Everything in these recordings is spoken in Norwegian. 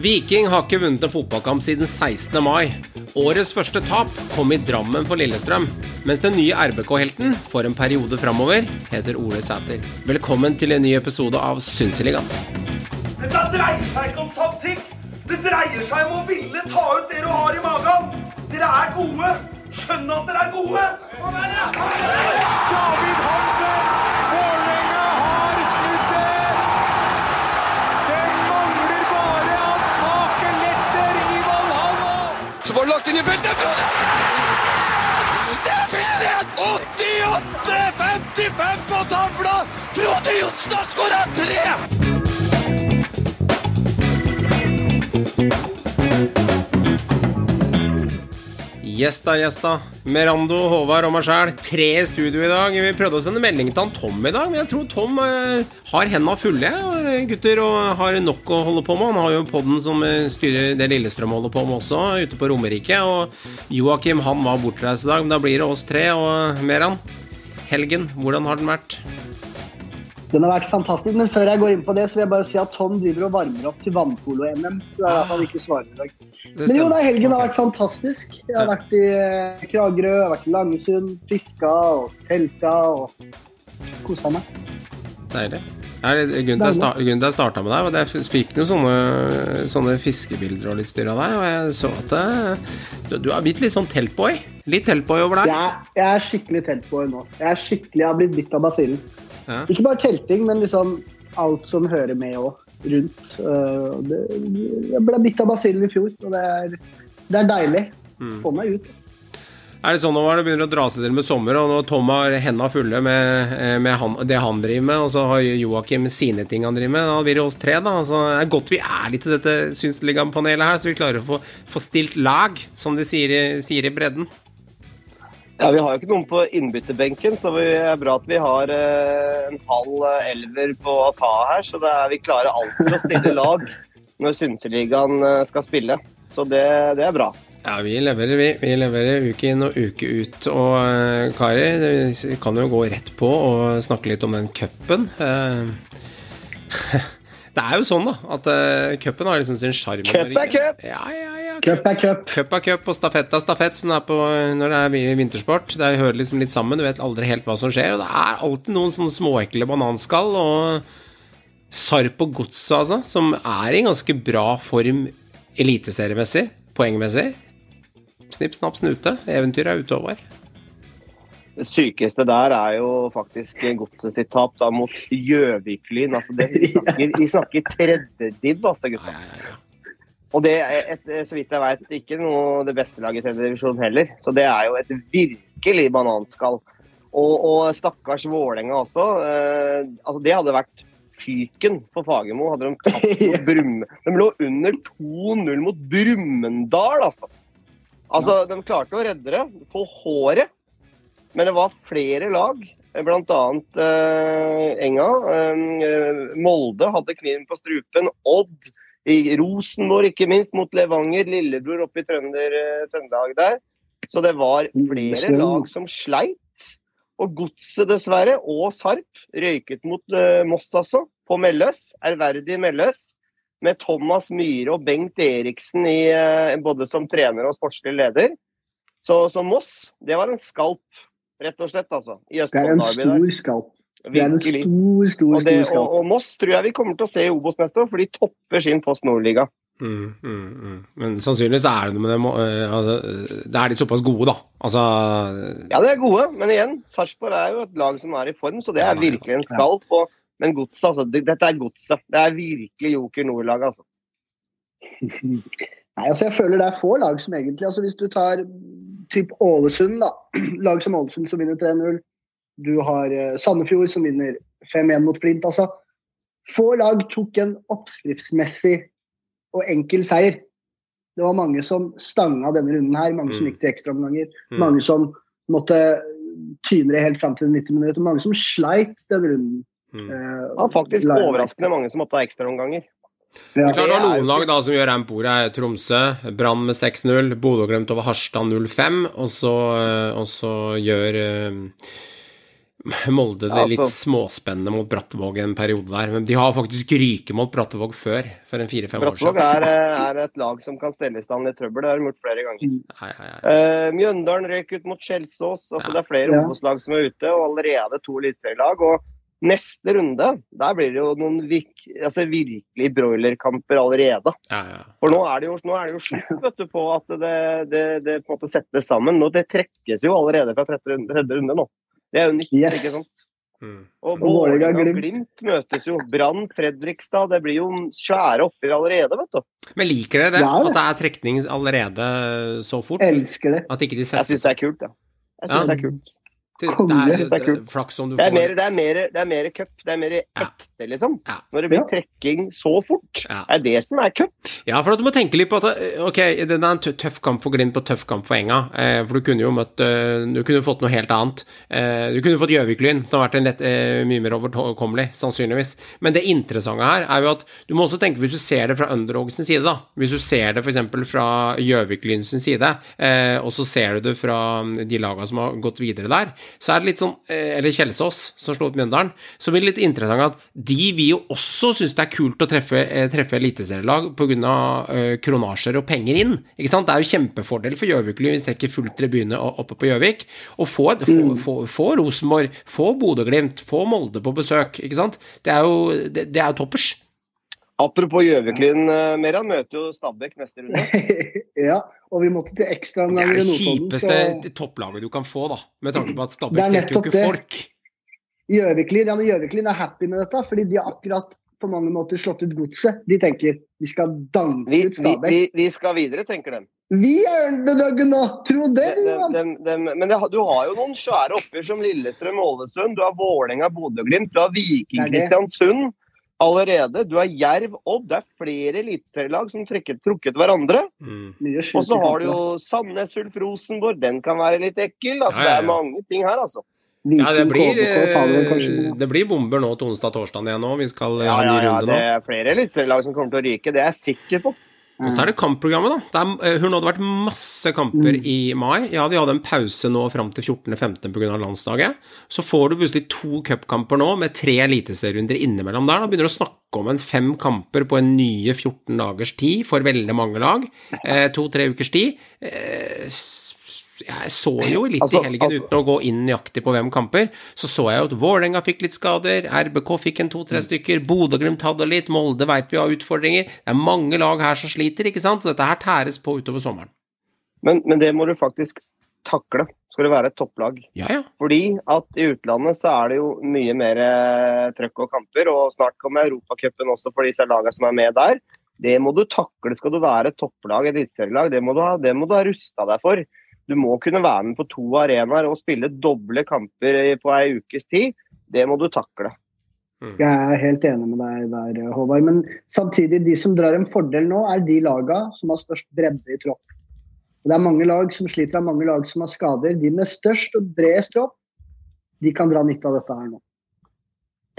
Viking har ikke vunnet en fotballkamp siden 16. mai. Årets første tap kom i Drammen for Lillestrøm, mens den nye RBK-helten for en periode framover heter Ole Sæter. Velkommen til en ny episode av Synseligaen. Dette dreier seg ikke om taktikk. Det dreier seg om å ville ta ut det du har i magen. Dere er gode. Skjønn at dere er gode. David Hansen! Så var det lagt inn i feltet! Frode! Det er 4-1! 88-55 på tavla! Frode Johnsen har skåra tre! Gjesta, gjesta. Merando, Håvard og meg sjæl. Tre i studio i dag. Vi prøvde å sende melding til han Tom i dag, men jeg tror Tom eh, har henda fulle, eh, gutter, og har nok å holde på med. Han har jo podden som eh, styrer det Lillestrøm holder på med også, ute på Romerike. Og Joakim han var bortreist i dag, men da blir det oss tre. Og Meran, helgen, hvordan har den vært? Den har vært fantastisk, men før jeg går inn på det, så vil jeg bare si at Tom driver og varmer opp til vannpolo-NM. Så det er derfor han ikke svarer i dag. Men jo, da, helgen har vært fantastisk. Jeg har vært i eh, Kragerø, jeg har vært i Langesund, fiska og telta og kosa meg. Deilig. Er det, grunnen til jeg starta med deg, var at jeg fikk noen sånne, sånne fiskebilder og litt styr av deg, og jeg så at det, du har blitt litt sånn teltboy. Litt teltboy over deg. Jeg er, jeg er skikkelig teltboy nå. Jeg er skikkelig, jeg har blitt bitt av basillen. Ja. Ikke bare telting, men liksom alt som hører med òg, rundt. Uh, det, jeg ble bitt av basillen i fjor, og det er, det er deilig. Få meg ut. Er det sånn nå det begynner å dra seg til med sommer, og når Tom har henda fulle med, eh, med han, det han driver med, og så har Joakim sine ting han driver med, da blir det oss tre, da. Altså, det er godt vi er litt i dette Synsligapanelet her, så vi klarer å få, få stilt lag, som de sier sier i bredden. Ja, Vi har jo ikke noen på innbytterbenken, så det er bra at vi har eh, en halv eh, elver på å ta her. Så er, vi klarer alltid å stille lag når Synseligaen eh, skal spille. Så det, det er bra. Ja, vi leverer, vi. Vi leverer uke inn og uke ut. Og Kari, vi kan jo gå rett på og snakke litt om den cupen. Det er jo sånn, da, at uh, cupen har liksom sin sjarm. Cup er cup! Ja, ja, ja. Cup er cup. Cup er cup, og stafett er stafett, som er på når det er vi- vintersport. Det hører liksom litt sammen, du vet aldri helt hva som skjer. Og det er alltid noen sånne småekle bananskall og Sarp og Godset, altså, som er i ganske bra form eliteseriemessig, poengmessig. Snipp, snapp, snute. Eventyret er ute, Håvard. Det sykeste der er jo faktisk godset sitt tap da mot Gjøviklyn. Altså det, vi, snakker, vi snakker tredje altså, gutta. Og det er, et, så vidt jeg vet, ikke noe det beste laget i tredje divisjon heller. Så det er jo et virkelig bananskall. Og, og stakkars Vålerenga også. Eh, altså det hadde vært fyken for Fagermo. Hadde de tapt mot Brumme. De lå under 2-0 mot Brumunddal, altså. Altså, De klarte å redde det på håret. Men det var flere lag, bl.a. Eh, Enga. eh, Molde hadde kniven på strupen. Odd. I Rosenborg, ikke minst, mot Levanger. Lillebror oppe i Trønder, eh, Trøndelag der. Så det var flere lag som sleit. Og Godset, dessverre, og Sarp røyket mot eh, Moss, altså. På Melløs. Ærverdig Melløs. Med Thomas Myhre og Bengt Eriksen i, eh, både som trener og sportslig leder. Så, så Moss, det var en skalp, rett og slett, altså. I Det er en stor skalp. Det er en stor, stor, stor, Og, det, stor og, skalp. og Moss tror jeg vi kommer til å se i Obos neste år, for de topper sin Post Nord-liga. Mm, mm, mm. Men sannsynligvis er det noe med det eh, altså, Det er de såpass gode, da. Altså Ja, de er gode, men igjen, Sarpsborg er jo et lag som er i form, så det Ja, er virkelig en skalp. Og, men godset, altså. Dette er godset. Det er virkelig Joker Nord-laget, altså. Nei, altså jeg føler det er få lag som egentlig altså Hvis du tar typ Ålesund, da. Lag som Ålesund som vinner 3-0. Du har eh, Sandefjord som vinner 5-1 mot Flint. Altså. Få lag tok en oppskriftsmessig og enkel seier. Det var mange som stanga denne runden her, mange som Mm. gikk til ekstraomganger. Mm. Mange som måtte tyne det helt fram til 90 minutter. Mange som sleit denne runden. mm. Eh, Det var faktisk overraskende mange som måtte ha ekstraomganger. Ja. Men klart det er Det er noen lag da som gjør ramp bordet. Tromsø, Brann med 6-0, Bodø glemt over Harstad 0-5, og så, og så gjør eh, Molde det Ja, litt altså- småspennende mot Brattevåg en periode der. Men de har faktisk ryket mot Brattevåg før, for en fire-fem år siden. er, eh, er et lag som kan stelle i stand litt trøbbel. Det har de gjort flere ganger. Nei, nei, nei. Uh, Mjøndalen røyk ut mot Skjelsås. Altså, Ja. Det er flere Ja. Obos-lag som er ute, og allerede to eliteserielag. Og neste runde, der blir det jo noen virk, altså virkelig broilerkamper allerede. Ja, ja. For nå er det jo, er det jo slutt vet du, på at det, det, det på en måte settes sammen. Nå, det trekkes jo allerede fra tredje runde, tredje runde nå. Det er jo nytt. Yes. ikke sant? Mm. Og Vålerenga og Glimt. Glimt møtes jo. Brann, Fredrikstad. Det blir jo svære oppgjør allerede, vet du. Men liker dere det? Ja, det. At det er trekning allerede så fort? Elsker det. At ikke de Jeg setter syns det er kult, ja. Jeg synes Ja. det er kult. Det, er, er flaks om du er får mer, det er mer, det er mer cup. Det er mer ekte, liksom. Ja. Når det blir Ja. trekking så fort. Ja. Det er det som er cup. Ja, for at du må tenke litt på at eh, ok, det er en tøff kamp for Glimt og tøff kamp for Enga. Eh, for du kunne jo møtt eh, Du kunne fått noe helt annet. Eh, du kunne fått Gjøvik-Lyn, som har vært en lett, eh, mye mer overkommelig, sannsynligvis. Men det interessante her er jo at du må også tenke, hvis du ser det fra underdogs sin side, da Hvis du ser det f.eks. fra Gjøvik-Lyn sin side, eh, og så ser du det fra mm, de lagene som har gått videre der, så er det litt sånn eh, Eller Kjelsås, som slo ut Mjøndalen. Så blir det litt interessant at de vil jo også synes det er kult å treffe, eh, treffe eliteserielag pga. Eh, kronasjer og penger inn. Ikke sant? Det er jo kjempefordel for Gjøvik-Lyn hvis de trekker full tribune oppe på Gjøvik. Og få, få, få, få Rosenborg, få Bodø-Glimt, få Molde på besøk. Ikke sant? Det er jo, det, det er jo toppers. Apropos Gjøvik-Lyn, eh, Meran møter jo Stabæk neste runde. ja, og vi måtte til Det i Notodden. det er det kjipeste topplaget du kan få, da. Med tanke på at Stabæk dekker jo ikke det. folk. så Gjøviklyn ja, men er happy med dette, fordi de har akkurat på mange måter slått ut godset. De tenker vi skal danke Vi, ut vi, Stabæk. vi, vi skal videre, tenker de. Vi er underdogen nå! Tro det, du! Men det, du har jo noen svære oppgjør som Lillestrøm-Ålesund. Du har Vålerenga, Bodø-Glimt, du har Viking, Er allerede. Du har Jerv, Odd. Det er flere eliteserielag som trekker, trukket hverandre. Mm. Og så har du jo. Sandnes Ulf Rosenborg. Den kan være litt ekkel. Altså, Ja, ja, ja. Det er mange ting her, altså. Ja, det blir, KBK, eh, det blir bomber nå til onsdag-torsdag igjen nå. Vi skal eh, Ja, ha en runde ny ja, det er flere eliteserielag som kommer til å ryke. Det er jeg sikker på. Og så er det kampprogrammet, da. Er, hun nå, det har vært masse kamper Mm. i mai. Ja, de hadde en pause nå fram til 14.15 pga. landsdagen. Så får du plutselig to cupkamper nå, med tre eliteserierunder innimellom der. Da begynner du å snakke om en fem kamper på en nye 14 dagers tid for veldig mange lag. Eh, To-tre ukers tid. Eh, jeg så jo litt Altså, i helgen, altså- uten å gå inn nøyaktig på hvem kamper, så så jeg jo at Vålerenga fikk litt skader, RBK fikk en to-tre stykker, Bodø-Glimt hadde litt, Molde veit vi har utfordringer. Det er mange lag her som sliter, ikke sant? Så dette her tæres på utover sommeren. Men, men det må du faktisk takle. Skal du være et topplag. Ja, ja. Fordi at i utlandet så er det jo mye mer eh, trøkk og kamper, og snart kommer Europacupen også for disse lagene som er med der. Det må du takle. Skal du være topplag, et eliteserielag, det, må du ha- det må du ha rusta deg for. Du må kunne være med på to arenaer og spille doble kamper på ei ukes tid. Det må du takle. Jeg er helt enig med deg der, Håvard. Men samtidig, de som drar en fordel nå, er de laga som har størst bredde i tropp. Det er mange lag som sliter av mange lag som har skader. De med størst og bredest tropp, de kan dra nytte av dette her nå.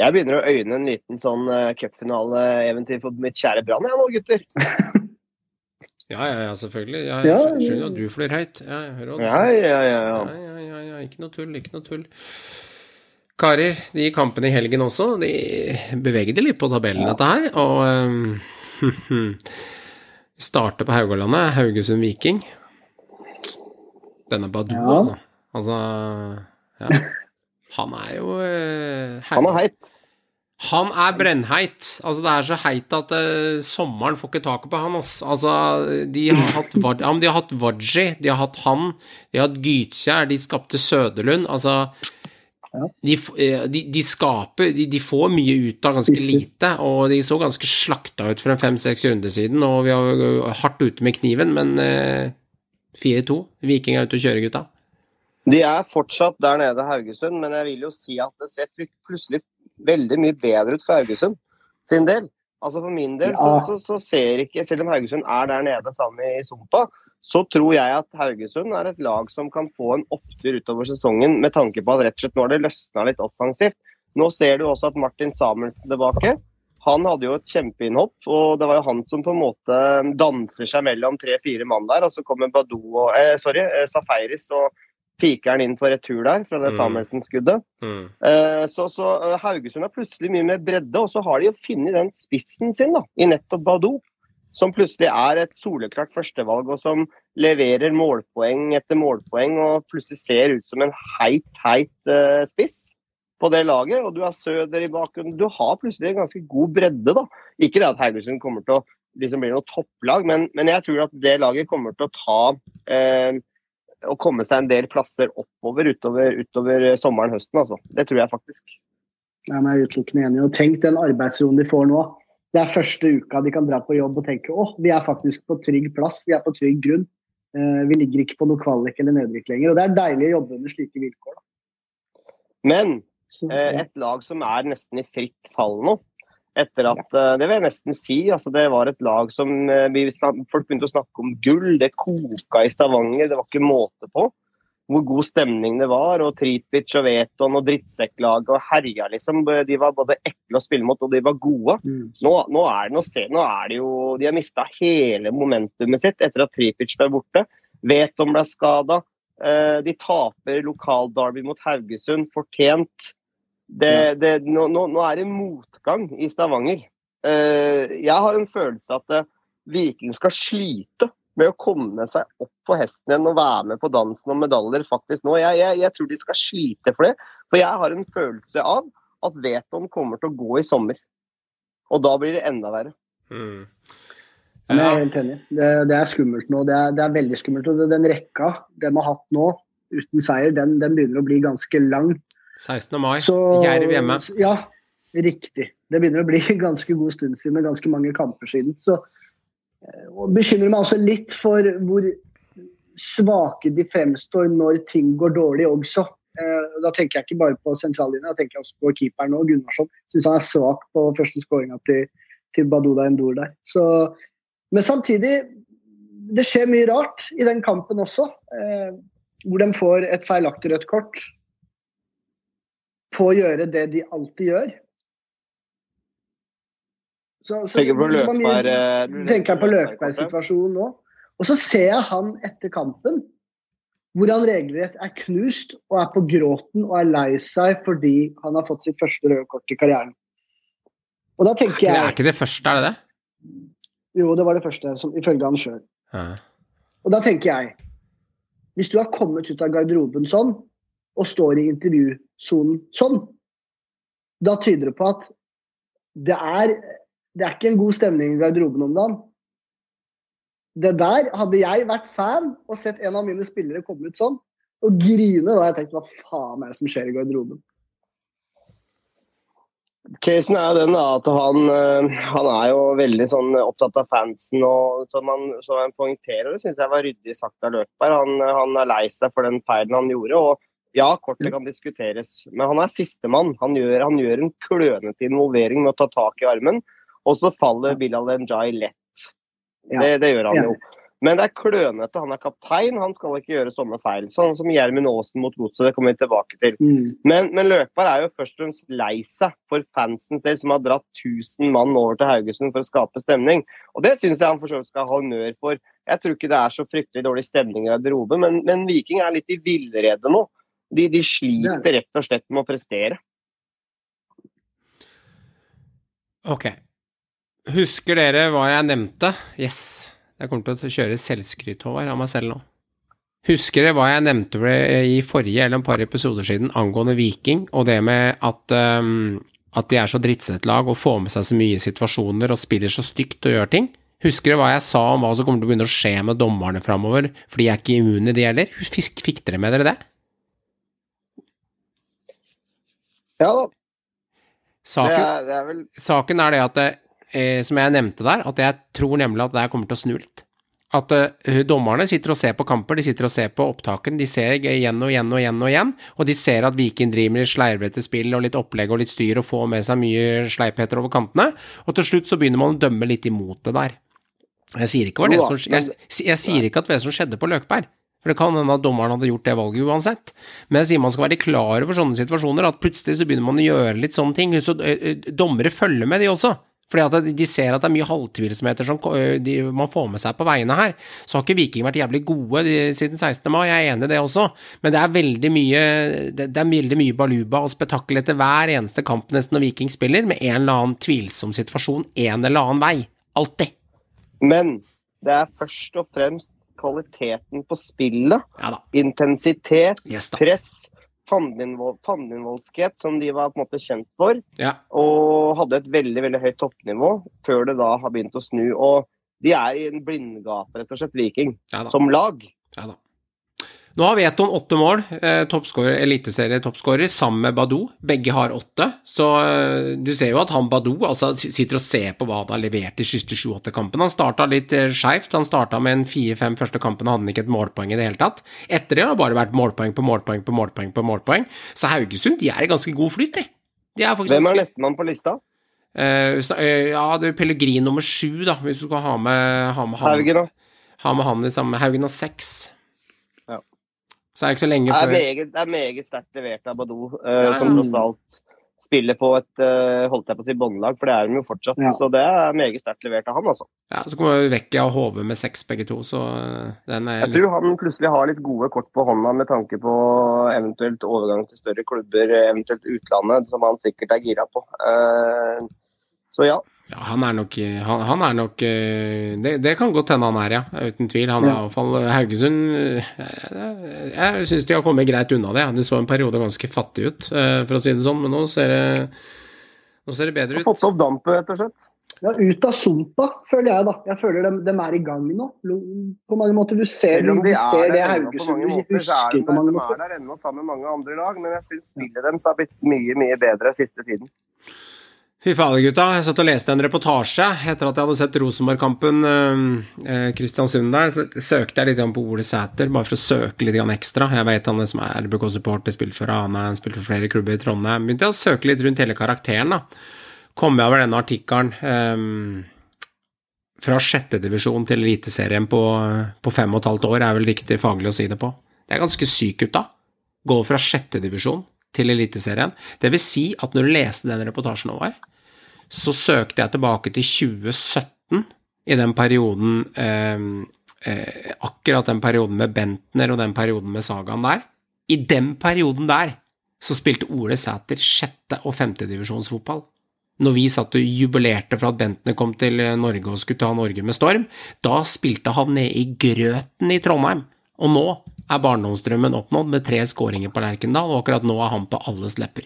Jeg begynner å øyne en liten sånn uh, cupfinaleeventyr for mitt kjære Brann, jeg nå, gutter. Ja, ja, ja, selvfølgelig. Jeg Ja, skjønner at du flyr høyt. Ja, jeg hører Ja, også. ja, ja. Ja, ja. ja, ja, ja, ikke noe tull, ikke noe tull. Karer, de kampene i helgen også, de bevegde litt på tabellen, dette her. Og um, starter på Haugalandet, Haugesund Viking. Denne Badou, altså. Altså ja. Han er jo uh, Han er heit. Han er brennheit. Altså, det er så heit at uh, sommeren får ikke taket på han, ass. Altså, de har hatt, ja, de har hatt Wadji, de har hatt han, de har hatt Gytkjær, de skapte Søderlund. Altså, de, eh, de, de skaper de, de får mye ut av ganske lite, og de så ganske slakta ut for en fem-seks runder siden, og vi har jo hardt ute med kniven, men eh, 4-2. Viking er ute og kjører, gutta. De er fortsatt der nede, Haugesund, men jeg vil jo si at det ser plutselig veldig mye bedre ut for Haugesund sin del. Altså For min del så, så, så ser ikke, selv om Haugesund er der nede sammen i Sumpa, så tror jeg at Haugesund er et lag som kan få en opptur utover sesongen med tanke på at rett og slett nå har det løsna litt offensivt. Nå ser du også at Martin Samuelsen tilbake. Han hadde jo et kjempeinnhopp, og det var jo han som på en måte danser seg mellom tre-fire mann der. Og så kommer Badou og eh, Sorry, eh, Safaris og piker han inn på retur der, fra det Mm. Samuelsen-skuddet. Mm. Eh, Så, så eh, Haugesund har plutselig mye mer bredde, og så har de jo funnet den spissen sin da, i nettopp Badou. Som plutselig er et soleklart førstevalg, og som leverer målpoeng etter målpoeng. Og plutselig ser ut som en heit, heit uh, spiss på det laget. Og du har Søder i bakgrunnen. Du har plutselig en ganske god bredde, da. Ikke det at Haugesund kommer til å liksom bli noe topplag, men, men jeg tror at det laget kommer til å ta eh, å komme seg en del plasser oppover utover, utover sommeren høsten. Altså. Det tror jeg faktisk. Ja, men jeg er utelukkende enig. Og tenk den arbeidsroen de får nå. Det er første uka de kan dra på jobb og tenke åh, vi er faktisk på trygg plass, vi er på trygg grunn. Eh, vi ligger ikke på noe kvalik eller nedrykk lenger. Og det er deilig å jobbe under slike vilkår. Da. Men eh, et lag som er nesten i fritt fall nå, etter at eh, Det vil jeg nesten si. altså Det var et lag som eh, Folk begynte å snakke om gull. Det koka i Stavanger. Det var ikke måte på hvor god stemning det var. og Tripic og Veton og drittsekklaget og herja, liksom. De var både ekle å spille mot, og de var gode. Mm. Nå, nå, er det, ser, nå er det jo De har mista hele momentumet sitt etter at Tripic ble borte. Veton ble skada. de taper lokal-Derby mot Haugesund, fortjent. Det, det, nå, nå, nå er det motgang i Stavanger. Eh, jeg har en følelse at uh, Viking skal slite med å komme seg opp på hesten igjen og være med på dansen om medaljer faktisk nå. Jeg, jeg, jeg tror de skal slite for det. For jeg har en følelse av at Veton kommer til å gå i sommer. Og da blir det enda verre. Mm. Ja. jeg er helt enig. Det, det er skummelt nå. Det er, det er veldig skummelt. Og den rekka de har hatt nå, uten seier, den, den begynner å bli ganske lang. 16. mai, Så, Jerv hjemme. Ja, riktig. Det begynner å bli en ganske god stund siden og ganske mange kamper siden. Så eh, og bekymrer meg også litt for hvor svake de fremstår når ting går dårlig også. Eh, Da tenker jeg ikke bare på sentrallinja, da tenker jeg også på keeperen og Gunnarsson. Syns han er svak på første skåringa til, til Baduda Endur der. Så, men samtidig, det skjer mye rart i den kampen også. Eh, hvor de får et feilaktig rødt kort på å gjøre det de alltid gjør. Så, så Tenker på var mye- eh, tenker jeg på? Løkberg-situasjonen nå. Og så ser jeg han etter kampen, hvor han regelrett er knust og er på gråten og er lei seg fordi han har fått sitt første røde kort i karrieren. Og da Er tenker jeg det- er ikke det første, er det det? Jo, det var det første, som, ifølge han sjøl. Ja. Og da tenker jeg Hvis du har kommet ut av garderoben sånn, og står i intervjusonen sånn, da tyder det på at det er, det er ikke en god stemning i garderoben om dagen. Det der, hadde jeg vært fan og sett en av mine spillere komme ut sånn, og grine, da jeg tenkte hva faen er det som skjer i garderoben? Casen er jo den da, at han, eh, han er jo veldig sånn opptatt av fansen. og Som han, som han poengterer, det syns jeg var ryddig sagt av Løkberg. Han, han er lei seg for den feilen han gjorde. og ja, kortet kan diskuteres, men han er sistemann. Han, gjør- han gjør en klønete involvering med å ta tak i armen, og så faller Bilal Njay lett. Det, det gjør han jo. Men det er klønete. Han er kaptein, han skal ikke gjøre sånne feil. Sånn som Gjermund Aasen mot Godset, det kommer vi tilbake til. Mm. Men, men Løkberg er jo først og fremst lei seg for fansens del, som har dratt 1000 mann over til Haugesund for å skape stemning. Og det syns jeg han for så vidt skal ha honnør for. Jeg tror ikke det er så fryktelig dårlig stemning i garderoben, men, men Viking er litt i villrede nå. De, de sliter rett og slett med å prestere. Ok. Husker dere hva jeg nevnte? Yes. Jeg kommer til å kjøre selvskryt over av meg selv nå. Husker dere hva jeg nevnte i forrige eller en par episoder siden angående Viking, og det med at, um, at de er så drittset lag og får med seg så mye situasjoner og spiller så stygt og gjør ting? Husker dere hva jeg sa om hva som kommer til å begynne å skje med dommerne framover, for de er ikke immune, de heller? Fikk dere med dere det? Ja da. Det Saken, er, det er vel saken er det at, eh, som jeg nevnte der, at jeg tror nemlig at det her kommer til å snu litt. At eh, dommerne sitter og ser på kamper, de sitter og ser på opptakene, de ser igjen og igjen og igjen og igjen, og de ser at Viking driver med litt sleivete spill og litt opplegg og litt styr og får med seg mye sleipheter over kantene, og til slutt så begynner man å dømme litt imot det der. Jeg sier ikke, det som, jeg, jeg sier ikke at det som skjedde på Løkberg, for det kan hende at dommeren hadde gjort det valget uansett. Men jeg sier man skal være klar over sånne situasjoner, at plutselig så begynner man å gjøre litt sånne ting. Så eh, eh, dommere følger med, de også. Fordi at de ser at det er mye halvtvilsomheter som de, man får med seg på veiene her. Så har ikke Viking vært jævlig gode de, siden 16. mai, jeg er enig i det også, men det er veldig mye det, er mye baluba og spetakkel etter hver eneste kamp nesten når Viking spiller, med en eller annen tvilsom situasjon en eller annen vei. Alltid. Men det er først og fremst kvaliteten på spillet, Ja intensitet, Yes press, fanneinnvoll- som de var på en måte kjent for. Ja. Og hadde et veldig veldig høyt toppnivå før det da har begynt å snu. Og de er i en blindgate, rett og slett, Viking, som lag. Ja da. Nå har Veton åtte mål, eh, eliteserie-toppskårer, sammen med Badou. Begge har åtte, så eh, du ser jo at han Badou altså, sitter og ser på hva han har levert de siste sju-åtte kampene. Han starta litt eh, skeivt. Han starta med en fire-fem første kampene, hadde han ikke et målpoeng i det hele tatt. Etter det har det bare vært målpoeng på målpoeng på målpoeng på målpoeng. Så Haugesund de er i ganske god flyt, de. De er faktisk Hvem er nestemann på lista? Uh, eh, ja, det er Pellegrin nummer sju, da, hvis du skal ha med, ha med han. Haugen, da? Ha med han i samme Haugen har seks. Så er det ikke så lenge Det er før meget, det er meget sterkt levert av Badou, uh, som tross alt spiller på et eh, holdt jeg på å si båndlag, for det er de jo fortsatt. Ja. Så det er meget sterkt levert av han, altså. Ja, Så kommer Vecchia og HV med seks, begge to, så eh, den er Jeg tror han plutselig har litt gode kort på hånda med tanke på eventuelt overgang til større klubber, eventuelt utlandet, som han sikkert er gira på. Eh, Så ja. Ja, han er nok, han, han er nok eh, det, det kan godt hende han er, ja. Uten tvil. Han er Ja. iallfall Haugesund Jeg, Jeg syns de har kommet greit unna det. De så en periode ganske fattig ut, eh, for å si det sånn, men nå ser det, nå ser det bedre Har fått opp dampen, rett og slett. Ja, ut av sumpa, føler jeg, da. Jeg føler dem, dem er i gang nå. På mange måter. Du ser, Selv om du de ser er det der ennå på mange måter, så er de der, de er der ennå sammen med mange andre lag. Men jeg syns spillet deres har blitt mye, mye bedre siste tiden. Fy fader, gutta. Jeg satt og leste en reportasje etter at jeg hadde sett Rosenborg-kampen eh, Kristiansund der. Så søkte jeg litt på Ole Sæter, bare for å søke litt ekstra. Jeg vet han som er RBK-supporter, spilt for Rana, spilt for flere klubber i Trondheim. Begynte jeg å søke litt rundt hele karakteren, da. Kom jeg over denne artikkelen. Eh, fra sjettedivisjon til Eliteserien på, på fem og et halvt år, er vel riktig faglig å si det på. Det er ganske sykt, gutta. Gå fra sjettedivisjon til Eliteserien. Det vil si at når du leste den reportasjen over, så søkte jeg tilbake til 2017, i den perioden eh, eh, Akkurat den perioden med Bentner og den perioden med Sagaen der. I den perioden der så spilte Ole Sæter sjette- og femtedivisjonsfotball. Når vi satt og jubilerte for at Bentner kom til Norge og skulle ta Norge med storm, da spilte han nede i grøten i Trondheim. Og nå er barndomsdrømmen oppnådd med tre skåringer på Lerkendal, og akkurat nå er han på alles lepper.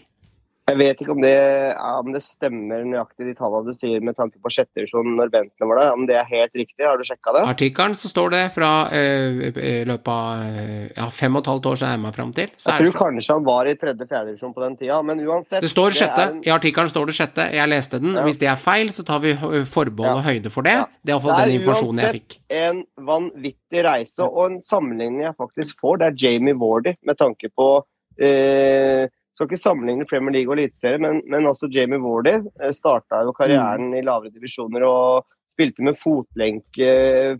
Jeg vet ikke om det, om det stemmer nøyaktig de tallene du sier med tanke på sjette divisjon når Bentner var der. Om det er helt riktig, har du sjekka det? artikkelen så står det fra eh, i løpet av eh, ja, fem og et halvt år så er med fram til. Så Jeg er tror kanskje han var i tredje-fjerde divisjon på den tida, men uansett det står sjette. er en- I artikkelen står det sjette. Jeg leste den. Ja. Hvis det er feil, så tar vi eh, forbehold og høyde for det. Ja. Det er iallfall Det er den informasjonen jeg fikk. uansett fikk. en vanvittig reise, og en sammenligning jeg faktisk får, det er Jamie Wardy, med tanke på eh, Skal ikke sammenligne Premier League og Eliteserien, men, men altså Jamie Wardy eh, starta jo karrieren i lavere divisjoner og spilte med fotlenke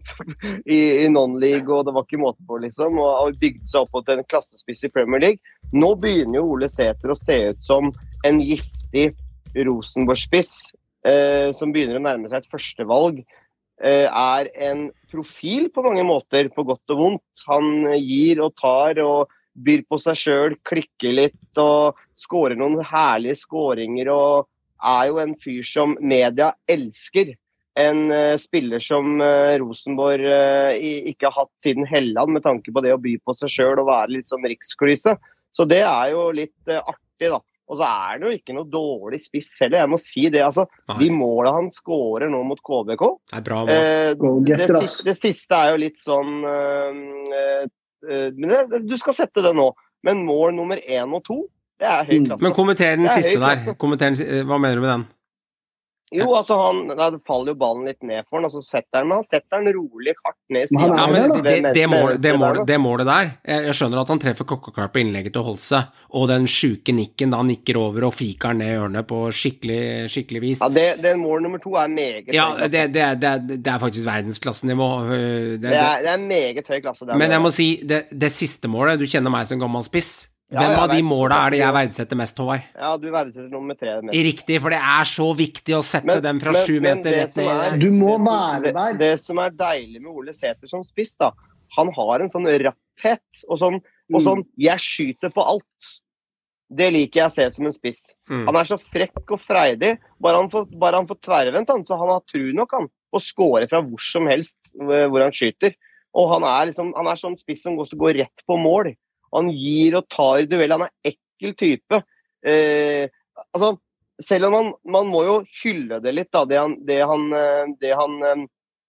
i, i non-league, og det var ikke måte på, liksom. Og, og bygde seg opp mot en klassespiss i Premier League. Nå begynner jo Ole Sæter å se ut som en giftig Rosenborg-spiss, eh, som begynner å nærme seg et førstevalg eh, er en profil på mange måter, på godt og vondt. Han gir og tar og byr på seg sjøl, klikker litt og skårer noen herlige skåringer. Og er jo en fyr som media elsker. En uh, spiller som uh, Rosenborg uh, ikke har hatt siden Helland, med tanke på det å by på seg sjøl og være litt sånn riksklyse. Så det er jo litt artig, da. Og så er det jo ikke noe dårlig spiss heller, jeg må si det. altså. Nei, De måla han skårer nå mot KBK det er bra eh, det, siste, det siste er jo litt sånn Men det, du skal sette det nå. Men mål nummer én og to, det er høy Mm. klasse. Men kommenter den siste der. Kommenter eh, hva mener du med den? Jo, altså han, Da faller jo ballen litt ned for han, og så setter han, men han setter den rolig hardt ned han siden. Ja, men det, det, det, målet, det, målet, det målet der Jeg skjønner at han treffer klokkeklart på innlegget til Holse, og den sjuke nikken da han nikker over og fiker ned i ørene på skikkelig, skikkelig vis. Ja, det, det mål nummer to er meget Ja, høy det, det, er- det, det faktisk verdensklassenivå. øh, Det, Det er, det er meget høy klasse. Men jeg må si, det, det siste målet Du kjenner meg som gammel spiss. Hvem ja, av de måla er det jeg verdsetter mest, Håvard? Ja, du verdsetter nummer tre mest. Riktig, for det er så viktig å sette Men- dem fra sju meter rett ned er- Du må som- være der. det som er deilig med Ole Sæter som spiss, da, han har en sånn rapphet og sånn, og Mm. sånn 'jeg skyter på alt'. Det liker jeg å se som en spiss. Mm. Han er så frekk og freidig. Bare han får, bare han får tverrvendt, han, så han har tru nok han, og scorer fra hvor som helst eh, hvor han skyter. Og han er liksom, han er sånn spiss som går rett på mål. Han gir og tar i duell. Han er ekkel type. Eh, altså, selv om man, man må jo hylle det litt, da, det han, det han, eh, det han eh,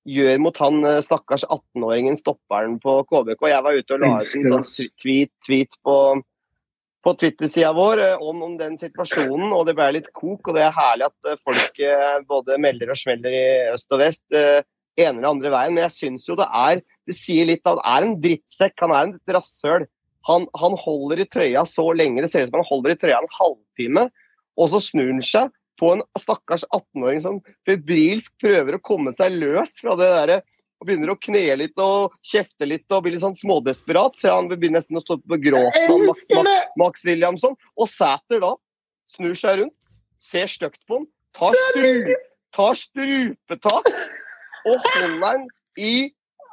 gjør mot han eh, stakkars 18-åringen stopperen på KBK. Jeg var ute og la ut en sånn tweet, tweet på på Twitter-sida vår om, om den situasjonen, og det ble litt kok. og Det er herlig at folk både melder og smeller i øst og vest. eh, ene eller andre veien, Men jeg syns jo det er Det sier litt at han er en drittsekk. Han er et rasshøl. Han, han holder i trøya så lenge. Det ser ut som han holder i trøya en halvtime, og så snur han seg på en stakkars 18-åring som febrilsk prøver å komme seg løs fra det derre og begynner å kne litt og kjefte litt og blir litt sånn smådesperat. Så han begynner nesten å stå på gråten av Max, Max, Max Williamson. Og Sæter da snur seg rundt, ser stygt på han, tar, stru, tar strupetak og holder han i,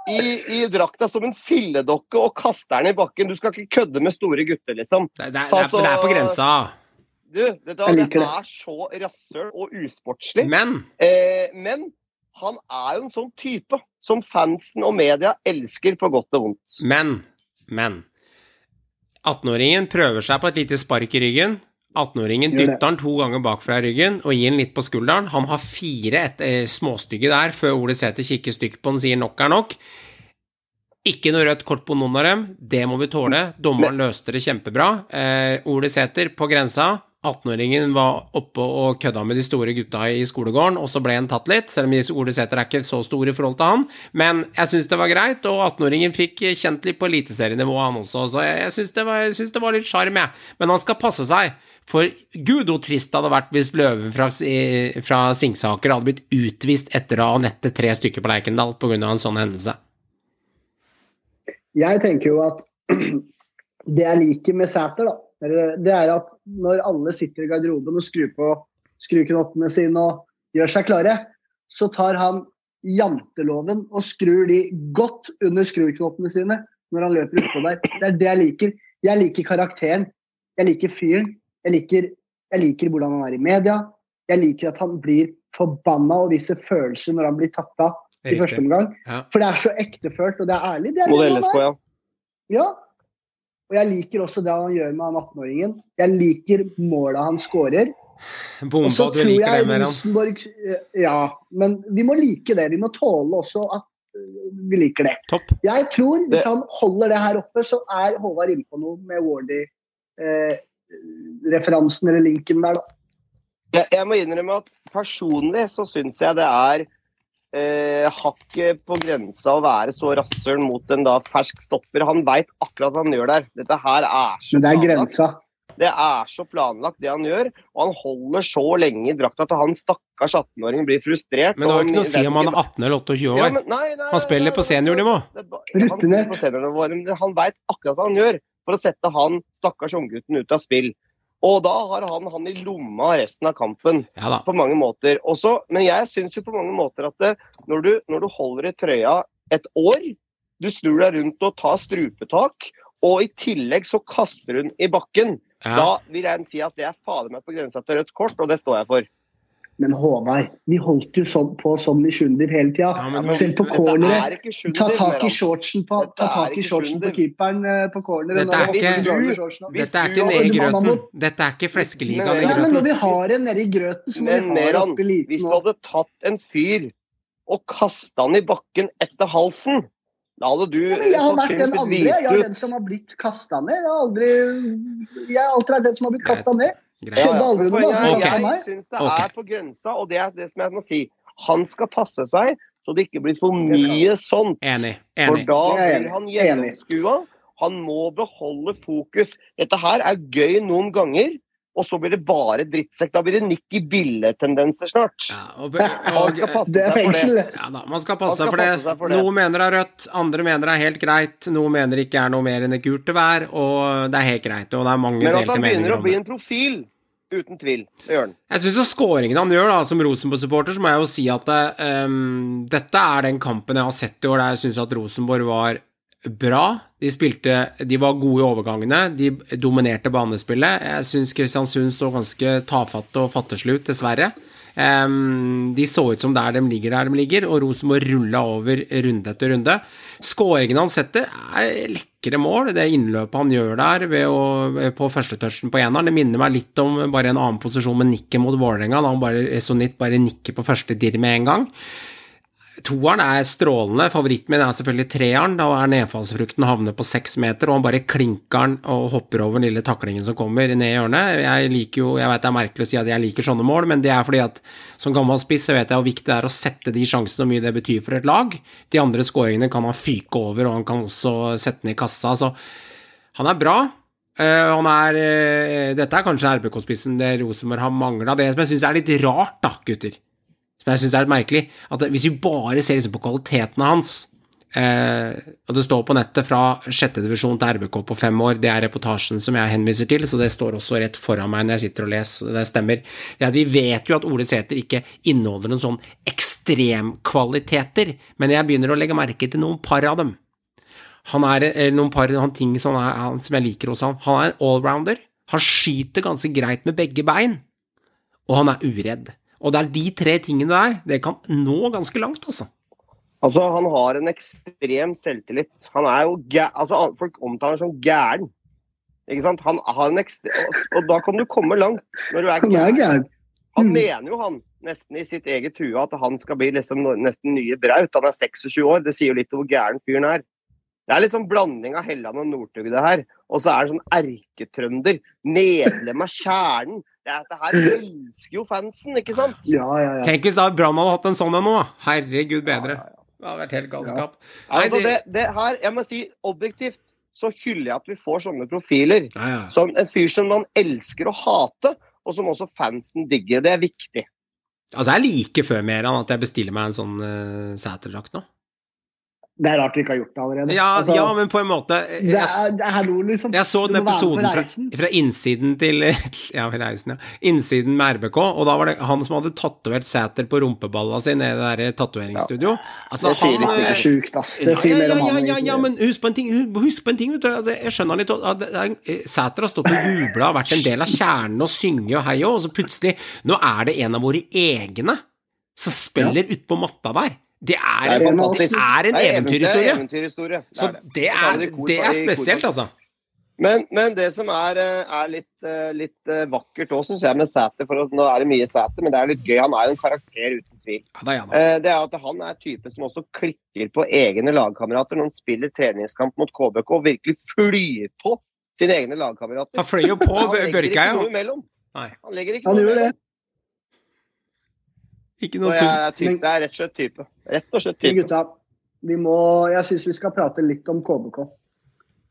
i, i drakta som en filledokke og kaster den i bakken. Du skal ikke kødde med store gutter, liksom. Det, det, det, er, det er på grensa. Du, det, det. er så rasshøl og usportslig. Men Eh, men han er jo en sånn type som fansen og media elsker på godt og vondt. Men, men 18-åringen prøver seg på et lite spark i ryggen. 18-åringen dytter han to ganger bakfra i ryggen og gir han litt på skulderen. Han har fire et, eh, småstygge der før Ole Sæter kikker stygt på han og sier nok er nok. Ikke noe rødt kort på noen av dem. Det må vi tåle. Dommeren løste det kjempebra. Eh, Ole Sæter på grensa. 18-åringen var oppe og kødda med de store gutta i skolegården, og så ble han tatt litt, selv om Ole Sæter er ikke så stor i forhold til han. Men jeg syns det var greit, og 18-åringen fikk kjent litt på eliteserienivå, han også. Så jeg, jeg syns det, var- det var litt sjarm, jeg. Men han skal passe seg. For gud hvor trist det hadde vært hvis Løven fra, fra Singsaker hadde blitt utvist etter å ha nettet tre stykker på Leikendal pga. en sånn hendelse. Jeg tenker jo at det jeg liker med Sæter, da, det er at når alle sitter i garderoben og skrur på skruknottene sine og gjør seg klare, så tar han janteloven og skrur de godt under skruknottene sine når han løper utpå der. Det er det jeg liker. Jeg liker karakteren. Jeg liker fyren. Jeg liker, jeg liker hvordan han er i media. Jeg liker at han blir forbanna og viser følelser når han blir tatt av i første omgang. Ja. For det er så ektefølt, og det er ærlig. Det er det han er. LSK, ja. Ja. Og jeg liker også det han gjør med han 18-åringen. Jeg liker måla han skårer. Bomba, Og så du tror liker det jeg mer, han. Rosenborg eh, Ja, men vi må like det. Vi må tåle også at eh, vi liker det. Topp. Jeg tror hvis Det- han holder det her oppe, så er Håvard inne på noe med Wardy-referansen eller linken der, da. Jeg, jeg må innrømme at personlig så syns jeg det er eh, hakket på grensa å være så rasshøl mot en da fersk stopper. Han veit akkurat hva han gjør der. Dette her er så Men det er grensa. Det er så planlagt, det han gjør. Og han holder så lenge i drakta at han stakkars 18-åringen blir frustrert. Men det har ikke noe å si om han er 18 eller 28 Ja, år. men nei, nei, Han spiller nei, på seniornivå. er ja, Han han veit akkurat hva han gjør for å sette han stakkars unggutten ut av spill. Og da har han han i lomma resten av kampen Ja på mange måter. Også, men jeg syns jo på mange måter at det, når, du, når du holder i trøya et år, du snur deg rundt og tar strupetak, og i tillegg så kaster hun i bakken, Ja. da vil jeg si at det er fader meg på grensa til rødt kort, og det står jeg for. Men Håvard, vi holdt jo sånn på sånn i Sjundiv hele tida. Ja, Selv på corneret. er Ta tak i shortsen på, ta tak i shortsen på keeperen eh, på corneret. Dette er ikke- Dette er ikke har- nede i grøten. Dette er ikke fleskeligaen i Men- Ja, men når vi har en nede i grøten, så må Men vi ha Meran, oppe i liten hvis du hadde tatt en fyr og kasta han i bakken etter halsen, da hadde du Ja, jeg har vært den andre. Jeg er den som har blitt kasta ned. Jeg har aldri Jeg har alltid vært den som har blitt kasta ned. Greit. Skjedde aldri noe, da, Poenget så er, Ok. kastet meg. Jeg syns det okay. er på grensa, og det er det som jeg må si. Han skal passe seg så det ikke blir for mye sånt. Enig. For da blir han enig. Enig. gjennomskua. Han må beholde fokus. Dette her er gøy noen ganger, og så blir det bare drittsekk. Da blir det Nikki Bille-tendenser snart. Ja, og, og, Det er fengsel, ja da, man skal passe skal seg for for det. Noen mener det er rødt, andre mener det er helt greit. Noen mener det ikke er noe mer enn det gult det hver, og det er helt greit. Og det er mange Men at han begynner å bli en profil, uten tvil. Det gjør han. Jeg syns skåringen han gjør, da, som Rosenborg-supporter, så må jeg jo si at um, dette er den kampen jeg har sett i år der jeg syns at Rosenborg var bra. De spilte De var gode i overgangene. De dominerte banespillet. Jeg syns Kristiansund så ganske tafatte og fatteslut ut, dessverre. Um, de så ut som der de ligger der de ligger, og Rosenborg rulla over runde etter runde. Skåringen han setter, er lekre mål. Det innløpet han gjør der å, på førstetouchen på eneren, det minner meg litt om bare en annen posisjon med nikket mot Vålerenga, da han bare Esonitt bare nikker på første dirr med en gang. Toeren er strålende. Favoritten min er selvfølgelig treeren. Da er nedfallsfrukten havner på seks meter, og han bare klinker den og hopper over den lille taklingen som kommer ned i hjørnet. Jeg liker jo, jeg vet det er merkelig å si at jeg liker sånne mål, men det er fordi at som gammel spiss så vet jeg hvor viktig det er å sette de sjansene og mye det betyr for et lag. De andre skåringene kan han fyke over, og han kan også sette den i kassa. Så han er bra. Uh, han er uh, Dette er kanskje RBK-spissen det Rosenborg har mangla. Det som jeg syns er litt rart, da, gutter, som jeg syns er litt merkelig, at hvis vi bare ser liksom på kvalitetene hans eh, Og det står på nettet fra sjettedivisjon til RBK på fem år, det er reportasjen som jeg henviser til, så det står også rett foran meg når jeg sitter og leser, det stemmer. Det vi vet jo at Ole Sæter ikke inneholder noen sånn ekstremkvaliteter, men jeg begynner å legge merke til noen par av dem. Han er noen par han ting som, er, han, som jeg liker hos han. Han er en allrounder. Han skyter ganske greit med begge bein, og han er uredd. Og det er de tre tingene der, det kan nå ganske langt, altså. Altså, han har en ekstrem selvtillit. Han er jo gæ... Altså, folk omtaler ham som gæren. Ikke sant? Han har en ekstre... Og, og da kan du komme langt når du er gæren. Han Mm. mener jo han, nesten i sitt eget hue, at han skal bli liksom nesten nye Braut. Han er 26 år. Det sier jo litt om hvor gæren fyren er. Det er litt sånn blanding av Helland og Northug, det her. Og så er det sånn erketrønder. Medlem av kjernen. Det, er, her elsker jo fansen, ikke sant? Ja, ja, ja. Tenk hvis da Brann hadde hatt en sånn en nå. Herregud bedre. Det hadde vært helt galskap. Nei, Altså, det, det, det her, jeg må si objektivt, så hyller jeg at vi får sånne profiler. ja, ja. Som en fyr som man elsker å hate, og som også fansen digger. Det er viktig. Altså, jeg liker før mer enn at jeg bestiller meg en sånn uh, Sæterdrakt nå. Det er rart du ikke har gjort det allerede. Ja, Altså, ja, men på en måte jeg, det, er, det er liksom. jeg så den episoden fra, fra innsiden til Ja, reisen, ja. Innsiden med RBK, og da var det han som hadde tatovert Sæter på rumpeballa si nede i det der tatoveringsstudio. Altså, Det sier litt, eh, sjukt, ass. Det ja, sier mer om ja, han. ja, ja, ja, men husk på en ting, husk på en ting vet du. Jeg skjønner litt er- Sæter har stått og jubla vært en del av kjernen og synge og hei og, så plutselig Nå er det en av våre egne som spiller utpå matta der. Det er, Det er en, fantastisk. det er en Det er eventyrhistorie. Det Så er det. det Så tar er, det det er spesielt, altså. Men, men det som er, eh, er litt, eh, litt eh, vakkert òg, syns jeg, med Sæter for Nå er det mye Sæter, men det er litt gøy. Han er jo en karakter uten tvil. Ja, det, er. Eh, Det er at han er typen som også klikker på egne lagkamerater når han spiller treningskamp mot KBK og virkelig flyr på sine egne lagkamerater. Han fløy jo på Han legger ikke noe imellom. Han Han gjør det. Ikke noe tull. er det er rett og slett type. Rett og slett Men type. gutta, vi må, jeg syns vi skal prate litt om KBK.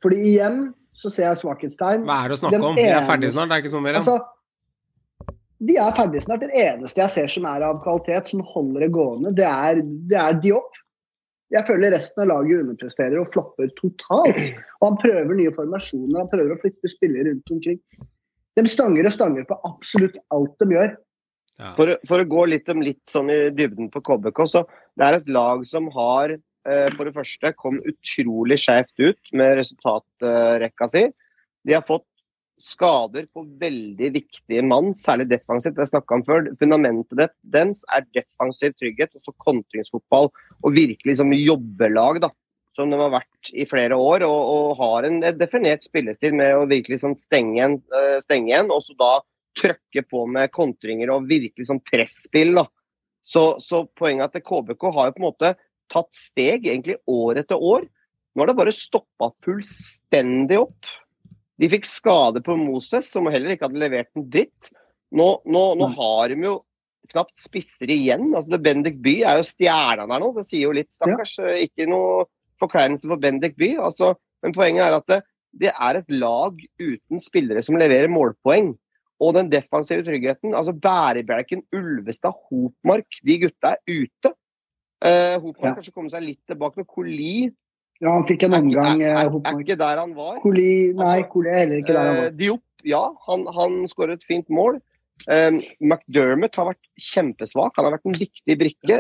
Fordi igjen så ser jeg svakhetstegn. Hva er det å snakke Den om? Vi er eneste- ferdige snart, det er ikke sånn mer. Altså, de er ferdige snart. Det eneste jeg ser som er av kvalitet, som holder det gående, det er, det er Diop. Jeg føler resten av laget underpresterer og flopper totalt. Og han prøver nye formasjoner, han prøver å flytte spillere rundt omkring. De stanger og stanger på absolutt alt de gjør. For, for å gå litt om litt sånn i dybden på KBK, så det er et lag som har eh, for det første kom utrolig skjevt ut med resultatrekka si. De har fått skader på veldig viktige mann, særlig defensivt. Jeg snakka om før. Fundamentet det- dens er defensiv trygghet, også kontringsfotball og virkelig som jobbelag, da. Som de har vært i flere år, og, og har en definert spillestil med å virkelig sånn stenge igjen, eh, stenge igjen og så da trøkke på med kontringer og virkelig sånn presspill. da. Så, så poenget er at KBK har jo på en måte tatt steg egentlig år etter år. Nå har det bare stoppa fullstendig opp. De fikk skade på Moses, som heller ikke hadde levert en dritt. Nå, nå, nå har de jo knapt spisser igjen. Altså, det Bendik By er jo stjerna der nå. Det sier jo litt, stakkars. Ikke noe forkleinelse for Bendik By. Altså, men poenget er at det, det er et lag uten spillere som leverer målpoeng. Og den defensive tryggheten. Altså Bærebjelken, Ulvestad, Hopmark, de gutta er ute. Uh, Hopmark Ja. kanskje kommer seg litt tilbake, men Koli Ja, han fikk en omgang. er, eh, er, er ikke der han var. Koli, nei, Koli er heller ikke der han var. var. Diop, ja, han, han skårer et fint mål. Um, McDermott har vært kjempesvak. Han har vært en viktig brikke.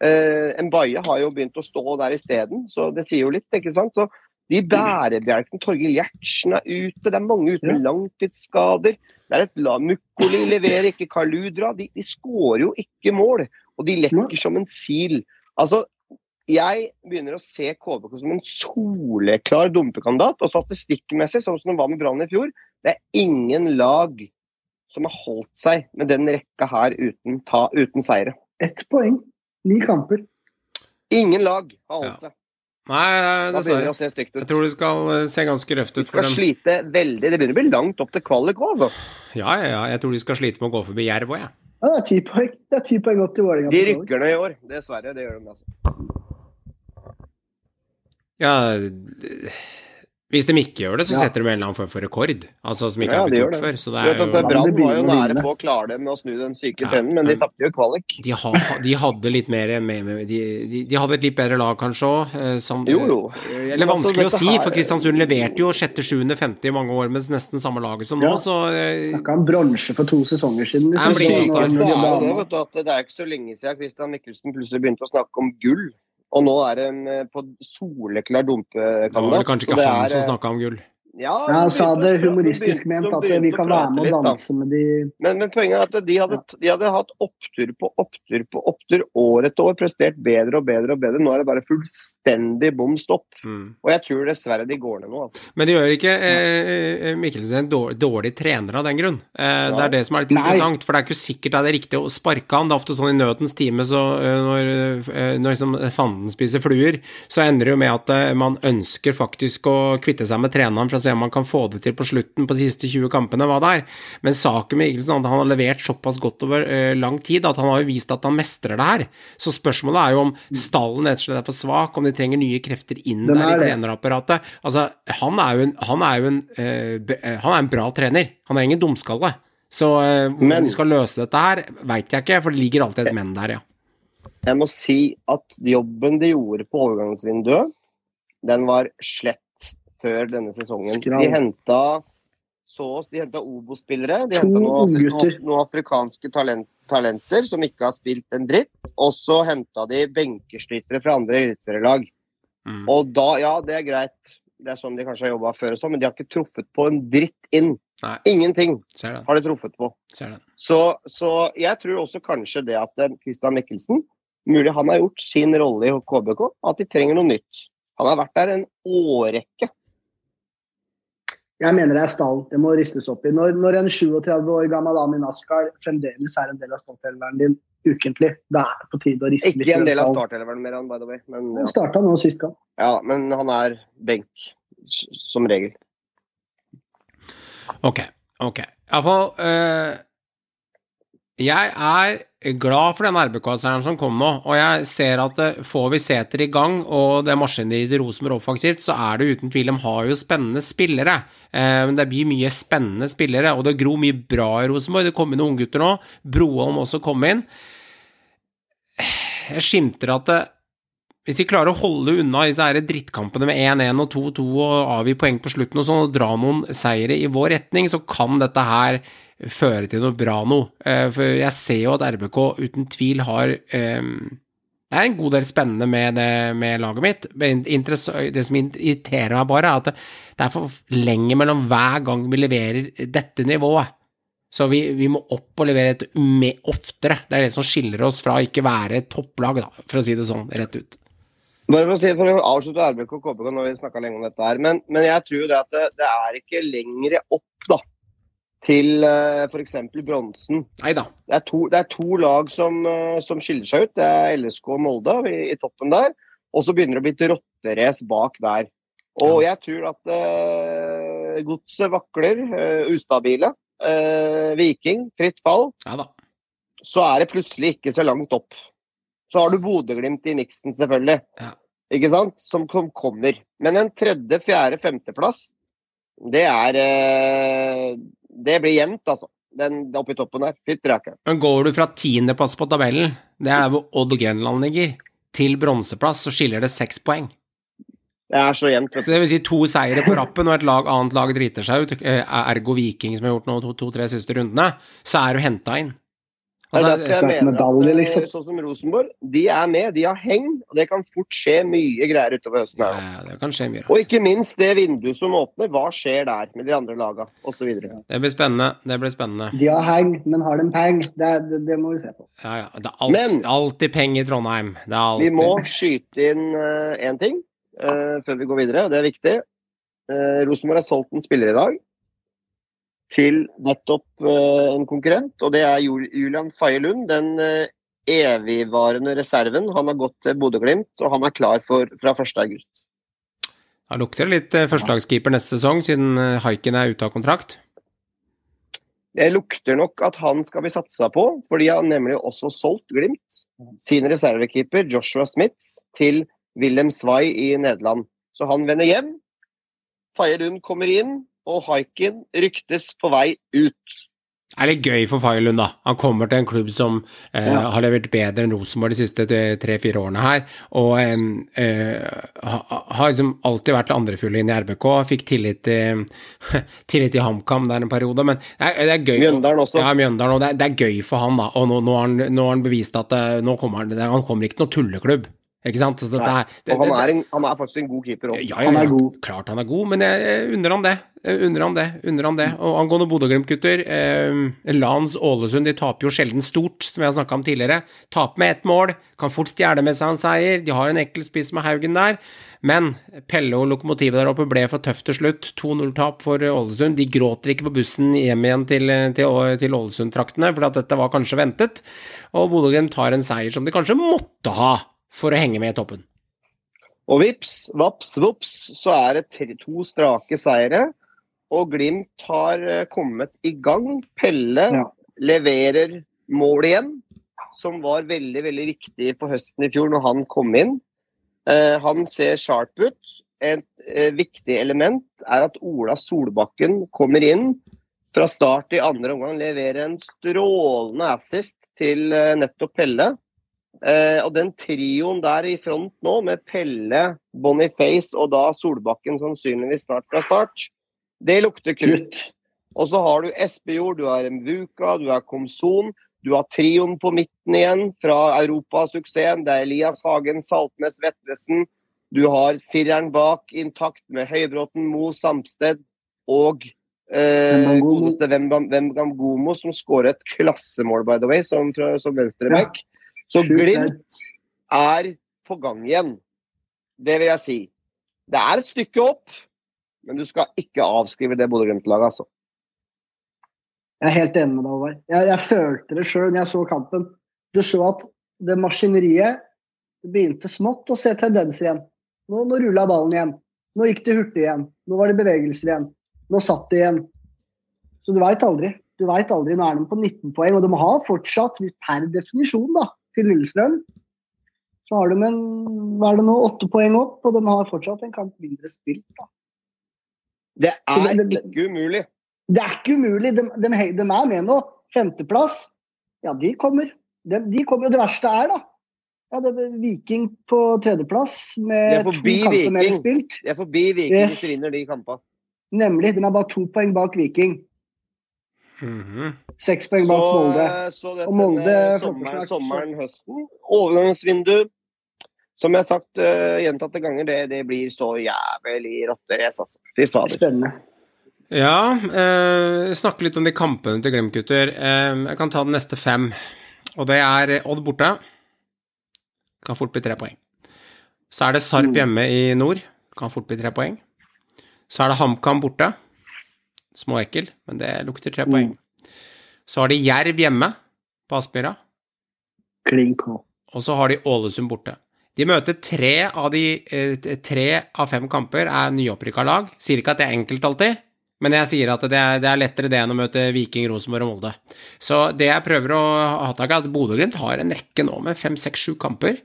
Uh, Mbaye har jo begynt å stå der isteden, så det sier jo litt, ikke sant. Så de bærebjelken Torgeir Gjertsen er ute, det er mange ute med langtidsskader. Det er et la Mukkoli leverer ikke, Kaludra. De, de skårer jo ikke mål, og de lekker som en sil. Altså, jeg begynner å se KBK som en soleklar dumpekandidat, og statistikkmessig, sånn som det var med Brann i fjor, det er ingen lag som har holdt seg med den rekka her uten, ta, uten seire. Ett poeng. Ni kamper. Ingen lag har holdt Ja. seg. Nei, dessverre. Jeg tror det skal eh, se ganske røft ut for skal slite veldig. Det begynner å bli langt opp til kvalik òg, altså. Ja, ja, ja. Jeg tror de skal slite med å gå forbi Jerv òg, jeg. Ja, det er ti poeng. Det er ti poeng opp til Vålerenga. De rykker ned i år. Dessverre. Det gjør de. altså. Ja, hvis de ikke gjør det, så Ja. setter de en eller annen form for rekord. Altså som ikke Ja, har blitt gjort det. før. Så det er jo Brann var jo nære på å klare det med å snu den syke Ja, trenden, men de tapte jo kvalik. de, ha, de hadde litt mer med, de, de, de hadde et litt bedre lag, kanskje òg. Jo, jo. Eller Men altså, vanskelig å si, for Kristiansund leverte jo sjette, sjuende, femte i mange år med nesten samme laget som nå, så eh, Snakka om bronse for to sesonger siden. Det er jo det, vet du, at det er ikke så lenge siden Christian Mikkelsen plutselig begynte å snakke om gull. Og nå er det en på soleklar det var det vel kanskje ikke han er, som eh, snakka om gull. Ja, han sa det de humoristisk begynte- ment at vi kan være med litt, og da. danse med de Men, men poenget er at de hadde, de hadde hatt opptur på opptur på opptur år etter år, prestert bedre og bedre og bedre. Nå er det bare fullstendig bom stopp. Mm. Og jeg tror dessverre de går ned nå. Altså. Men det gjør ikke eh, eh, Mikkelsen en dårlig, dårlig trener av den grunn. Eh, Det er det som er litt Nei. interessant, for det er ikke sikkert det er riktig å sparke han. Det er ofte sånn i nødens time, så eh, når, eh, når liksom fanden spiser fluer, så ender det jo med at eh, man ønsker faktisk å kvitte seg med treneren for å se om man kan få det til på slutten på de siste 20 kampene, hva det er. Men saken med Igelsen er at han har levert såpass godt over uh, lang tid at han har jo vist at han mestrer det her. Så spørsmålet er jo om stallen rett og slett er for svak, om de trenger nye krefter inn der i er trenerapparatet. Altså, han er jo en, han er jo en, uh, han er en bra trener. Han er ingen dumskalle. Så uh, hvordan de skal løse dette her, veit jeg ikke, for det ligger alltid et men der, ja. Jeg må si at jobben de gjorde på overgangsvinduet, den var slett før denne sesongen. Skral. De henta så de henta Obo-spillere. De henta noen, noen, noen afrikanske talent, talenter som ikke har spilt en dritt. Og så henta de benkeskyttere fra andre eliteserielag. Mm. Og da, ja, det er greit. Det er sånn de kanskje har jobba før og sånn, men de har ikke truffet på en dritt inn. Nei. Ingenting har de truffet på. Så, så jeg tror også kanskje det at eh, Christian Mikkelsen, mulig han har gjort sin rolle i KBK, at de trenger noe nytt. Han har vært der en årrekke. Jeg mener det er stall. Det må ristes opp i. Når, når en 37 år gammel Amin Askar fremdeles er en del av startelveren din ukentlig, det er på tide å riste litt Ikke en del av stall. starteleveren mer, by the way. Men, Han starta nå sist gang. ja, men han er benk, som regel. Ok, ok. Iallfall uh, Jeg er glad for den RBK-seieren som kom nå, og jeg ser at eh, får vi Sæter i gang og det maskineriet til Rosenborg offensivt, så er det uten tvil De har jo spennende spillere. Eh, men det blir mye spennende spillere, og det gror mye bra i Rosenborg. Det kom inn unggutter nå. Broholm også kom inn. Jeg skimter at det, hvis de klarer å holde unna disse her drittkampene med 1-1 og 2-2 og avgi poeng på slutten og sånn, og dra noen seire i vår retning, så kan dette her føre til noe bra noe. Eh, For jeg ser jo at RBK uten tvil har eh, Det er en god del spennende med, det, med laget mitt. Det som irriterer meg bare, er at det, er for lenge mellom hver gang vi leverer dette nivået. Så vi, vi må opp og levere et med oftere. Det er det som skiller oss fra ikke være topplag, da, for å si det sånn rett ut. Bare for å, si, for å avslutte RBK og KBK, når vi snakka lenge om dette her, men, men jeg tror det at det, det er ikke lenger opp da, til uh, f.eks. bronsen. Det er to, det er to lag som, eh, som skiller seg ut. Det er LSK og Molde i, i toppen der. Og så begynner det å bli et rotterace bak der. Og jeg tror at uh, godset vakler, uh, ustabile. Eh, Viking, fritt fall. Ja. Så er det plutselig ikke så langt opp. Så har du Bodø-Glimt i miksen, selvfølgelig. Ja. Ikke sant? Som, som kommer. Men en tredje, fjerde, femteplass Det er eh, Det blir jevnt, altså. Den oppi toppen der. Fytti rakkeren. Men går du fra tiendeplass på tabellen, det er hvor Odd Grenland ligger, til bronseplass, så skiller det seks poeng. Det er så jevnt. Så det vil si to seire på rappen, og et lag, annet lag driter seg ut, eh, ergo Viking, som har gjort nå to-tre siste rundene, så er du henta inn. Det er Altså, derfor jeg mener medalje, at eh, liksom. sånn som Rosenborg, de er med, de har heng, og det kan fort skje mye greier utover høsten. her. ja, det kan skje mye. Og ikke minst det vinduet som åpner, hva skjer der med de andre laga, osv. Det blir spennende. Det blir spennende. De har heng, men har de peng? Det, det, det må vi se på. Ja, ja. Det er alltid, Men- alltid penger i Trondheim. Det er. Vi må skyte inn én ting uh, før vi går videre, og det er viktig. Uh, Rosenborg har solgt en spiller i dag til nettopp eh, en konkurrent, og det er Julian Faye Lund. Den eh, evigvarende reserven. Han har gått til Bodø-Glimt, og han er klar for, fra 1.8. Da lukter det litt eh, førstelagskeeper neste sesong, siden Haiken er ute av kontrakt. Det lukter nok at han skal bli satsa på, for de har nemlig også solgt Glimt sin reservekeeper Joshua Smiths til Wilhelm Svai i Nederland. Så han vender hjem. Faye Lund kommer inn, og Haiken ryktes på vei ut. Det er litt gøy for Fagerlund, da. Han kommer til en klubb som eh, Ja. har levert bedre enn Rosenborg de siste tre-fire årene her, og eh, har liksom alltid vært andrefulle inn i RBK. Fikk tillit til, tillit til HamKam der en periode, men det er, det er gøy. Mjøndalen også. Ja, Mjøndalen, og det er, det er gøy for han, da. Og nå, nå, har, han, nå har han bevist at eh, nå kommer han, han kommer ikke til noen tulleklubb. Ikke sant? Så dette det, det, han er, en, han er faktisk en god keeper òg. ja, ja, Han er god. Klart han er god, men jeg, jeg unner han det. Unner han det. Unner han det. Og angående Bodø-Glimt-gutter eh, Lans Ålesund de taper jo sjelden stort, som jeg har snakka om tidligere. Taper med ett mål, kan fort stjele med seg en seier. De har en ekkel spiss med Haugen der. Men Pelle og lokomotivet der oppe ble for tøft til slutt. 2-0-tap for Ålesund. De gråter ikke på bussen hjem igjen til, til, til Ålesund-traktene, for at dette var kanskje ventet. Og Bodø-Glimt tar en seier som de kanskje måtte ha for å henge med i toppen. Og vips, vaps, vops, så er det tre, to strake seire. Og Glimt har eh, kommet i gang. Pelle Ja. leverer mål igjen, som var veldig veldig viktig på høsten i fjor når han kom inn. Eh, han ser sharp ut. Et eh, viktig element er at Ola Solbakken kommer inn fra start i andre omgang, leverer en strålende assist til eh, nettopp Pelle. Eh, og den trioen der i front nå, med Pelle, Boniface og da Solbakken sannsynligvis snart fra start, det lukter krutt. Og så har du Espejord, du har Mvuka, du har Komson. Du har trioen på midten igjen fra europasuksessen. Det er Elias Hagen, Saltnes, Vetlesen. Du har fireren bak intakt med Høybråten, Mo, Samsted og eh, godeste Wembam- som skårer et klassemål, by the way, som, som venstreback. Så Glimt er på gang igjen. Det vil jeg si. Det er et stykke opp, men du skal ikke avskrive det Bodø-Glimt-laget, altså. Jeg er helt enig med deg, Håvard. Jeg, jeg følte det sjøl når jeg så kampen. Du så at det maskineriet begynte smått å se tendenser igjen. Nå, nå rulla ballen igjen. Nå gikk det hurtig igjen. Nå var det bevegelser igjen. Nå satt det igjen. Så du veit aldri. Du vet aldri. Nå er de på 19 poeng, og de har fortsatt, per definisjon, da, til Lillestrøm, så har de en er det nå, åtte poeng opp, og de har fortsatt en kamp mindre spilt. da. Det er det- det- ikke umulig. Det er ikke umulig. De, de, de er med nå. Femteplass. Ja, de kommer. De, de kommer. Og det verste er, da ja, det er Viking på tredjeplass med to kamper mer spilt. De er forbi Viking Yes. hvis de vinner de kampene. Nemlig. De er bare to poeng bak Viking. Mhm. Seks poeng bak Molde. eh, så dette Og Molde sommeren, sommeren, høsten. Overgangsvindu. Som jeg har sagt uh, gjentatte ganger, det, det blir så jævlig rotterace, altså. Fy fader. Spennende. Ja, eh, snakke litt om de kampene til Glimt, gutter. Eh, jeg kan ta de neste fem. Og det er Odd borte. Kan fort bli tre poeng. Så er det Sarp hjemme i nord. Kan fort bli tre poeng. Så er det HamKam borte. Småekkel, men det lukter tre poeng. Så har de Jerv hjemme på Aspmyra. Og så har de Ålesund borte. De møter tre av de eh, tre av fem kamper er nyopprykka lag. Sier ikke at det er enkelt alltid, men jeg sier at det er, det er lettere det enn å møte Viking, Rosenborg og Molde. Så det jeg prøver å ha tak i, er at Bodø-Glimt har en rekke nå med fem, seks, sju kamper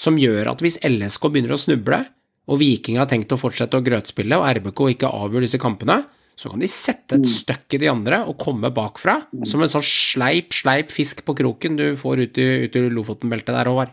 som gjør at hvis LSK begynner å snuble, og Viking har tenkt å fortsette å grøtspille, og RBK ikke avgjør disse kampene, så kan de sette et støkk i de andre og komme bakfra, som en sånn sleip, sleip fisk på kroken du får ut i, ut i Lofoten-beltet der, Håvard.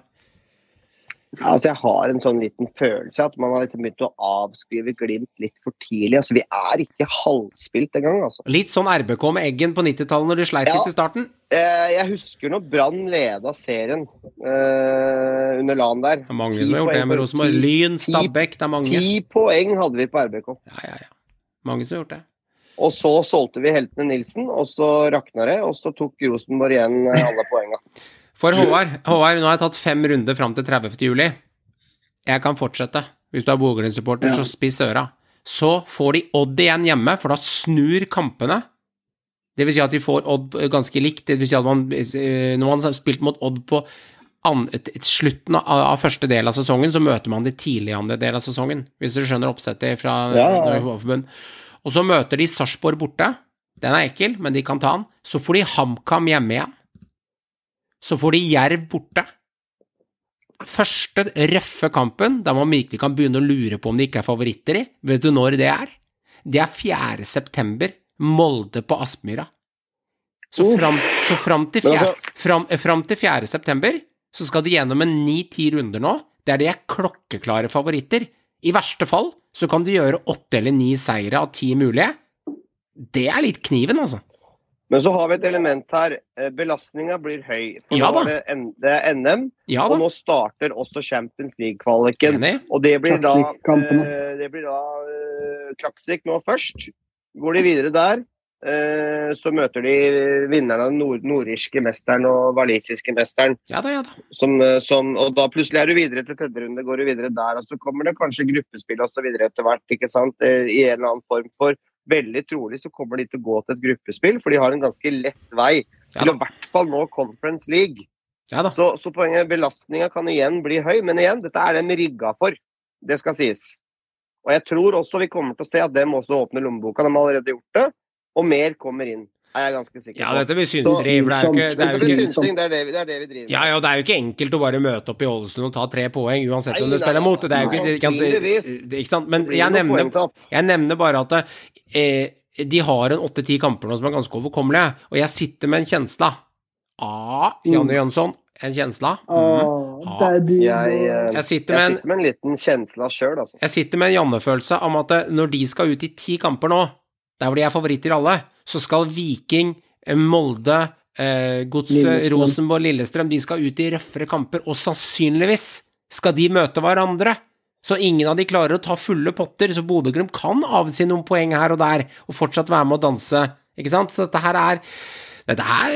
Ja, altså jeg har en sånn liten følelse at man har liksom begynt å avskrive Glimt litt for tidlig. Altså Vi er ikke halvspilt engang, altså. Litt sånn RBK med Eggen på 90-tallet når de sleit Ja. litt i starten. Eh, Jeg husker når Brann leda serien eh, under LAN der. Det er mange som har gjort det med Rosenborg. Lyn, Stabæk, det er mange. Ti poeng hadde vi på RBK. Ja, ja, ja. Mange som har gjort det. Og så solgte vi heltene Nilsen, og så rakna det, og så tok Rosenborg igjen eh, alle poenga. For Håvard, Håvard, nå har jeg tatt fem runder fram til 30. juli. Jeg kan fortsette. Hvis du er Bogerud-supporter, så spiss øra. Så får de Odd igjen hjemme, for da snur kampene. Det vil si at de får Odd ganske likt. Det vil si at man, eh, når man har spilt mot Odd på an, slutten av, første del av sesongen, så møter man de tidlig andre del av sesongen. Hvis du skjønner oppsettet fra Ja, ja, ja. Og så møter de Sarpsborg borte. Den er ekkel, men de kan ta den. Så får de HamKam hjemme igjen. Så får de Jerv borte. Første røffe kampen, der man virkelig kan begynne å lure på om de ikke er favoritter i, vet du når det er? Det er 4. september, Molde på Aspmyra. Så fram, så fram, til 4, altså- fram, fram til 4. september så skal de gjennom en 9-10 runder nå, der de er klokkeklare favoritter. I verste fall så kan du gjøre åtte eller ni seire av ti mulige. Det er litt kniven, altså. Men så har vi et element her. Eh, Belastninga blir høy. For Ja da. det, det er NM, Ja og nå starter også Champions League-kvaliken. Og det blir da, eh, det blir da eh, Klaksvik nå først. Går de videre der, så møter de vinneren av den nord nordirske mesteren og walisiske mesteren. Ja da, ja da. Som, eh, som, og da plutselig er du videre til tredje runde, går du videre der. Og så kommer det kanskje gruppespill og så videre etter hvert, ikke sant. eh, I en eller annen form for Veldig trolig så kommer de til å gå til et gruppespill, for de har en ganske lett vei Ja til å i hvert fall nå Conference League. Ja da. Så, så poenget belastninga kan igjen bli høy, men igjen, dette er de rigga for. Det skal sies. Og jeg tror også vi kommer til å se at dem også åpner lommeboka. De har allerede gjort det, og mer kommer inn. Er jeg ganske sikker Ja, på. dette blir synseri, det er jo ikke, det er jo det, ikke synsing, det, er det, vi- det er det vi driver med. Ja, ja, det er jo ikke enkelt å bare møte opp i Ålesund og ta tre poeng, uansett Nei, hvem du nei, spiller mot. Det er jo ikke, det, det, ikke sant? Men jeg nevner, jeg nevner bare at eh, de har en åtte-ti kamper nå som er ganske overkommelige, og jeg sitter med en kjensle av Ah, Janne Jønsson, en kjensle av Åh, Ja. Jeg, eh, Jeg sitter jeg med en sitter med en liten kjensle sjøl, altså. Jeg sitter med en Janne-følelse om at eh, når de skal ut i ti kamper nå, der hvor de er favoritter alle, så skal Viking, eh, Molde, eh, Godset, Rosenborg, Lillestrøm De skal ut i røffere kamper, og sannsynligvis skal de møte hverandre. Så ingen av de klarer å ta fulle potter, så Bodø-Glimt kan avsi noen poeng her og der, og fortsatt være med å danse, ikke sant? Så dette her er Dette her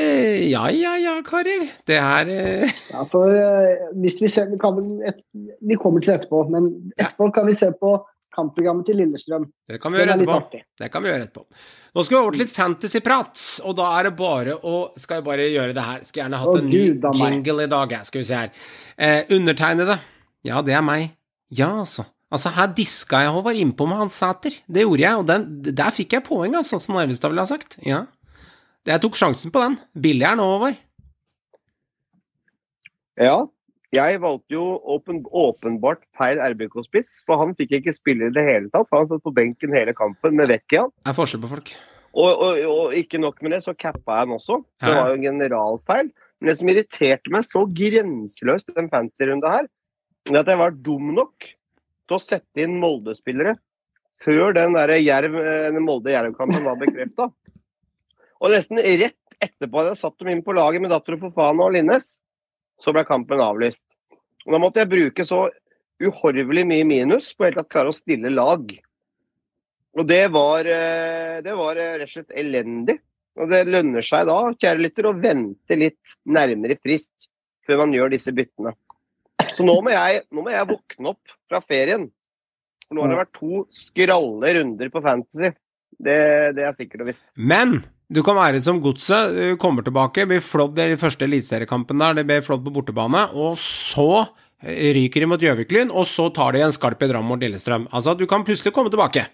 Ja, ja, ja, karer. Det er eh, Ja, for eh, hvis vi ser, vi, kan, et, vi kommer til etterpå, men etterpå kan vi se på kampprogrammet til Lillestrøm. Det kan vi gjøre er etterpå. Det kan vi gjøre etterpå. Nå skal vi over til litt fantasyprat, og da er det bare å Skal vi bare gjøre det her? Skulle gjerne hatt en ny Gud jingle i dag, jeg. Skal vi se her. Eh, undertegnede. Ja, det er meg. Ja, altså. Altså, her diska jeg Håvard innpå med Hans Sæter. Det gjorde jeg, og den, der fikk jeg poeng, altså, som Narvestad ville ha sagt. Ja. Jeg tok sjansen på den. Billig er nå, Håvard. Ja. Jeg valgte jo åpen, åpenbart feil RBK-spiss, for han fikk ikke spille i det hele tatt. Han satt på benken hele kampen med Vecchia. Det er forskjell på folk. Og, og, og ikke nok med det, så cappa jeg han også. Det var jo en generalfeil. Men det som irriterte meg så grenseløst i den fancy-runda her, er at jeg var dum nok til å sette inn Molde-spillere før den der den Molde-Jerv-kampen var bekrefta. Og nesten rett etterpå hadde jeg satt dem inn på laget med datter Fofana og Linnes, så ble kampen avlyst. Og Da måtte jeg bruke så uhorvelig mye minus på helt tatt klare å stille lag. Og det var, eh, det var eh, rett og slett elendig. Og det lønner seg da, kjære lytter, å vente litt nærmere frist før man gjør disse byttene. Så nå må jeg, nå må jeg våkne opp fra ferien. For nå har det vært to skralle runder på Fantasy. Det, det er sikkert og visst. Men du kan være som Godset uh, kommer tilbake, blir flådd i den første eliteseriekampen der, det blir flådd på bortebane, og så eh, ryker de mot Gjøviklyn, og så tar de en skarp i Drammen mot Lillestrøm. Altså, du kan plutselig komme tilbake.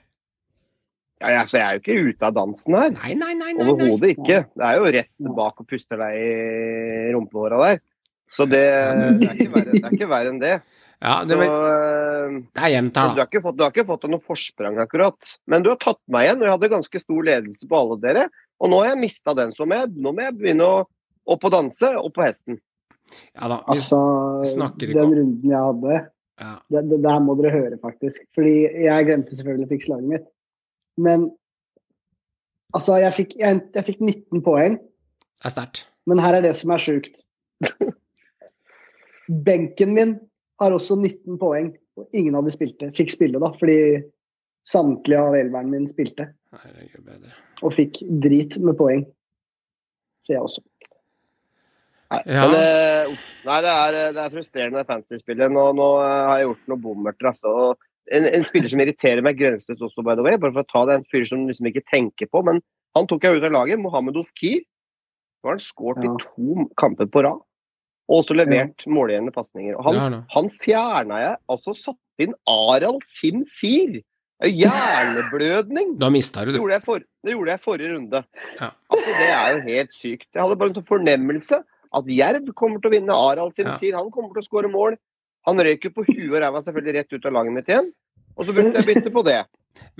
Ja, jeg, så jeg er jo ikke ute av dansen her. Nei, nei, nei, nei. Overhodet ikke. Det er jo rett bak og puster deg i rumpehåra der. Så det, det, er ikke verre, det er ikke verre enn det. Ja, det, Så, eh, Det er jevnt du, her, har da. ikke fått, du har ikke fått noe forsprang, akkurat. Men du har tatt meg igjen, og jeg hadde ganske stor ledelse på alle dere. Og nå har jeg mista den, så må jeg, nå må jeg begynne å opp og danse, opp på hesten. Ja da. Vi, Altså, snakker ikke om den runden jeg hadde, ja. det, det der må dere høre, faktisk. Fordi jeg glemte selvfølgelig å fikse laget mitt. Men altså, jeg fikk, jeg, jeg fikk 19 poeng. Det er sterkt. Men her er det som er sjukt. Benken min har også 19 poeng, og ingen av de spilte. Fikk spille, da, fordi samtlige av elveren min spilte. Herregud bedre. Og fikk drit med poeng. Ser jeg også. Nei, Ja. men, eh, uff, nei det, er, det er frustrerende fantasy-spillet. Nå, nå eh, har jeg gjort noe bommerter. Altså. En, en spiller som irriterer meg grenseløst også, by the way, bare for å ta det, en fyr som liksom ikke tenker på, men han tok jeg ut av laget. Mohammed Ofkir. Nå har han skåret Ja. i to kamper på rad. Og også levert målgjerende pasninger. Og han, ja, han. fjerna jeg, altså satte inn Arald Sim Sir. Er Hjerneblødning. Da mista du, Det gjorde for, det gjorde jeg forrige runde. Ja. Altså, det er jo helt sykt. Jeg hadde bare en sånn fornemmelse at Jerv kommer til å vinne. Arald sin Ja. sier han kommer til å skåre mål. Han røyk jo på huet og ræva selvfølgelig rett ut av laget mitt igjen. Og så brukte jeg bytte på det.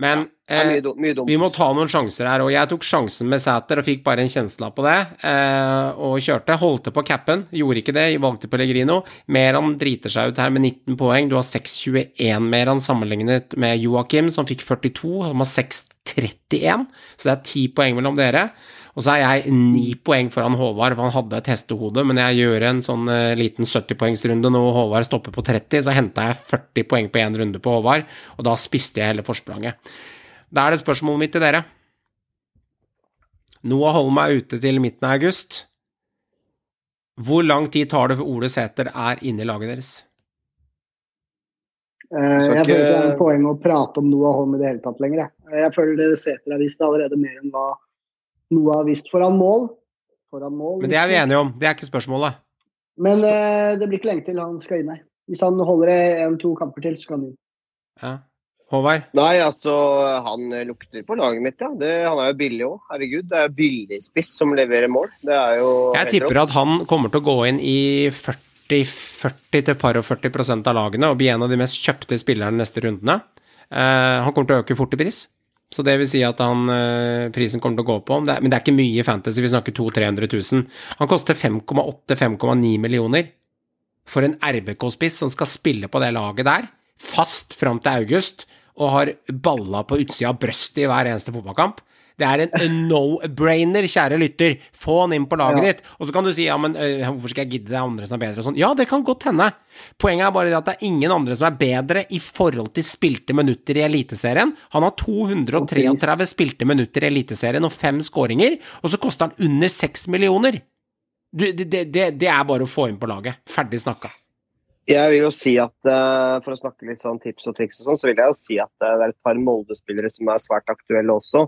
Men Det er eh, mye, mye dumt. vi må ta noen sjanser her, og jeg tok sjansen med Sæter og fikk bare en kjensla på det, eh, og kjørte. Holdt på capen, gjorde ikke det, valgte Pellegrino. Meran driter seg ut her med 19 poeng. Du har 6,21 Meran sammenlignet med Joakim, som fikk 42, som har 6,31, så det er 10 poeng mellom dere. Og så er jeg 9 poeng foran Håvard, for han hadde et hestehode, men jeg gjør en sånn uh, liten 70-poengsrunde når Håvard stopper på 30, så henta jeg 40 poeng på én runde på Håvard, og da spiste jeg hele forspranget. Da er det spørsmålet mitt til dere. Noah Holm er ute til midten av august. Hvor lang tid tar det før Ole Sæter er inne i laget deres? Eh, jeg føler ikke det er noe poeng å prate om Noah Holm i det hele tatt lenger. Jeg, jeg føler det Sæter har vist allerede mer enn hva Noah har vist foran mål. Foran mål. Men det er vi enige om, det er ikke spørsmålet. Men eh, det blir ikke lenge til han skal inn her. Hvis han holder en-to kamper til, så skal han inn. Ja. Håvard? Nei, altså, han lukter på laget mitt, ja. Det, han er jo billig òg. Herregud, det er jo billigspiss som leverer mål. Det er jo Jeg tipper rått. at han kommer til å gå inn i 40-40 til par og 40% av lagene og bli en av de mest kjøpte spillerne neste rundene. Eh, han kommer til å øke fort i pris, så det vil si at han, eh, prisen kommer til å gå på. Det, men det er ikke mye fantasy, vi snakker 200 000-300 000. Han koster 5,8-5,9 millioner for en RBK-spiss som skal spille på det laget der, fast fram til august, og har balla på utsida av brøstet i hver eneste fotballkamp. Det er en no-brainer, kjære lytter. Få han inn på laget Ja. ditt. Og så kan du si ja, men øh, hvorfor skal jeg gidde det er andre som er bedre og sånn. Ja, det kan godt hende. Poenget er bare at det er ingen andre som er bedre i forhold til spilte minutter i Eliteserien. Han har 233 spilte minutter i Eliteserien og fem skåringer, og så koster han under seks millioner. Du, det, det, det, det er bare å få inn på laget. Ferdig snakka. Jeg vil jo si at, eh, For å snakke litt sånn tips og triks, og sånn, så vil jeg jo si at eh, det er et par Molde-spillere som er svært aktuelle også.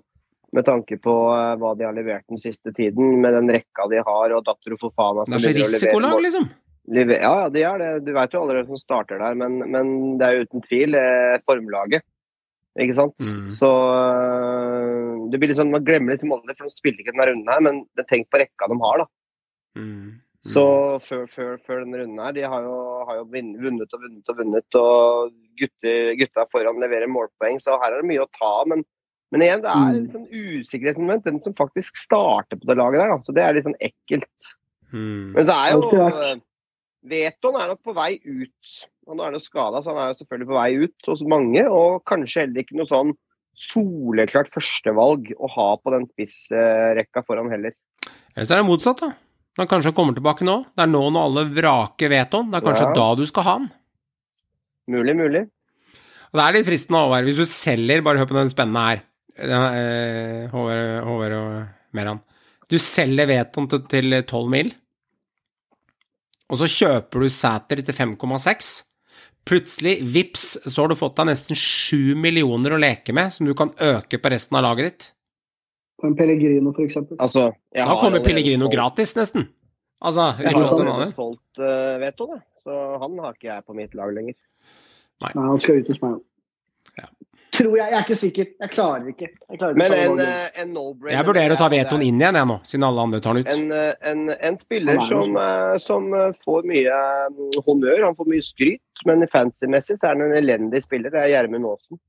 Med tanke på eh, hva de har levert den siste tiden, med den rekka de har, og datter Dattero Fofana Det er så risikolag, liksom. Lever- Ja, ja, de er det. Du vet jo allerede som starter der, men, men det er uten tvil eh, formlaget. Ikke sant? Mm. Så eh, det blir sånn, Man glemmer liksom alle, for de spilte ikke denne runden her, men tenk på rekka de har, da. Mm. Så før, før, før denne runden her, de har jo, har jo vunnet og vunnet og vunnet, og gutter, gutta foran leverer målpoeng, så her er det mye å ta. Men, men igjen, det er en litt sånn usikkerhetsmoment, den som faktisk starter på det laget der, da. Så det er litt sånn ekkelt. Mm. Men så er jo vært. Veton er nok på vei ut. Han er jo skada, så han er jo selvfølgelig på vei ut hos mange. Og kanskje heller ikke noe sånn soleklart førstevalg å ha på den spissrekka foran heller. Ellers er det motsatt, da. Han kanskje kommer tilbake nå. Det er nå når alle vraker Veton. Det er kanskje Ja. da du skal ha han. Mulig, mulig. Og det er litt fristende, Håvard, hvis du selger Bare hør på den spennende her. Ja, eh, Håvard, Håvard og Meran. Du selger Veton til, til 12 mil, og så kjøper du Sæter til 5,6. Plutselig, vips, så har du fått deg nesten 7 millioner å leke med, som du kan øke på resten av laget ditt. På en Pellegrino, for eksempel. Altså, jeg Da kommer Pellegrino solgt- gratis, nesten. Altså, Jeg har sånn. allerede solgt uh, Veto, det. Så han har ikke jeg på mitt lag lenger. Nei, han skal ut hos meg. Tror jeg. Jeg er ikke sikker. Jeg klarer ikke. Jeg klarer ikke Men en, eh, en no-brainer Jeg vurderer å ta vetoen inn igjen, jeg nå, siden alle andre tar den ut. En, eh, en, en spiller er som, eh, som får mye eh, honnør, han får mye skryt, men fancy-messig så er han en elendig spiller. Det er Gjermund Aasen.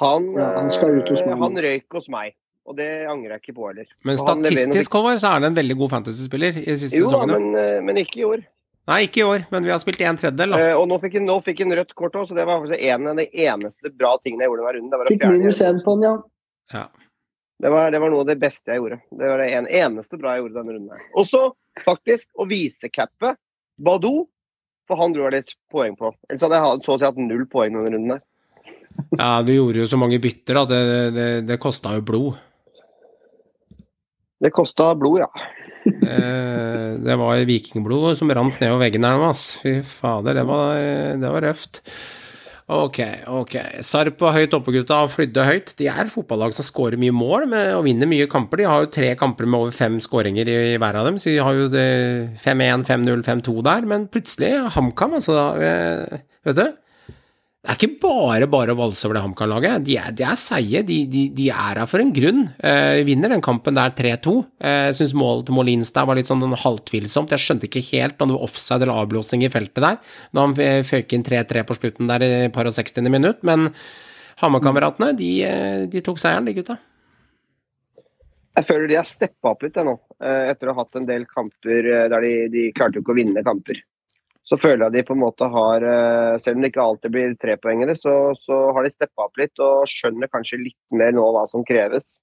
Han, Ja, han skal ut hos meg. han røyk hos meg, og det angrer jeg ikke på heller. Men statistisk, Håvard, så er han en veldig god fantasy-spiller i siste sesongen. Jo men, men ikke i år. Nei, ikke i år, men vi har spilt en tredjedel, da. Eh, og nå fikk han nå fikk han rødt kort òg, så det var faktisk en av de eneste bra tingene jeg gjorde denne runden. Det var, å Fikk fjerne minus én på den, ja. Ja. det, var, det var noe av det beste jeg gjorde. Det var det en, eneste bra jeg gjorde denne runden. her. Og så faktisk å vise visecappe Badou, for han dro jeg litt poeng på. Ellers hadde jeg så å si hatt null poeng denne runden. her. ja, du gjorde jo så mange bytter, da. Det, det, det kosta jo blod. Det kosta blod, ja. Eh, det var vikingblod som rant nedover veggen her nå, ass. Fy fader, det var, det var røft. Ok, ok. Sarp var høyt oppe, gutta, flydde høyt. De er fotballag som skårer mye mål med, og vinner mye kamper. De har jo tre kamper med over fem skåringer i, i hver av dem, så de har jo 5-1, 5-0, 5-2 der. Men plutselig, HamKam, altså da, eh, Vet du? Det er ikke bare bare å valse over det HamKam-laget. De, de er seige. De, de, de er her for en grunn. Eh, vinner den kampen der 3-2. Eh, syns målet til Molins der var litt sånn halvtvilsomt. Jeg skjønte ikke helt om det var offside eller avblåsing i feltet der, når han føk inn 3-3 på slutten der i par og 60. minutt. Men Hamar-kameratene, de, eh, de tok seieren, de gutta. Jeg føler de har steppa opp litt jeg, nå, eh, etter å ha hatt en del kamper eh, der de, de klarte jo ikke å vinne kamper. Så føler jeg de på en måte har, eh, selv om det ikke alltid blir trepoengere, så, så har de steppa opp litt og skjønner kanskje litt mer nå hva som kreves.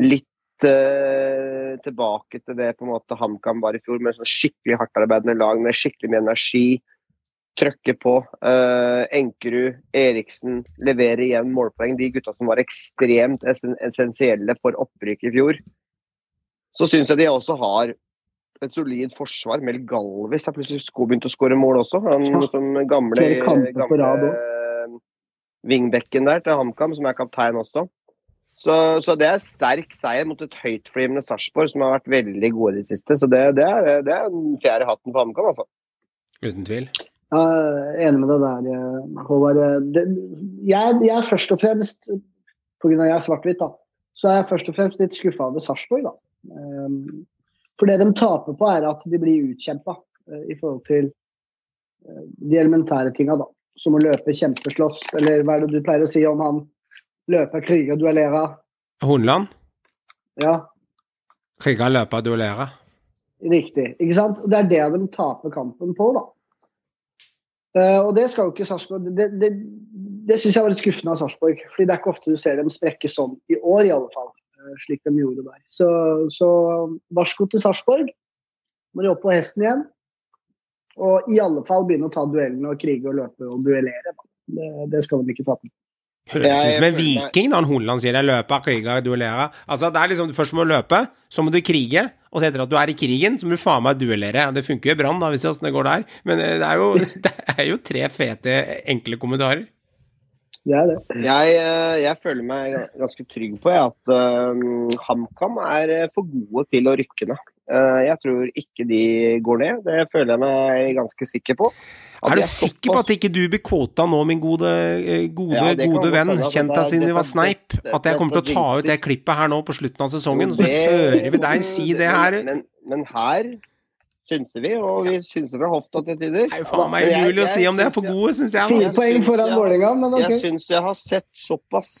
Litt eh, tilbake til det på en måte HamKam var i fjor, med sånn skikkelig hardtarbeidende lag med skikkelig mye energi. Trøkke på. Eh, Enkerud, Eriksen leverer igjen målpoeng. De gutta som var ekstremt essensielle for opprykket i fjor. Så syns jeg de også har et solid forsvar. Mel Galvis har plutselig begynt å skåre mål også. Han Ja. som gamle, på gamle vingbekken der til HamKam, som er kaptein også. Så, så det er sterk seier mot et høytflyvende Sarpsborg, som har vært veldig gode i det siste. Så det, det, er, det er den fjerde hatten for HamKam, altså. Uten tvil. Ja, jeg er enig med deg der, eh, Håvard. Eh, Det, jeg, jeg er først og fremst, pga. jeg er svart-hvitt, da, så er jeg først og fremst litt skuffa over Sarpsborg. da. Um, For det de taper på, er at de blir utkjempa uh, i forhold til uh, de elementære tinga, da. Som å løpe kjempeslåss, eller hva er det du pleier å si om han løper, kriger, duellerer? Hundland? Ja, Krige, løpe, duellere. Riktig. ikke sant? Og Det er det de taper kampen på, da. Eh, og det skal jo ikke Sarpsborg Det, det, det syns jeg var litt skuffende av Sarpsborg. fordi det er ikke ofte du ser dem sprekke sånn, i år i alle fall. Eh, slik de gjorde der. Så, så varsko til Sarpsborg. Må de opp på hesten igjen. Og i alle fall begynne å ta duellene og krige og løpe og duellere. Det, det skal de ikke tape. Høres ut som en viking når Hornland sier 'jeg løper, kriger, duellerer'. Altså, det er liksom, Først må du løpe, så må du krige, og så etter at du er i krigen, så må du faen meg duellere. Det funker jo i Brann, da, hvis det det går der. Men eh, det er, jo, det er jo tre fete, enkle kommentarer. Det er det. Jeg, eh, jeg føler meg ganske trygg på jeg, at uh, HamKam er eh, for gode til å rykke ned. Uh, jeg tror ikke de går ned. Det føler jeg meg ganske sikker på. At Er du sikker på at ikke du blir kvota nå, min gode, gode, Ja, gode venn, kjent er- siden vi var sneip, at jeg kommer til å ta ut det klippet her nå på slutten av sesongen, og så hører vi deg si det her? Men, men, men her synser vi, og vi synser fra hofta til tider. Det er jo faen meg umulig å si om det er for gode, syns jeg. Fire. Poeng foran Vålerenga, men ok. Jeg syns jeg har sett såpass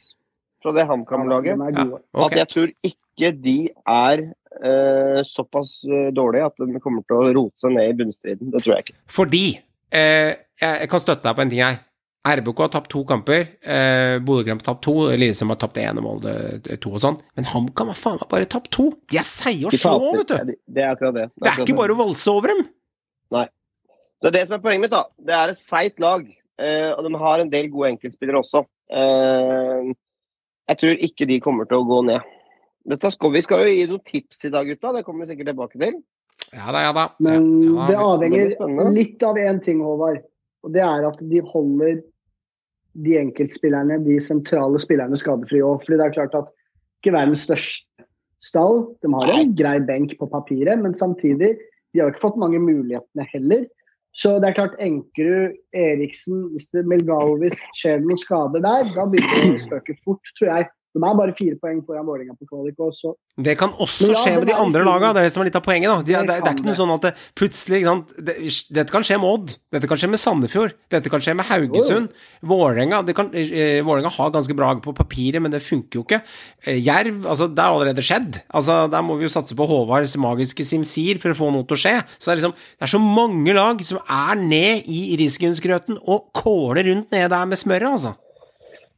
fra det HamKam-laget Ja, okay. at jeg tror ikke de er uh, såpass eh, dårlige at de kommer til å rote seg ned i bunnstriden. Det tror jeg ikke. Fordi uh, jeg, jeg kan støtte deg på en ting her. RBK har tapt to kamper. Eh, Bodø-Glimt har tapt to. Lillestrøm har tapt ene mål, Molde to og sånn. Men HamKam har faen meg bare tapt to! De er seige å slå, vet du. Ja, Det er akkurat det. Det er ikke bare å valse over dem. Det er det som er poenget mitt. da. Det er et seigt lag, eh, og de har en del gode enkeltspillere også. Eh, jeg tror ikke de kommer til å gå ned. Dette skal, vi skal jo gi noen tips i dag, gutta. Det kommer vi sikkert tilbake til. Ja da, ja da. Men ja, det ja, avhenger det avhenger litt av én ting, Håvard. Og det er at de holder de enkeltspillerne, de sentrale spillerne, skadefrie òg. Fordi det er klart at ikke verdens største stall. De har en grei benk på papiret, men samtidig de har ikke fått mange mulighetene heller. Så det er klart, Enkerud, Eriksen, hvis det Melgalvis skjer noen skader der, da begynner det å spøke fort, tror jeg. De er bare fire poeng foran Vålerenga på kvalik. og så Det kan også ja, skje med de andre lagene. Det er det som er litt av poenget. da de, det, Det det, er ikke noe sånn at det plutselig? Det, Dette kan skje med Odd. Dette kan skje med Sandefjord. Dette kan skje med Haugesund. Vålerenga eh, har ganske bra på papiret, men det funker jo ikke. Eh, Jerv altså Det har allerede skjedd. Altså Der må vi jo satse på Håvards magiske Simsir for å få noe til å skje. Så det er liksom Det er så mange lag som er ned i risgrynsgrøten og kåler rundt nede der med smøret, altså.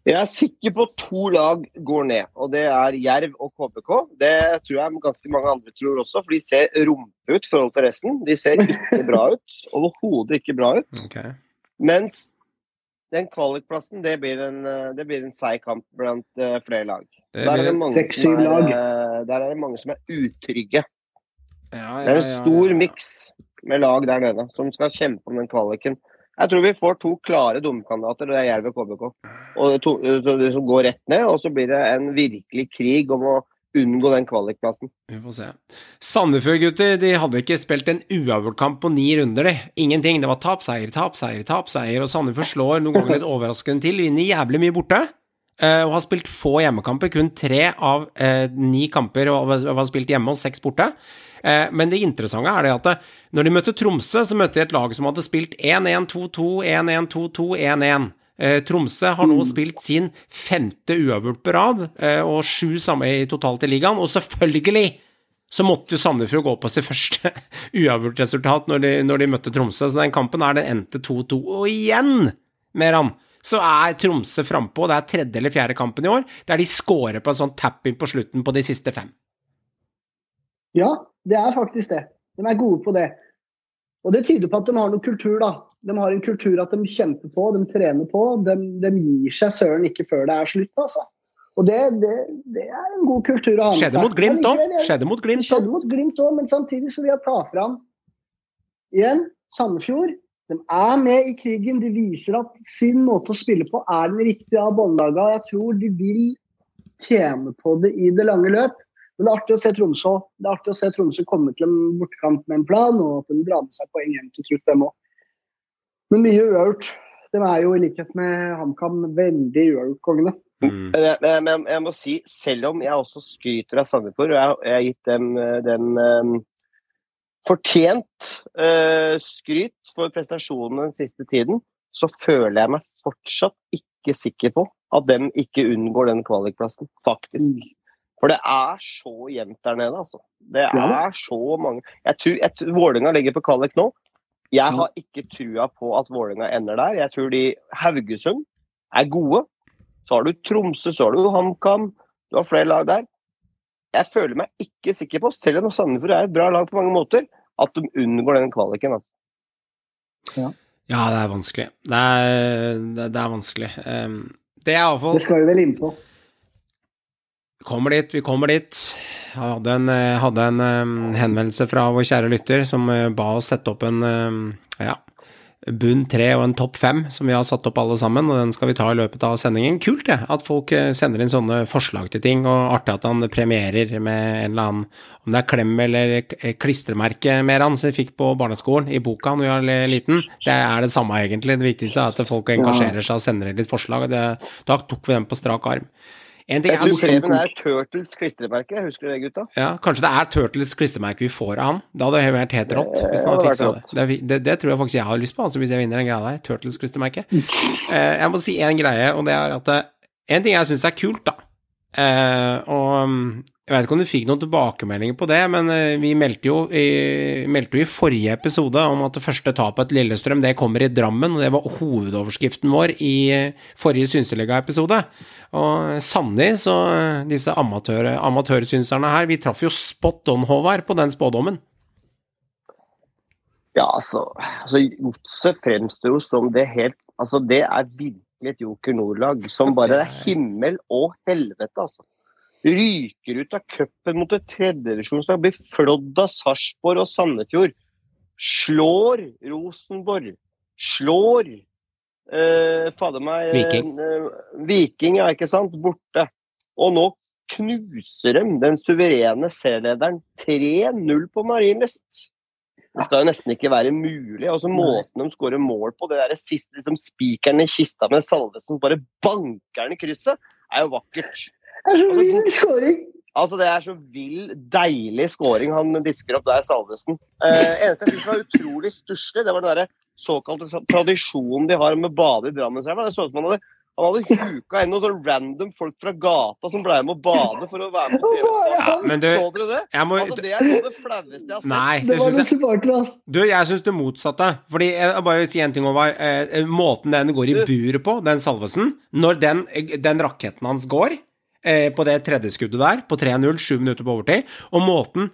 Jeg er sikker på at to lag går ned, og det er Jerv og KBK. Det tror jeg ganske mange andre tror også, for de ser rumpe ut i forhold til resten. De ser ikke bra ut. Overhodet ikke bra ut. Okay. Mens den kvalikplassen, det blir en, eh, det blir en seig kamp blant eh, flere lag. Det Der er det blir- mange som er, lag. eh, Der er det mange som er utrygge. Ja, Det er en stor ja. miks med lag der nede som skal kjempe om den kvaliken. Jeg tror vi får to klare dommerkandidater, det er Jerv og KBK. Og to, som går rett ned, og så blir det en virkelig krig om å unngå den kvalikplassen. Vi får se. Sandefjord-gutter de hadde ikke spilt en uavgjort-kamp på ni runder, de. Ingenting. Det var tap, seier, tap, seier, tap, seier. Og Sandefjord slår noen ganger litt overraskende til. Vinner jævlig mye borte. eh, Og har spilt få hjemmekamper. Kun tre av eh, ni kamper og har spilt hjemme og seks borte. Eh, Men det interessante er det at når de møtte Tromsø, så møtte de et lag som hadde spilt 1-1, 2-2, 1-1, 2-2, 1-1. Eh, Tromsø har nå spilt sin femte uavgjort på rad, eh, og sju samme i totalt i ligaen. Og selvfølgelig så måtte jo Sandefjord gå på sitt første uavgjort-resultat når, de- når de møtte Tromsø. Så den kampen er den endte 2-2. Og igjen, Meran, så er Tromsø frampå. Det er tredje eller fjerde kampen i år der de scorer på en sånn tap-in på slutten på de siste fem. Ja, det er faktisk det. De er gode på det. Og det tyder på at de har noe kultur, da. De har en kultur at de kjemper på, de trener på. De, de gir seg søren ikke før det er slutt, altså. Og det, det, det er en god kultur å ha med Skjedde seg. mot Glimt Men òg. Skjedde mot Glimt òg. skjedde mot Glimt òg, men samtidig så vil jeg ta fram igjen Sandefjord. De er med i krigen. De viser at sin måte å spille på er den riktige av båndlaga. Jeg tror de vil tjene på det i det lange løp. Men det er artig å se Tromsø. Det er artig å se Tromsø komme til en bortekamp med en plan, og at de drar med seg poeng hjem til trutt, dem òg. Men mye uavgjort. De er jo i likhet med HamKam veldig uavgjort-kongene. Mm. Men jeg, men jeg, jeg må si, selv om jeg også skryter av Sandefjord, og jeg, jeg har gitt dem, den dem eh, fortjent eh, skryt for prestasjonen den siste tiden, så føler jeg meg fortsatt ikke sikker på at dem ikke unngår den kvalikplassen, faktisk. Mm. For det er så jevnt der nede, altså. Det Ja. er så mange Jeg tror, jeg, tror- Vålerenga ligger på kvalik nå. Jeg har ikke trua på at Vålinga ender der. Jeg tror de Haugesund er gode. Så har du Tromsø, så har du HamKam. Du har flere lag der. Jeg føler meg ikke sikker på, selv om Sandefjord er et bra lag på mange måter, at de unngår den kvaliken. Altså. Ja, det er vanskelig. Det er, det, det er vanskelig. Um, det er iallfall Det skal vi vel inn på. kommer dit, vi kommer dit. Jeg hadde en, eh, hadde en eh, henvendelse fra vår kjære lytter som eh, ba oss sette opp en ja, bunn tre og en topp fem, som vi har satt opp alle sammen, og den skal vi ta i løpet av sendingen. Kult, det, at folk sender inn sånne forslag til ting, og artig at han premierer med en eller annen Om det er klem eller klistremerke mer han som vi fikk på barneskolen i boka når vi var liten, det er det samme egentlig. Det viktigste er at folk engasjerer seg og sender inn litt forslag, og det, da tok vi den på strak arm. En ting Jeg er tror Preben er Turtles klistremerke, husker du det, gutta? ja, Kanskje det er Turtles klistremerke vi får av han. Det hadde vært helt rått. Hvis hadde hadde vært det. Det, det. Tror jeg faktisk jeg har lyst på, altså, hvis jeg vinner den greia der. Turtles klistremerke. Eh, jeg må si en greie, og det er at eh, En ting jeg syns er kult, da. Eh, og mm, jeg vet ikke om du fikk noen tilbakemeldinger på det, men eh, vi meldte jo, i, meldte jo i forrige episode om at det første tapet til Lillestrøm det kommer i Drammen, og det var hovedoverskriften vår i eh, forrige Synseliga-episode. Og sannelig, så eh, disse amatør, amatørsynserne her, vi traff jo spot on, Håvard, på den spådommen. Ja, altså, altså Godset fremstår jo som det helt Altså, det er virkelig et Joker Nord-lag som bare er himmel og helvete, altså. Ryker ut av cupen mot et tredjedivisjonslag, blir flådd av Sarpsborg og Sandefjord. Slår Rosenborg. Slår eh, Fader meg eh, Viking. Eh, Viking, ja, ikke sant? Borte. Og nå knuser dem den suverene serielederen 3-0 på Marienlyst. Det skal jo nesten ikke være mulig. Altså Måten de skårer mål på, det der siste liksom, spikeren i kista med Salvesen bare banker den i krysset, er jo vakkert. Det er så vill scoring! Altså Det er så vill, deilig scoring han disker opp der, Salvesen. Eh, eneste jeg syns var utrolig stusslig, det var den der såkalte tra- tradisjonen de har med å bade i Drammenselva. Det så ut som han hadde, han hadde huka inn noen random folk fra gata som ble med å bade for å være med på TV. Ja, men du, Så dere det? jeg må Altså, det er noe av det flaueste jeg har sett. Nei, Det det var jeg. Du, jeg syns det motsatte. Fordi jeg bare si en ting over eh, måten den går i buret på, den Salvesen, når den, den raketten hans går eh, på det tredje skuddet der, på 3-0, sju minutter på overtid, og måten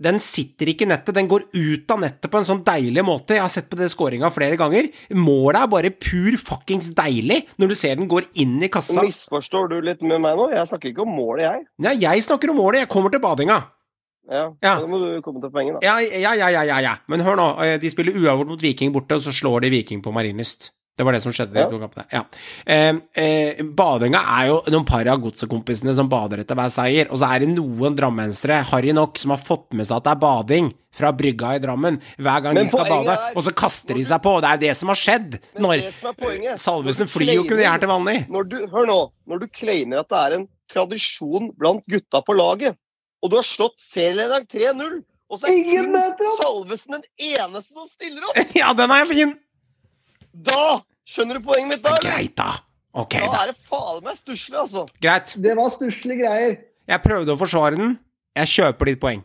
den sitter ikke i nettet, den går ut av nettet på en sånn deilig måte. Jeg har sett på det skåringa flere ganger. Målet er bare pur fuckings deilig når du ser den går inn i kassa. Misforstår du litt med meg nå? Jeg snakker ikke om målet, jeg. Nei, jeg snakker om målet, jeg kommer til badinga. Ja, Ja. Da må du komme til poenget, da. Ja, ja, ja, ja, ja. Men hør nå, eh, de spiller uavgjort mot Viking borte, og så slår de Viking på Marienlyst. Det var det som skjedde i Ja. de to kampene. Ja. Eh, eh, badinga er jo noen par av godsekompisene som bader etter hver seier, og så er det noen drammensere, harry nok, som har fått med seg at det er bading fra brygga i Drammen hver gang Men de skal bade, er- og så kaster de seg på. Det er jo det som har skjedd. Når det som poenget Salvesen flyr jo ikke det her til vanlig. Når du, hør nå, når du claimer at det er en tradisjon blant gutta på laget, og du har slått serielederen 3-0, og så er Ingen kun! Salvesen den eneste som stiller opp, Ja, den er fin! da skjønner du poenget mitt da, eller? Greit, da. Ok, Da da. er det faen meg stusslig, altså. Greit. Det var stusslige greier. Jeg prøvde å forsvare den. Jeg kjøper ditt poeng.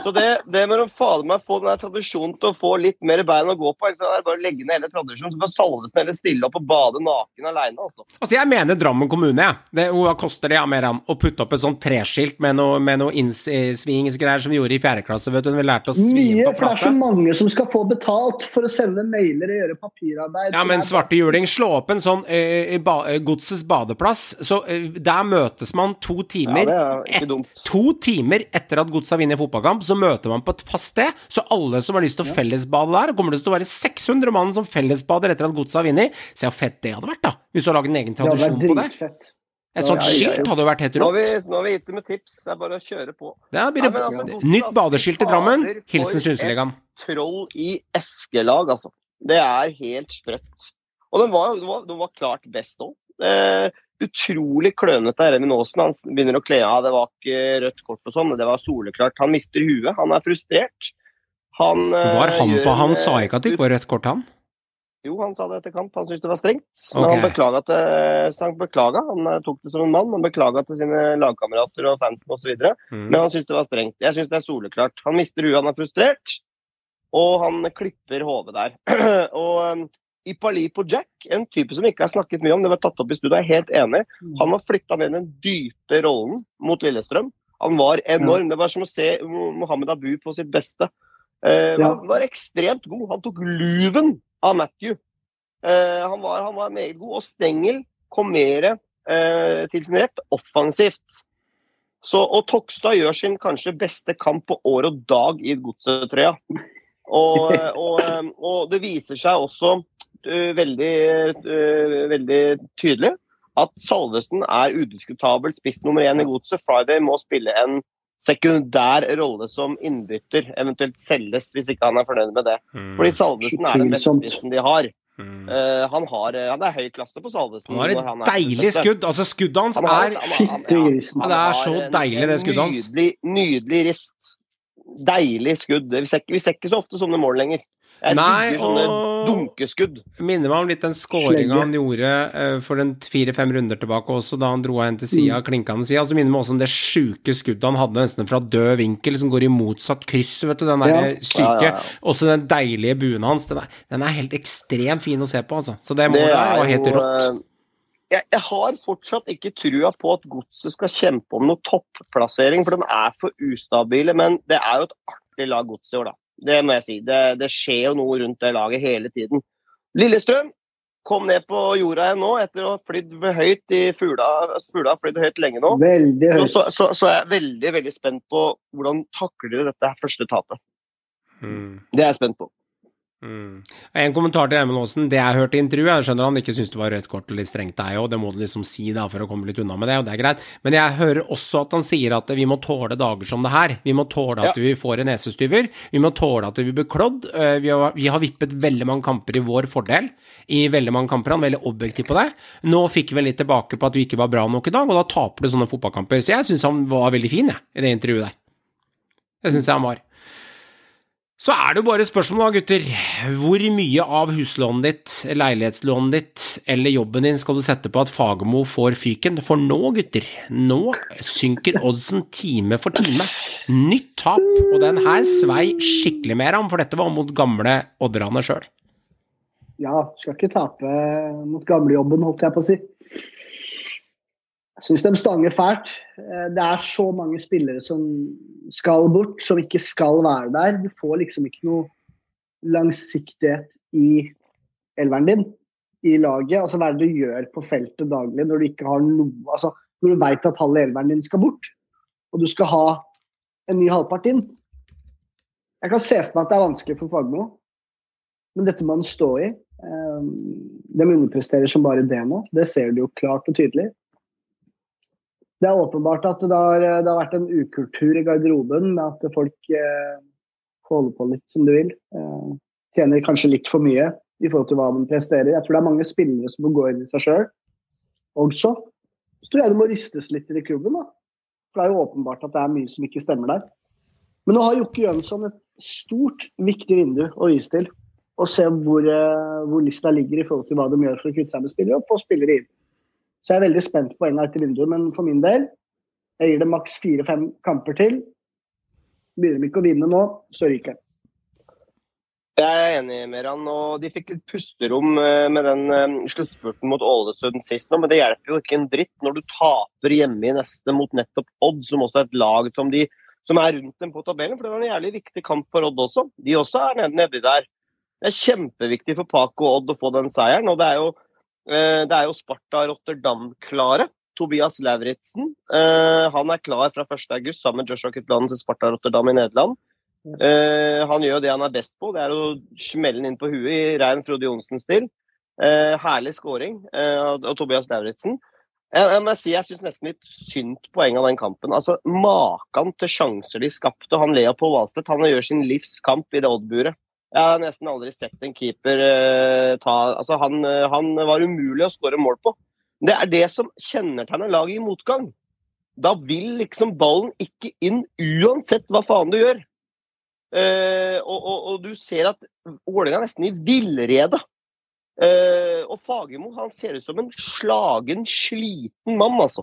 Så det, det med å fader meg få den tradisjonen til å få litt mer bein å gå på, er det bare å legge ned hele tradisjonen. Så får Salvesen heller stille opp og bade naken aleine, altså. Altså, jeg mener Drammen kommune, jeg. Det, hva koster det ja, mer enn å putte opp et sånt treskilt med noe, med noe innsvingsgreier som vi gjorde i fjerde klasse, vet du, når vi lærte å Mye, på for det er så mange som skal få betalt for å sende mailer og gjøre papirarbeid. Ja, men svarte juling, slå opp en sånn eh, ba, eh, Godsets badeplass, så eh, der møtes man to Ja, timer er ikke et-. To timer etter at Godset har vunnet fotballkamp, så møter man på et fast sted. Så alle som har lyst til å fellesbade der, kommer det til å være 600 mann som fellesbader etter at Godset har vunnet. Se hvor fett det hadde vært, da! Hvis du har laget en egen tradisjon det på det. Et sånt skilt hadde jo vært helt rått. nå har vi gitt dem et tips. Det er bare å kjøre på. Det blir Nei, det altså, nytt altså, badeskilt i Drammen. Hilsen et Synseligaen. Troll i eskelag, altså. Det er helt sprøtt. Og den var, den var, den var klart best òg. Eh, utrolig klønete av Remi Aasen. Han begynner å kle av. Det var ikke rødt kort og sånn, det var soleklart. Han mister huet. Han er frustrert. Han eh, Var han gjør på Han sa eh, ikke at det ikke var rødt kort, han? Jo, han sa det etter kamp. Han syntes det var strengt. Men okay. han beklaga til så han beklaga. Han eh, tok det som en mann. Han beklaga til sine lagkamerater og fansen osv. Mm. Men han syntes det var strengt. Jeg syns det er soleklart. Han mister huet, han er frustrert, og han klipper hodet der. og Ipalipo Jack, en type som ikke har snakket mye om, det var tatt opp i studio, jeg er helt enig. Han har flytta ned den dype rollen mot Lillestrøm. Han var enorm. Det var som å se Mohammed Abu på sitt beste. Uh, Ja. Han var ekstremt god. Han tok luven av Matthew. Uh, han, var, han var meget god. Og Stengel kom mer uh, til sin rett offensivt. Så, og Tokstad gjør sin kanskje beste kamp på år og dag i godsetrøya. Og, og, eh, og det viser seg også eh, veldig, eh, veldig tydelig at Salvesen er udiskutabel spiss nummer én i godset. Friday må spille en sekundær rolle som innbytter, eventuelt selges hvis ikke han er fornøyd med det. Mm. Fordi Salvesen er den beste spissen de har. Mm. Uh, han, har eh, han er høy klasse på Salvesen. Han har et han deilig beste. skudd. Altså, skuddet hans Han har- er han har- han- Fytti ja, grisen. Ja, det er så en- deilig, det skuddet hans. Nydelig, nydelig rist. Deilig skudd. Vi ser, vi ser ikke så ofte sånne mål lenger. Jeg Nei, digger sånne og- dunkeskudd. Minner meg om litt den scoringa han gjorde eh, for en fire-fem runder tilbake også, da han dro en til sida, Mm. klinkende sida. Så minner meg også om det sjuke skuddet han hadde nesten fra død vinkel, som går i motsatt kryss, vet du. Den der Ja. syke. Ja, ja, ja. Også den deilige buen hans. Den er, den er helt ekstremt fin å se på, altså. Så det Det målet der er var helt rått. eh, Jeg, jeg har fortsatt ikke trua på at Godset skal kjempe om noe topplassering, for de er for ustabile. Men det er jo et artig lag Godset i år, da. Det må jeg si. Det, det skjer jo noe rundt det laget hele tiden. Lillestrøm kom ned på jorda igjen nå, etter å ha flydd høyt i Fugla. Fugla har flydd høyt lenge nå. Veldig Så, høyt. så, så, så er jeg veldig veldig spent på hvordan takler du dette første tapet. Mm. Det er jeg spent på. Mm. En kommentar til Emil Aasen. Det jeg hørte i intervjuet, jeg skjønner han ikke syns det var rødt kort eller strengt deg òg, det må du liksom si da for å komme litt unna med det, og det er greit. Men jeg hører også at han sier at vi må tåle dager som det her. Vi må tåle at Ja. vi får en nesestyver. Vi må tåle at vi blir klådd. Eh, Vi har, vi har vippet veldig mange kamper i vår fordel. I veldig mange kamper. Han er veldig objektiv på det. Nå fikk vi litt tilbake på at vi ikke var bra nok i dag, og da taper du sånne fotballkamper. Så jeg syns han var veldig fin, jeg, i det intervjuet der. Det syns jeg han var. Så er det jo bare spørsmål da, gutter. Hvor mye av huslånet ditt, leilighetslånet ditt eller jobben din skal du sette på at Fagermo får fyken? For nå, gutter, nå synker oddsen time for time. Nytt tap, og den her svei skikkelig mer om, for dette var mot gamle Odderne sjøl. Ja, skal ikke tape mot gamlejobben, holdt jeg på å si. Syns de stanger fælt. Eh, Det er så mange spillere som skal bort, som ikke skal være der. Du får liksom ikke noe langsiktighet i elveren din, i laget. Altså hva er det du gjør på feltet daglig når du ikke har noe Altså når du veit at halve elveren din skal bort, og du skal ha en ny halvpart inn. Jeg kan se for meg at det er vanskelig for Fagmo, men dette må han stå i. Eh, De underpresterer som bare det nå. Det ser du jo klart og tydelig. Det er åpenbart at det har, det har vært en ukultur i garderoben med at folk eh, får holde på litt som de vil. Eh, tjener kanskje litt for mye i forhold til hva de presterer. Jeg tror det er mange spillere som må gå inn i seg sjøl også. Så tror jeg det må ristes litt i klubben. da. For det er jo åpenbart at det er mye som ikke stemmer der. Men nå har Jokke Jønsson et stort, viktig vindu å vise til. Og se hvor, eh, hvor lista ligger i forhold til hva de gjør for å kvitte seg med spillere, og få spillere inn. Så jeg er veldig spent på poengene etter vinduet, men for min del jeg gir det maks fire-fem kamper til. Begynner de ikke å vinne nå, så ryker jeg. Jeg er enig med han, og De fikk litt pusterom eh, med den eh, sluttspurten mot Ålesund sist, nå, men det hjelper jo ikke en dritt når du taper hjemme i neste mot nettopp Odd, som også er et lag som, de, som er rundt dem på tabellen. for Det var en jævlig viktig kamp for Odd også. De også er nedi, der. Det er kjempeviktig for Paco og Odd å få den seieren. og Det er jo, det er jo Sparta Rotterdam-klare. Tobias Lauritzen eh, han er klar fra 1.8 sammen med Joshua Kutland til Sparta Rotterdam i Nederland. Eh, han gjør det han er best på, det er å smelle inn på huet i rein Frode Johnsen-stil. Eh, herlig scoring eh, av Tobias Lauritzen. Jeg, jeg si jeg syns nesten litt synd på poenget av den kampen. Altså, Maken til sjanser de skapte. Han Leopold på Valstedt han gjør sin livs kamp i det Odd-buret. Jeg har nesten aldri sett en keeper uh, ta altså, han, uh, han var umulig å skåre mål på. Det er det som kjennetegner laget i motgang. Da vil liksom ballen ikke inn uansett hva faen du gjør. Uh, og, og, og du ser at Vålerenga er nesten i villrede. Og Fagermo han ser ut som en slagen, sliten mann, altså.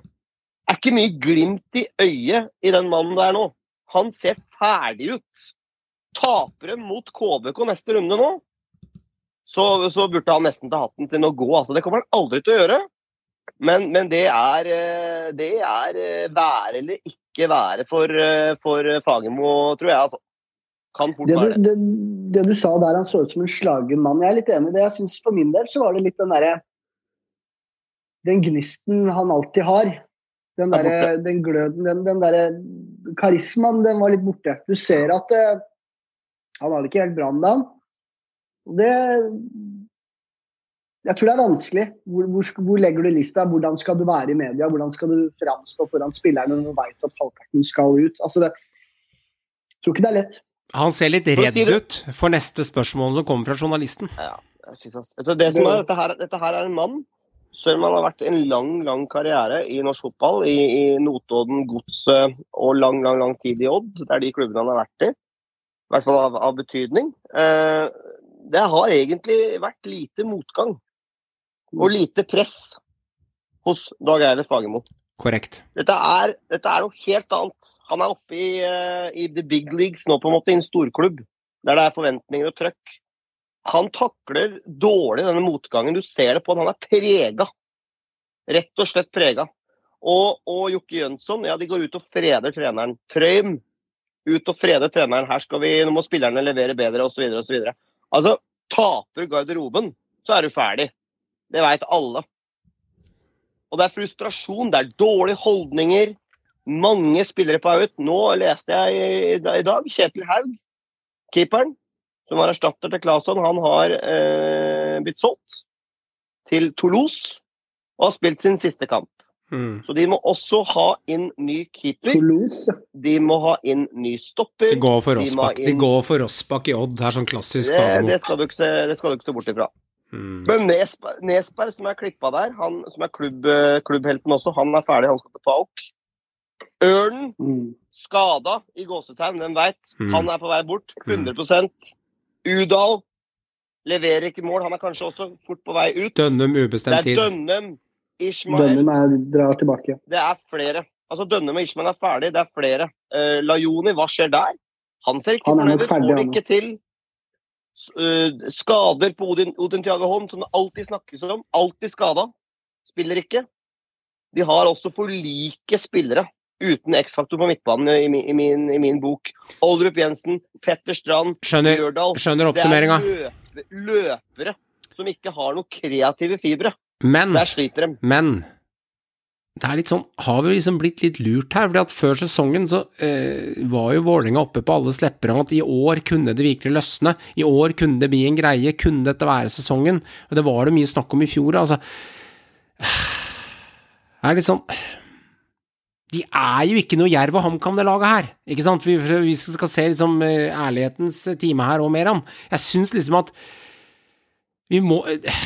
Er ikke mye glimt i øyet i den mannen der nå. Han ser ferdig ut. Taper de mot KBK neste runde nå, så, så burde han nesten ta hatten sin og gå. Altså, det kommer han aldri til å gjøre. Men, men det er, eh, det er eh, være eller ikke være for, eh, for Fagermo, tror jeg. altså. Kan fort Det du, det. det, du sa der, han så ut som en slagen mann. Jeg er litt enig i det. Jeg synes For min del så var det litt den derre Den gnisten han alltid har. Den der, den gløden, den, den derre karismaen, den var litt borte. Du ser at han har det ikke helt bra om dagen. Det Jeg tror det er vanskelig. Hvor, hvor, hvor legger du lista? Hvordan skal du være i media? Hvordan skal du framstå foran spillerne når du veit at halvparten skal ut? Altså det, jeg tror ikke det er lett. Han ser litt redd ut for neste spørsmål som kommer fra journalisten. Ja, Jeg synes han. vet det som er, dette, her, dette her er en mann selv om han har vært en lang lang karriere i norsk fotball, i, i Notodden, Godset og lang lang, lang tid i Odd. Det er de klubbene han har vært i. I hvert fall av, av betydning. Eh, det har egentlig vært lite motgang og lite press hos Dag Eilert Fagermo. Korrekt. Dette er, dette er noe helt annet. Han er oppe i, uh, i the big leagues nå, på en måte, i en storklubb. Der det er forventninger og trøkk. Han takler dårlig denne motgangen. Du ser det på han. Han er prega. Rett og slett prega. Og, og Jokke Jønsson, ja, de går ut og freder treneren. Trøym, ut og frede treneren. Her skal vi, nå må spillerne levere bedre, osv., osv. Altså, taper garderoben, så er du ferdig. Det veit alle. Og det er frustrasjon, det er dårlige holdninger. Mange spillere på vei ut. Nå leste jeg i, dag Kjetil Haug, keeperen. som var erstatter til Claesson, han har eh, blitt solgt til Toulouse og har spilt sin siste kamp. Mm. Så de må også ha inn ny keeper. Toulouse. De må ha inn ny stopper. De går for Rossbakk De inn- Rossbak i Odd. Det er sånn klassisk Det, det, skal du ikke se, det skal du ikke se bort ifra. Mm. Men Nesberg, Nesberg som er klippa der, han som er klubb, eh, klubbhelten også, han er ferdig. Han skal til Pauk. Ørnen Mm. skada i gåsetegn, hvem veit. Mm. Han er på vei bort. 100% Udal leverer ikke mål. Han er kanskje også fort på vei ut. Dønnum Det er tid. Dønnum, Ishmael Dønnum er, drar tilbake. Det er flere. Altså Dønnum og Ishmael er ferdig, det er flere. Uh, Lajoni, hva skjer der? Han ser ikke fornøyd ut, ferdig, får det ikke til. Eh, skader på Odin, Odin Thiago Holm, som det alltid snakkes om. Alltid skada. Spiller ikke. De har også for like spillere uten X-faktor på midtbanen i min, i min, i min bok. Oldrup Jensen, Petter Strand, Skjønner, Bjørdal. skjønner Det er oppsummeringa. løpe, løpere som ikke har noen kreative fibre. Men Der sliter de. Men det er litt sånn, har vi liksom blitt litt lurt her? fordi at Før sesongen så eh, var jo Vålerenga oppe på alle slepper om at i år kunne det virkelig løsne. I år kunne det bli en greie. Kunne dette være sesongen? Og det var det mye snakk om i fjor. altså. Det er litt sånn De er jo ikke noe Jerv og HamKam, det laget her. Ikke sant? Vi, vi skal se liksom eh, ærlighetens time her og mer om. Jeg syns liksom at vi må eh,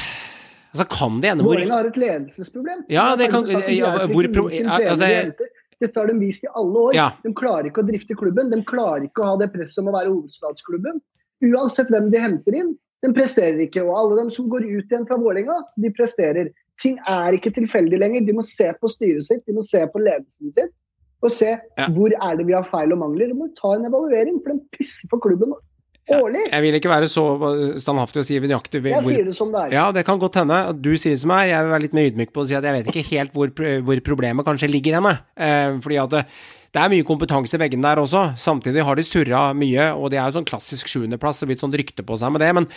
Altså, kan det ende hvor Vålerenga har et ledelsesproblem. Ja, det kan- De ja, hvor altså, de. Dette har de vist i alle år. Ja. De klarer ikke å drifte klubben. De klarer ikke å ha det presset om å være hovedstadsklubben. Uansett hvem de henter inn, de presterer ikke. Og alle dem som går ut igjen fra Vålerenga, de presterer. Ting er ikke tilfeldig lenger. De må se på styret sitt, de må se på ledelsen sin. Og se Ja. hvor er det vi har feil og mangler. De må ta en evaluering, for de pisser på klubben årlig. Jeg vil ikke være så standhaftig og si nøyaktig Jeg sier det som det er. Ja, det kan godt hende. Du sier det som er. Jeg vil være litt mer ydmyk på å si at jeg vet ikke helt hvor, hvor problemet kanskje ligger henne. Eh, fordi at det, det er mye kompetanse i veggen der også. Samtidig har de surra mye, og det er jo sånn klassisk sjuendeplass. Det blir sånn rykte på seg med det. Men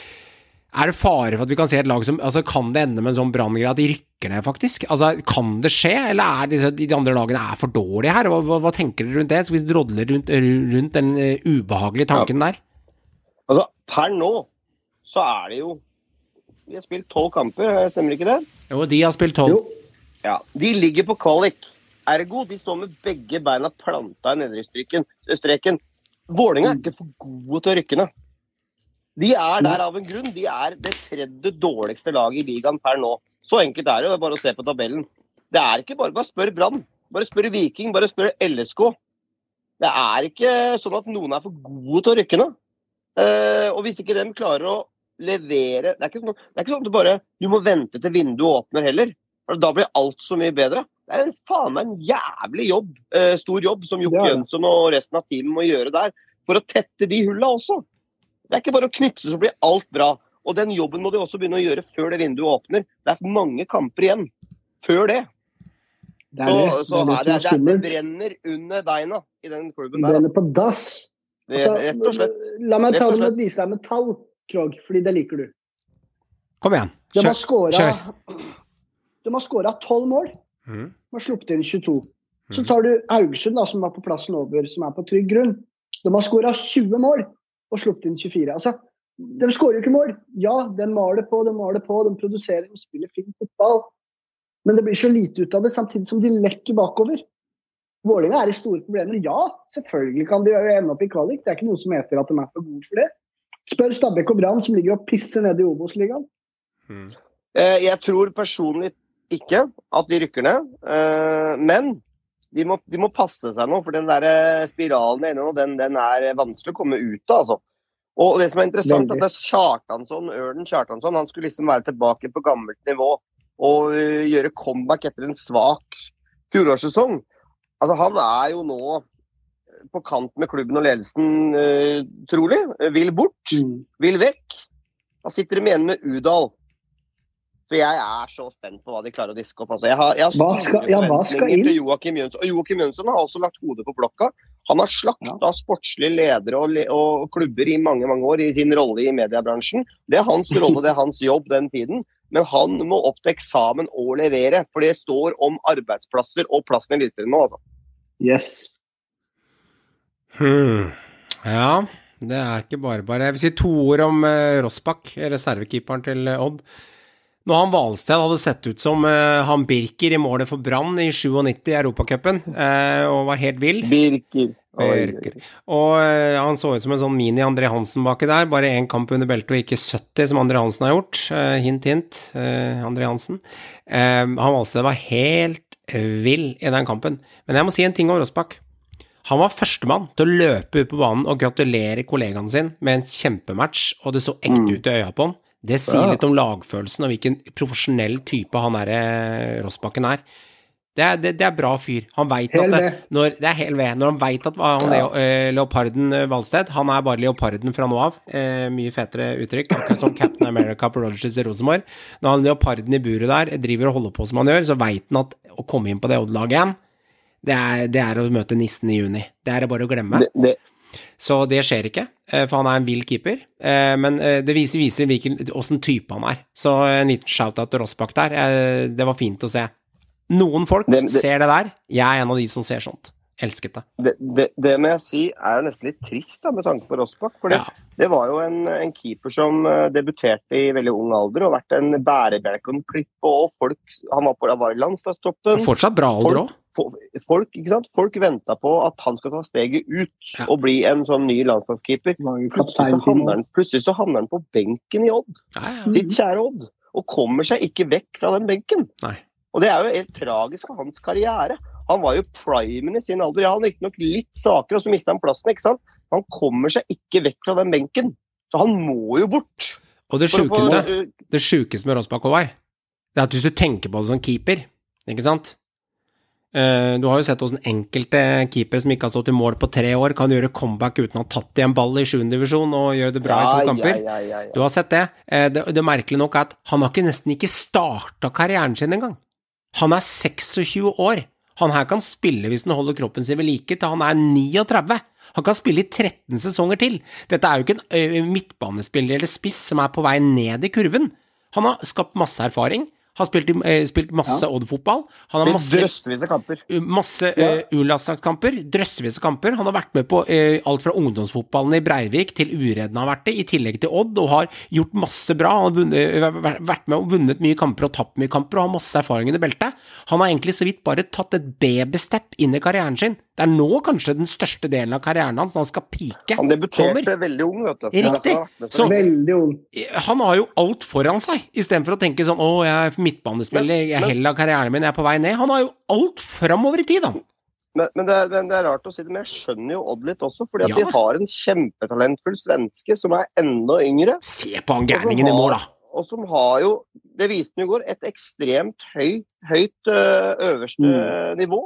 er det fare for at vi kan se et lag som altså Kan det ende med en sånn branngreie at de rykker ned, faktisk? Altså, Kan det skje, eller er disse, de andre lagene er for dårlige her? Hva, hva, hva tenker dere rundt det? Skal vi drodle rundt, rundt den eh, ubehagelige tanken der? Altså, per nå så er det jo De har spilt tolv kamper, stemmer ikke det? Jo, de har spilt tolv. Ja. De ligger på kvalik. Ergo de står med begge beina planta i nedre streken- streken. Vålerenga er ikke for gode til å rykke ned. De er der av en grunn. De er det tredje dårligste laget i ligaen per nå. Så enkelt er det. Det er bare å se på tabellen. Det er ikke bare Bare spør Brann. Bare spør Viking. Bare spør LSK. Det er ikke sånn at noen er for gode til å rykke ned. Eh, og hvis ikke de klarer å levere Det er ikke sånn, det er ikke sånn at du bare du må vente til vinduet åpner heller. For Da blir alt så mye bedre. Det er en faen meg en jævlig jobb, eh, stor jobb som Jokke Det er. Jønsson og resten av teamet må gjøre der. For å tette de hulla også. Det er ikke bare å knipse så blir alt bra. Og den jobben må de også begynne å gjøre før det vinduet åpner. Det er mange kamper igjen før det. Det er Så, det. så det, er det, det, det, er det brenner under beina i den klubben Det brenner Altså. på dass. Det, Altså, rett og slett. La meg ta det med vise deg med tall, Krog, fordi det liker du. Kom igjen. Kjør. kjør. De har skåra 12 mål. Mm. De har sluppet inn 22. Så Mhm. tar du Haugesund, da, som er på plassen over, som er på trygg grunn. De har skåra 20 mål og sluppet inn 24. Altså, de skårer jo ikke mål. Ja, de maler på, de maler på, de produserer, de spiller fin fotball. Men det blir så lite ut av det, samtidig som de lekker bakover. Vålerenga er i store problemer. Ja, selvfølgelig kan de ende opp i kvalik. Det er ikke noe som heter at de er for gode for det. Spør Stabæk og Brann, som ligger og pisser nede i Obos-ligaen. Eh, Jeg tror personlig ikke at de rykker ned, eh, men de må, de må passe seg nå. For den der eh, spiralen inne nå, den, den er vanskelig å komme ut av. altså. Og det som er interessant, Veldig. at det er Kjartansson, Ørden Kjartansson han skulle liksom være tilbake på gammelt nivå og gjøre comeback etter en svak fjorårssesong. Altså, han er jo nå på kant med klubben og ledelsen, uh, trolig. Vil bort vil vekk. Da sitter de igjen med Udal. Så jeg er så spent på hva de klarer å diske opp. Altså, jeg har, jeg har Hva skal- ja, hva skal inn? til Joakim Jønsson. Og Joakim Jønsson har også lagt hodet på blokka. Han har slakta sportslige ledere og, og klubber i mange mange år i sin rolle i mediebransjen. Det er hans rolle, det er hans jobb den tiden. Men han må opp til eksamen og levere, for det står om arbeidsplasser og plassen i Eliteserien nå. Altså. Yes. Hmm. Ja, Det er ikke bare bare. Jeg vil si to ord om uh, Rossbakk, reservekeeperen til Odd. Når han Hvalsted hadde sett ut som uh, han Birker i målet for Brann i 97 i Europacupen, uh, og var helt vill. Birker. Birker. Og uh, han så ut som en sånn mini-André Hansen baki der. Bare én kamp under beltet og ikke 70, som André Hansen har gjort. hint, hint. André Hansen. han Hvalsted var helt vill i den kampen. Men jeg må si en ting om Rossbakk. Han var førstemann til å løpe ut på banen og gratulere kollegaen sin med en kjempematch, og det så ekte ut i øya på han. Det sier litt om lagfølelsen og hvilken profesjonell type han der eh, Rossbakken er. Det er, det, det er bra fyr. Han veit at det, når, det er hel ved. Når han veit at han er eh, leoparden eh, Valsted Han er bare leoparden fra nå av. Eh, mye fetere uttrykk. Akkurat som Captain America på Rogers i Rosenborg. Når han leoparden i buret der driver og holder på som han gjør, så veit han at å komme inn på det Odd-laget igjen, det er, det er å møte nissen i juni. Det er det bare å glemme. Det, Så det skjer ikke, eh, for han er en vill keeper. Eh, Men eh, det viser, viser hvilken, åssen type han er. Så en liten shout-out til Rossbakk der. Det var fint å se. Noen folk Det- det- ser det der. Jeg er en av de som ser sånt. Elsket det. det, det, det må jeg si er nesten litt trist da, med tanke på Rossbakk. For det, Ja. det var jo en, en keeper som debuterte i veldig ung alder og vært en bærebjelke og en klippe. Og folk, han var, på, landslagstroppen. Fortsatt bra alder òg. Folk, folk, ikke sant? folk venta på at han skal ta steget ut Ja. og bli en sånn ny landslagskeeper. Plutselig så, han, plutselig så havner han på benken i Odd, Ja, ja. sitt kjære Odd, og kommer seg ikke vekk fra den benken. Nei. Og det er jo helt tragisk for hans karriere. Han var jo primen i sin alder. Ja, han gikk riktignok litt svakere, og så mista han plassen, ikke sant. Han kommer seg ikke vekk fra den benken. Så han må jo bort. Og det For å få- sjukeste det sjukeste med Rossbakk Håvard, det er at hvis du tenker på det som keeper, ikke sant Eh, Du har jo sett hvordan enkelte keepere som ikke har stått i mål på tre år, kan gjøre comeback uten å ha tatt igjen ball i 7. divisjon og gjøre det bra i to kamper. Ja, ja, ja, ja. Du har sett det. Eh, Det, det merkelige nok er at han har ikke, nesten ikke starta karrieren sin engang. Han er 26 år. Han her kan spille hvis han holder kroppen sin ved like til han er 39. Han kan spille i 13 sesonger til. Dette er jo ikke en midtbanespiller eller spiss som er på vei ned i kurven. Han har skapt masse erfaring. Har spilt, eh, spilt masse Odd-fotball. Han har masse drøssevis av kamper. masse uh, U-landslagskamper, drøssevis av kamper. Han har vært med på uh, alt fra ungdomsfotballen i Breivik til Uredden har vært det, i tillegg til Odd, og har gjort masse bra. Han har vunnet, eh, vært- med og vunnet mye kamper og tapt mye kamper, og har masse erfaring under beltet. Han har egentlig så vidt bare tatt et babystep inn i karrieren sin. Det er nå kanskje den største delen av karrieren hans, når han skal pike, Han debuterte kommer. veldig ung, vet du. Riktig. Så- Veldig ung. Han har jo alt foran seg, istedenfor å tenke sånn 'Å, jeg er midtbanespiller, i hele karrieren min, jeg er på vei ned'. Han har jo alt framover i tid, han. Men, men, det er, men det er rart å si det, men jeg skjønner jo Odd litt også. fordi at Ja. de har en kjempetalentfull svenske som er enda yngre. Se på han gærningen i mål, da. Og som har jo, det viste han i går, et ekstremt høy, høyt øh, øverste Mm. nivå.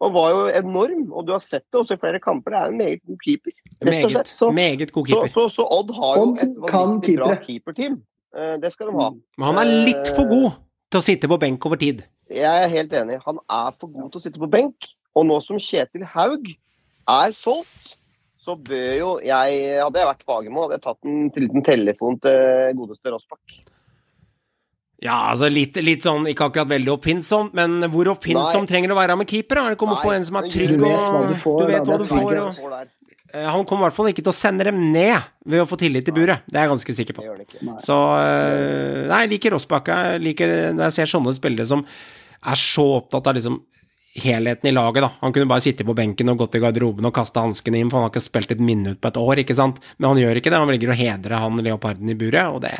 Og var jo enorm, og du har sett det også i flere kamper. Det er en meget god keeper. rett og Meget, slett. Så, meget god keeper. så, så Odd har jo et vanvittig bra keeperteam. Eh, Det skal de ha. Men han er litt for god til å sitte på benk over tid. Jeg er helt enig. Han er for god til å sitte på benk. Og nå som Kjetil Haug er solgt, så bør jo jeg Hadde jeg vært Fagermo, hadde jeg tatt en liten telefon til godeste Rossbakk. Ja, altså litt, litt sånn, ikke akkurat veldig oppfinnsomt, men hvor oppfinnsom trenger det å være med keeper? Er det ikke om å få en som er trygg og du vet hva du får, og Eh, Han kommer i hvert fall ikke til å sende dem ned ved å få tillit til buret. Det er jeg ganske sikker på. Så eh, Nei, jeg liker Rossbakka. Jeg liker når jeg ser sånne spillere som er så opptatt av liksom helheten i laget, da. Han kunne bare sitte på benken og gått i garderoben og kaste hanskene inn, for han har ikke spilt et minutt på et år, ikke sant. Men han gjør ikke det. Han velger å hedre han leoparden i buret, og det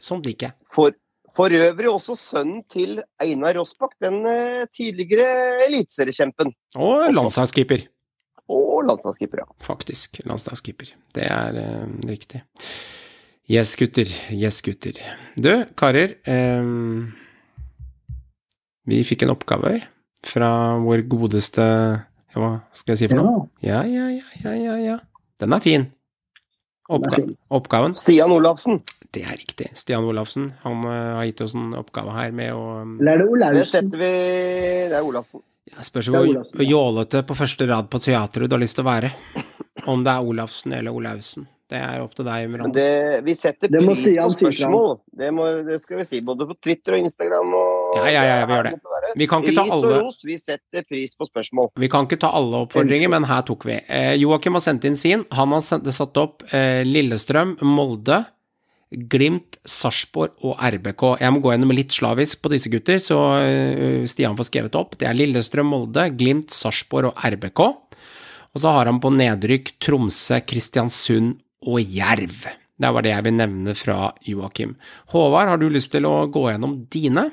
Sånt liker jeg. For, for øvrig også sønnen til Einar Rossbakk, den eh, tidligere eliteseriekjempen. Og landslagskeeper. Og landslagskeeper, ja. Faktisk. Landslagskeeper. Det er eh, riktig. Yes, gutter. Yes, gutter. Du, karer. Eh, vi fikk en oppgave fra vår godeste ja, Hva skal jeg si for noe? Ja, ja, ja, ja, ja. ja. Den er fin. Oppga oppgaven. Stian Olafsen. Det er riktig. Stian Olafsen. Han uh, har gitt oss en oppgave her med å um, Eller er det Det setter vi Det er Olafsen. Jeg spørs er hvor jålete på første rad på teatret du har lyst til å være. Om det er Olafsen eller Olausen. Det er opp til deg, Men det, vi setter pris Stian på si spørsmål. Det, må, det skal vi si både på Twitter og Instagram. Og Ja, ja, ja, vi gjør det. vi kan ikke ta ris og alle ros. Vi setter pris på spørsmål. Vi kan ikke ta alle oppfordringer, men her tok vi. Eh, Joakim har sendt inn sin. Han har sendt, satt opp eh, Lillestrøm, Molde, Glimt, Sarpsborg og RBK. Jeg må gå gjennom litt slavisk på disse gutter, så eh, Stian får skrevet opp. Det er Lillestrøm, Molde, Glimt, Sarpsborg og RBK. Og så har han på nedrykk Tromsø, Kristiansund og Jerv. Det var det jeg vil nevne fra Joakim. Håvard, har du lyst til å gå gjennom dine?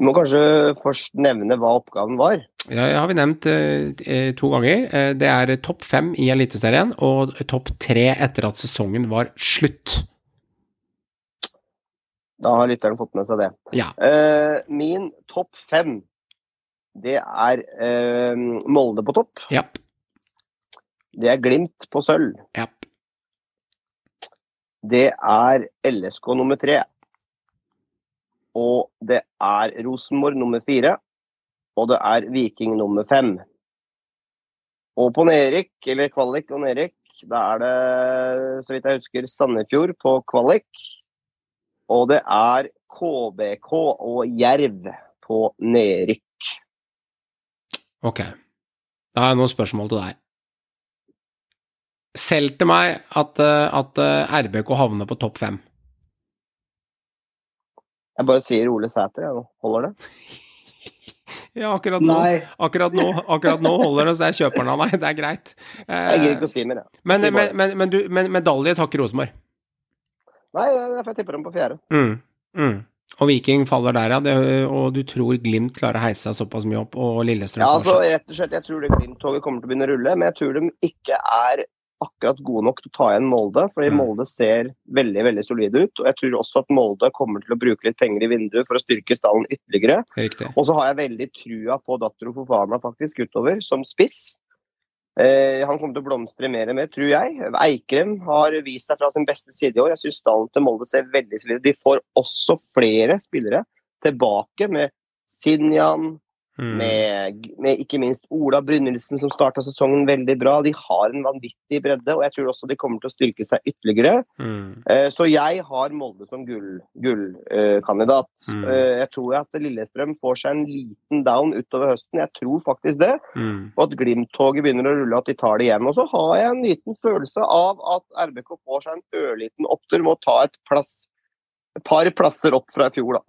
Vi må kanskje først nevne hva oppgaven var. Ja, det har vi nevnt eh, eh, to ganger. Eh, det er topp fem i Eliteserien og topp tre etter at sesongen var slutt. Da har lytteren fått med seg det. Ja. Eh, min topp fem, det er eh, Molde på topp. Ja. Det er Glimt på sølv. Det er LSK nummer tre. Og det er Rosenborg nummer fire. Og det er Viking nummer fem. Og på nedrykk, eller kvalik og nedrykk, da er det, så vidt jeg husker, Sandefjord på kvalik. Og det er KBK og Jerv på nedrykk. Ok. Da har jeg noen spørsmål til deg. Selv til meg at, eh, at eh, RBK havner på topp fem. Jeg bare sier Ole Sæter, jeg. Holder det? Ja, akkurat nå, akkurat nå, akkurat nå holder det, så jeg kjøper den av deg. Det er greit. Jeg gidder Eh, ikke å si mer, jeg. men, men, men, men, du, men medalje takker Rosenborg. Nei, derfor jeg tipper dem på fjerde. Mm, mm. Og Viking faller der, ja. Det, og du tror Glimt klarer å heise seg såpass mye opp, og Lillestrøm Ja, altså, rett og slett, Jeg tror det Glimt-toget kommer til å begynne å rulle, men jeg tror de ikke er akkurat gode nok til å ta igjen Molde. fordi Mm. Molde ser veldig veldig solide ut. og Jeg tror også at Molde kommer til å bruke litt penger i vinduet for å styrke stallen ytterligere. Riktig. Og så har jeg veldig trua på Dattero Fofana faktisk utover, som spiss. Eh, han kommer til å blomstre mer og mer, tror jeg. Eikrem har vist seg fra sin beste side i år. Jeg syns stallen til Molde ser veldig solid ut. De får også flere spillere tilbake med Sinjan, Mm. med, med ikke minst Ola Brynildsen, som starta sesongen veldig bra. De har en vanvittig bredde, og jeg tror også de kommer til å styrke seg ytterligere. Mm. Eh, Så jeg har Molde som gullkandidat. Mm. Eh, Jeg tror at Lillestrøm får seg en liten down utover høsten. Jeg tror faktisk det. Mm. Og at Glimt-toget begynner å rulle, at de tar det igjen. Og så har jeg en liten følelse av at RBK får seg en ørliten opptur med å ta et, plass, et par plasser opp fra i fjor, da.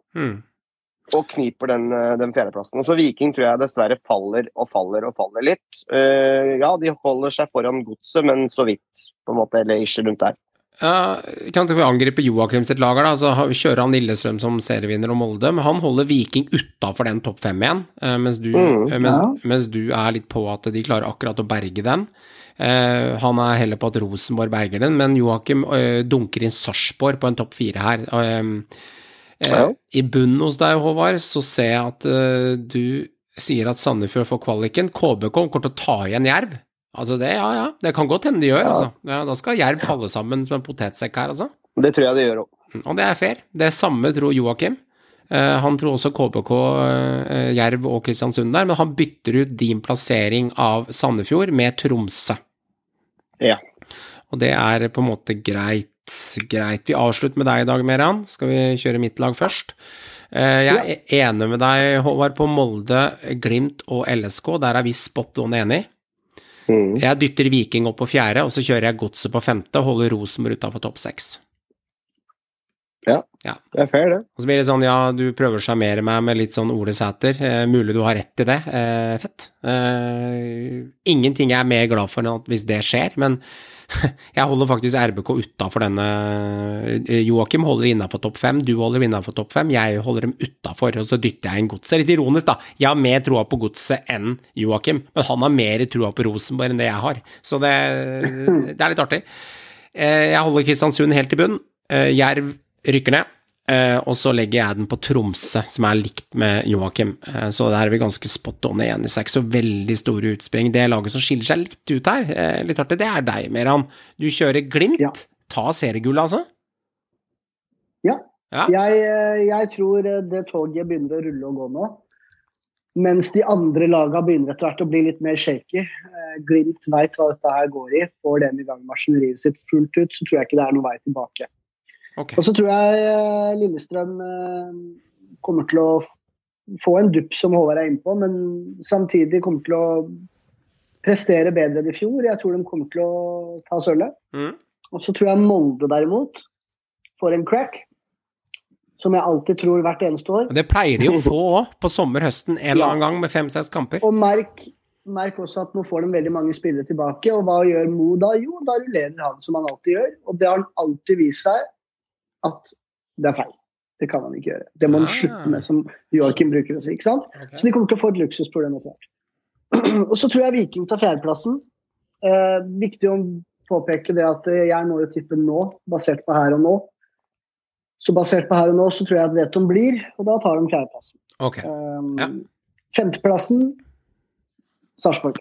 Og kniper den, eh, den fjerdeplassen. Og så Viking tror jeg dessverre faller og faller og faller litt. Uh, ja, de holder seg foran godset, men så vidt, på en måte. Eller ikke rundt der. Ja, kan vi angripe Joakim sitt lager, da? Så kjører han Lillestrøm som serievinner og Molde, men han holder Viking utafor den topp fem igjen, eh, mens du, Mm, mens, ja. mens du er litt på at de klarer akkurat å berge den. Uh, han er heller på at Rosenborg berger den, men Joakim uh, dunker inn Sarpsborg på en topp fire her. Eh, Ja. I bunnen hos deg, Håvard, så ser jeg at eh, du sier at Sandefjord får kvaliken. KBK kommer til å ta igjen Jerv. Altså det, ja ja, det kan godt hende de gjør, Ja. altså. Ja, da skal Jerv falle sammen som en potetsekk her, altså. Det tror jeg de gjør òg. Og det er fair. Det samme tror Joakim. Eh, han tror også KBK, eh, Jerv og Kristiansund der, men han bytter ut din plassering av Sandefjord med Tromsø. Ja. Og det er på en måte greit. Greit. Vi avslutter med deg i dag, Meran. Skal vi kjøre mitt lag først? Eh, jeg er enig med deg, Håvard, på Molde, Glimt og LSK. Der er vi spot on enig. Mm. Jeg dytter Viking opp på fjerde, og så kjører jeg Godset på femte og holder Rosenborg utafor topp seks. ja, Det er fair, det. Og så blir det sånn, ja, du prøver å sjarmere meg med litt sånn Ole Sæter. Eh, mulig du har rett i det. Eh, fett. Eh, ingenting jeg er mer glad for enn at hvis det skjer, men jeg holder faktisk RBK utafor denne eh, Joakim holder innafor topp fem, du holder innafor topp fem, jeg holder dem utafor, og så dytter jeg inn Godset. Litt ironisk, da. Jeg har mer troa på Godset enn Joakim, men han har mer troa på Rosenborg enn det jeg har. Så det, det er litt artig. Eh, jeg holder Kristiansund helt i bunn. Eh, Jerv rykker ned. Eh, og så legger jeg den på Tromsø, som er likt med Joakim. Eh, så der er vi ganske spot on igjen. Det er ikke så veldig store utspring. Det laget som skiller seg litt ut her, eh, litt artig, det er deg, Meran. Du kjører Glimt. Ja. Ta seriegullet, altså. Ja. Ja. Jeg, jeg tror det toget begynner å rulle og gå nå. Mens de andre lagene begynner etter hvert å bli litt mer shaky. Glimt veit hva dette her går i. Får den i gang maskineriet sitt fullt ut, så tror jeg ikke det er noen vei tilbake. Ok. Og så tror jeg eh, Lillestrøm eh, kommer til å få en dupp, som Håvard er inne på, men samtidig kommer til å prestere bedre enn i fjor. Jeg tror de kommer til å ta sølvet. Mm. Og så tror jeg Molde derimot får en crack, som jeg alltid tror hvert eneste år. Og Det pleier de å få òg, på sommer-høsten en eller annen gang med fem-seks kamper. Og merk, merk også at nå får de veldig mange spillere tilbake, og hva gjør Mo da? Jo, da rullerer han som han alltid gjør, og det har han alltid vist seg at det er feil. Det kan han ikke gjøre. Det må han Ah. slutte med, som Joakim bruker å si. ikke sant? Okay. Så de kommer til å få et luksusproblem etter hvert. Og så tror jeg Viking tar fjerdeplassen. Eh, viktig å påpeke det at jeg må jo tippe nå, basert på her og nå. Så basert på her og nå, så tror jeg at Veton blir, og da tar de fjerdeplassen. Okay. Um, Ja. Femteplassen Sarpsborg.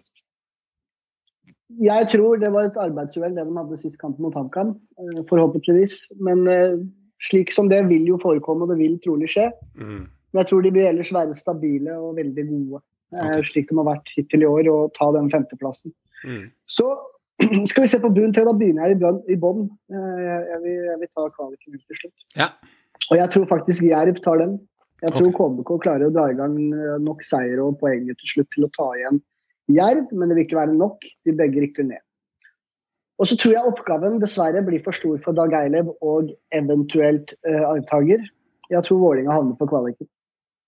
Jeg tror det var et arbeidsuhell det de hadde sist kamp mot HamKam, eh, forhåpentligvis. Men eh, slik som det vil jo forekomme, og det vil trolig skje. Mm. Men jeg tror de vil ellers være stabile og veldig gode, okay. Slik de har vært hittil i år, og ta den femteplassen. Mm. Så skal vi se på bunn tre. Da begynner jeg i bånn. Eh, Jeg, vil- jeg vil ta kvaliken ut til slutt. Ja. Og jeg tror faktisk Jerv tar den. Jeg tror okay. KBK klarer å dra i gang eh, nok seier og poenger til slutt til å ta igjen Jerv, men det vil ikke være nok. De begge rykker ned. Og så tror jeg oppgaven dessverre blir for stor for Dag Eilev og eventuelt uh, arvtaker. Jeg tror Vålinga havner på kvaliken.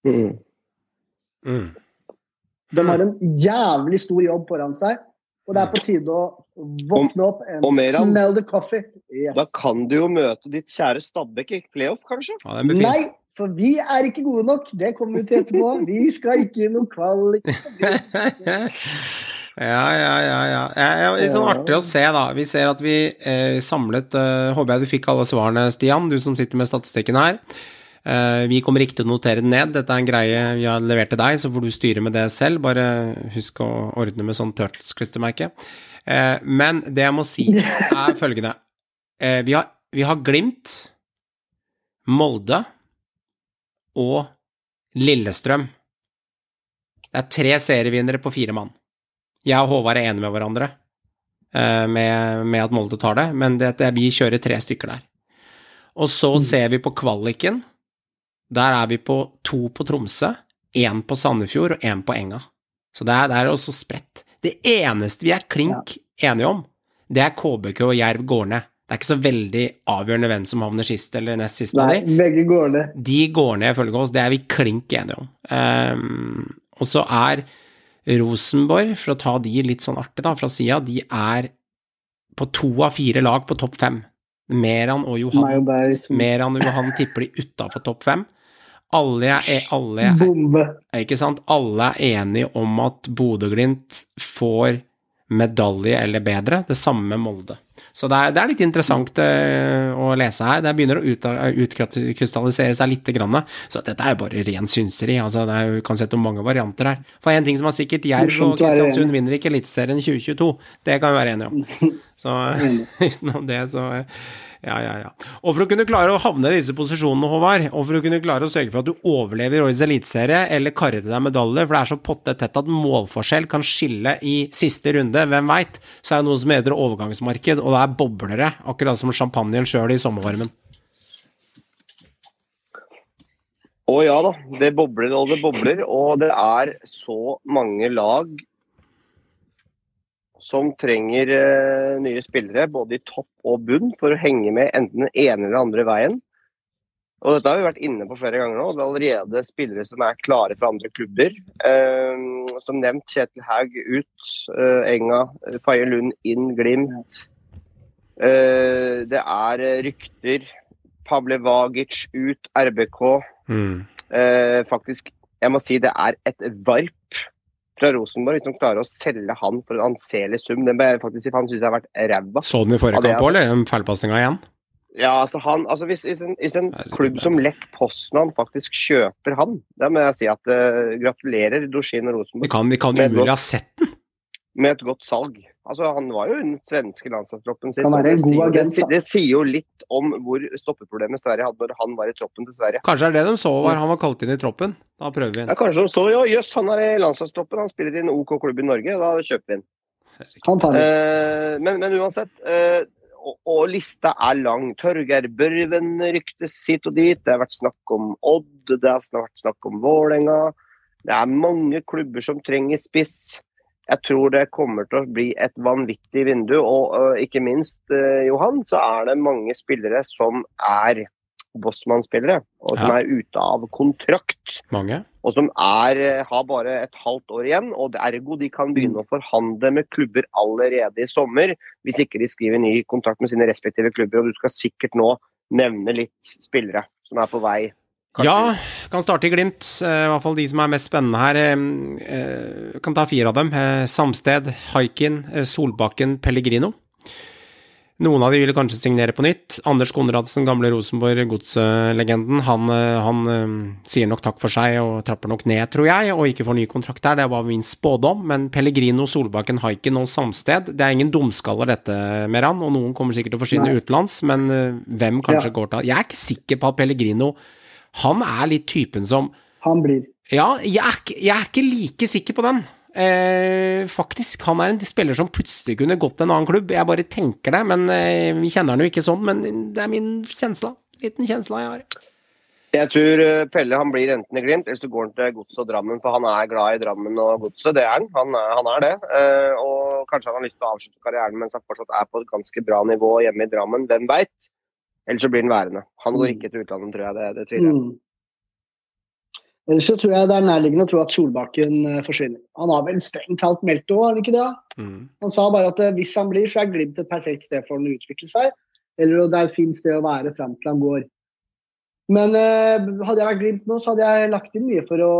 Mm. Mm. De har en jævlig stor jobb foran seg, og det er på tide å våkne opp and og mer smell the coffee. Yes. Da kan du jo møte ditt kjære Stabæk i playoff, kanskje? Ja. Nei, for vi er ikke gode nok. Det kommer vi til etterpå. Vi skal ikke i noe kvalik. Ja, ja, ja. ja. ja, litt sånn artig å se, da. Vi ser at vi eh, samlet eh, Håper jeg du fikk alle svarene, Stian, du som sitter med statistikken her. Eh, vi kommer ikke til å notere det ned. Dette er en greie vi har levert til deg, så får du styre med det selv. Bare husk å ordne med sånn Turtles-klistremerke. Eh, men det jeg må si, er følgende. Eh, vi, har, vi har Glimt, Molde og Lillestrøm. Det er tre serievinnere på fire mann. Jeg og Håvard er enige med hverandre eh, med, med at Molde tar det, men det, det, vi kjører tre stykker der. Og så ser vi på kvaliken. Der er vi på to på Tromsø, én på Sandefjord og én på Enga. Så det er, det er også spredt. Det eneste vi er klink enige om, det er KBK og Jerv går ned. Det er ikke så veldig avgjørende hvem som havner sist eller nest sist av Nei, de. begge går ned. De går ned ifølge oss, det er vi klink enige om. Um, og så er Rosenborg, for å ta de litt sånn artig da, fra sida, de er på to av fire lag på topp fem. Meran og Johan, Nei, liksom... Meran og Johan tipper de utafor topp fem. Alle er, alle, er, ikke sant? Alle er enige om at Bodø-Glimt får medalje eller bedre, det samme med Molde. Så det er, det er litt interessant eh, å lese her. Det begynner å ut, utkrystallisere seg litt. Grann, så dette er jo bare ren synseri. Altså, det er, jo- kan sette mange varianter her. For en ting som er sikkert, Jerv og Kristiansund vinner ikke Eliteserien 2022. Det kan vi være enige om. Så utenom det, så ja, ja, ja. Og for å kunne klare å havne i disse posisjonene, Håvard, og for å kunne klare å sørge for at du overlever årets eliteserie, eller karre til deg medalje, for det er så potte tett at målforskjell kan skille i siste runde, hvem veit, så er det noe som heter overgangsmarked, og det er boblere, akkurat som champagnen sjøl i sommervarmen. Å ja da, det bobler og det bobler. Og det er så mange lag som trenger eh, nye spillere, både i topp og bunn, for å henge med enten den ene eller den andre veien. Og dette har vi vært inne på flere ganger nå. Det er allerede spillere som er klare for andre klubber. Eh, som nevnt, Kjetil Haug ut, eh, Enga, eh, Faye Lund inn, Glimt. Eh, det er eh, rykter. Pavle Vagic ut, RBK. Mm. Faktisk, jeg må si det er et varp fra Rosenborg hvis de klarer å selge han for en anselig sum. Det må faktisk han syns jeg har vært ræva. Så den i forrige kamp òg, eller? Feilpasninga igjen? Ja, altså han, altså hvis, hvis en, hvis en klubb som Lech Poznan faktisk kjøper han, da må jeg si at uh, gratulerer Dozhin og De Rosenborg kan, de kan Med umulig ha sett den. med et godt salg. Altså Han var jo i den svenske landslagstroppen sist. Det en god sier- agent, det, det sier jo litt om hvor stoppeproblemet Sverige hadde når han var i troppen til Sverige. Kanskje er det de så var han var kalt inn i troppen. Da prøver vi Ja. Kanskje de så ja, jøss, han er i landslagstroppen, han spiller i en OK klubb i Norge, da kjøper vi tar. Eh, men, men uansett. eh, og, og lista er lang. Torgeir Børven ryktes hit og dit. Det har vært snakk om Odd, det har vært snakk om Vålerenga. Det er mange klubber som trenger spiss. Jeg tror det kommer til å bli et vanvittig vindu. Og uh, ikke minst, uh, Johan, så er det mange spillere som er Bossmann-spillere, og som Ja. er ute av kontrakt Mange. og som er, eh, har bare et halvt år igjen. og Ergo de kan begynne å forhandle med klubber allerede i sommer, hvis ikke de skriver ny kontrakt med sine respektive klubber. og Du skal sikkert nå nevne litt spillere som er på vei. Kanskje Ja, kan starte i Glimt. eh, I hvert fall de som er mest spennende her. eh, eh, Kan ta fire av dem. Samsted, Haikin, Solbakken, Pellegrino. Noen av de vil kanskje signere på nytt. Anders Konradsen, gamle Rosenborg godslegenden, han, han sier nok takk for seg og trapper nok ned, tror jeg, og ikke får ny kontrakt der. Det var min spådom. Men Pellegrino, Solbakken, Haikin og Samsted, det er ingen dumskaller dette, Meran, og noen kommer sikkert til å forsvinne Nei. utenlands, men hvem kanskje Ja. går til Jeg er ikke sikker på at Pellegrino Han er litt typen som Han blir. Ja, jeg er, ikke- jeg er ikke like sikker på den. Eh, faktisk, han er en spiller som plutselig kunne gått til en annen klubb. Jeg bare tenker det, men eh, vi kjenner han jo ikke sånn. Men det er min kjensle. Liten kjensle jeg har. Jeg tror eh, Pelle han blir enten i Glimt, eller så går han til Godset og Drammen. For han er glad i Drammen og Godset, det er han. Han er, han er det. Eh, og kanskje han har lyst til å avslutte karrieren mens han fortsatt er på et ganske bra nivå hjemme i Drammen. Hvem veit? Eller så blir han værende. Han går Mm. ikke til utlandet, tror jeg. Det, det tviler jeg på. Mm. Ellers så tror jeg det er nærliggende å tro at Solbakken eh, forsvinner. Han har vel strengt talt meldt det òg, har han ikke det? Mm. Han sa bare at eh, hvis han blir, så er Glimt et perfekt sted for han å utvikle seg. Eller det er et fint sted å være fram til han går. Men eh, hadde jeg vært Glimt nå, så hadde jeg lagt inn mye for å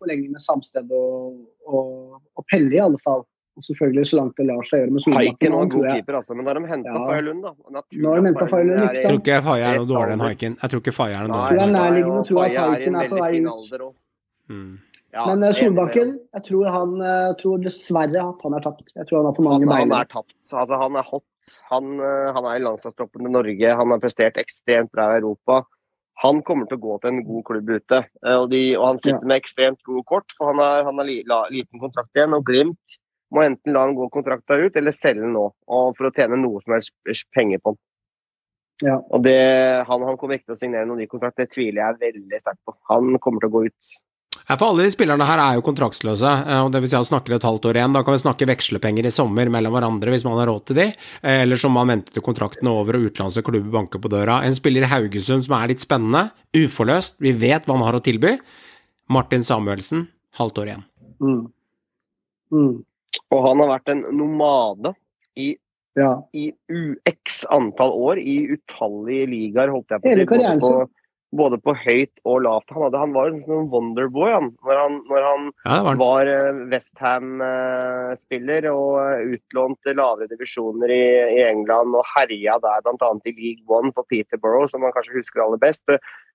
forlenge med Samsted og, og, og Pelle, i alle fall. Og selvfølgelig så langt det lar seg gjøre med Haiken Solbakken. var en god keeper, altså. Men da har de henta Ja. Faye da. Nå har de henta hentet Faye Faye Lund, Lund ikke sant. Jeg tror ikke Faye er noe dårligere enn. Haiken. Jeg tror ikke Faye er noe Nei, Det er nærliggende å tro at i Haiken er på vei ut. Mm. Ja, Men eh, Solbakken, jeg tror han eh, tror dessverre at han er tapt. Jeg tror han har for mange Han, han er tapt. Så, Altså, han er hot. Han, eh, han er i landslagstroppen til Norge. Han har prestert ekstremt bra i Europa. Han kommer til å gå til en god klubb ute. Og, de, og han sitter Ja. med ekstremt gode kort, for han har, han har li, la, liten kontrakt igjen. Og Glimt må enten la han gå kontrakta ut, eller selge den nå. Og for å tjene noe som helst penger på den. Ja. Og det, han, han kommer ikke til å signere noen ny kontrakt, det tviler jeg veldig sterkt på. Han kommer til å gå ut. Ja, for alle de spillerne her er jo kontraktsløse, eh, og det vil si han snakker et halvt år igjen. Da kan vi snakke vekslepenger i sommer mellom hverandre hvis man har råd til de, eh, eller så må man vente til kontrakten er over og utenlandske klubber banker på døra. En spiller i Haugesund som er litt spennende, uforløst, vi vet hva han har å tilby. Martin Samuelsen, halvt år igjen. Mm. Mm. Og han har vært en nomade i Ja. i UX antall år i utallige ligaer, holdt jeg på å Hele si. Både karrieren på, sin. både på høyt og lavt. Han, hadde, han var en sånn wonderboy han, når han, når han Ja, var han. var Westham-spiller og utlånte lavere divisjoner i, i England og herja der bl.a. i League One for Peterborough, som man kanskje husker aller best.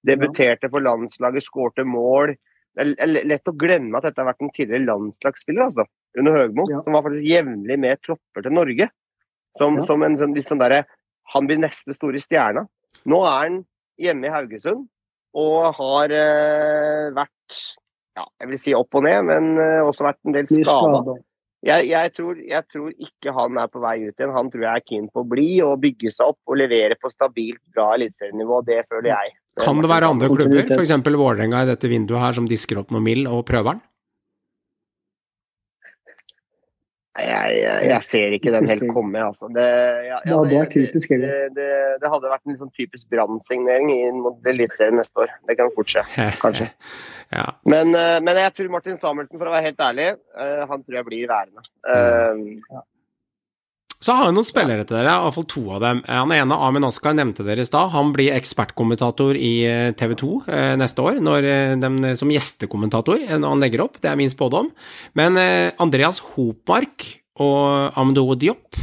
Debuterte for landslaget, skårte mål. Det er lett å glemme at dette har vært en tidligere landslagsspiller altså, under Høgmo, Ja. som var faktisk jevnlig med tropper til Norge. Som, Ja. som en sånn, litt sånn derre Han blir neste store stjerna. Nå er han hjemme i Haugesund og har eh, vært ja, jeg vil si opp og ned, men eh, også vært en del skada. Jeg, jeg, tror, jeg tror ikke han er på vei ut igjen. Han tror jeg er keen på å bli og bygge seg opp og levere på stabilt bra eliteserienivå. Det føler jeg. Kan det være andre klubber, f.eks. Vålerenga i dette vinduet her, som disker opp noe mild og prøver den? Jeg, jeg, jeg ser ikke den helt komme, altså. Det, ja, vært det, det, det, det hadde vært en sånn typisk brannsignering inn mot Eliteserien neste år. Det kan fort skje, kanskje. ja. Men, eh, men jeg tror Martin Samuelsen, for å være helt ærlig, eh, han tror jeg blir værende. Eh, Så har jeg noen spillere til dere, i hvert fall to av dem. Eh, Han ene, Amin Askar, nevnte dere i stad. Han blir ekspertkommentator i TV 2 eh, neste år, når, de, som gjestekommentator eh, når han legger opp. Det er min spådom. Men eh, Andreas Hopmark og Amdo Diop,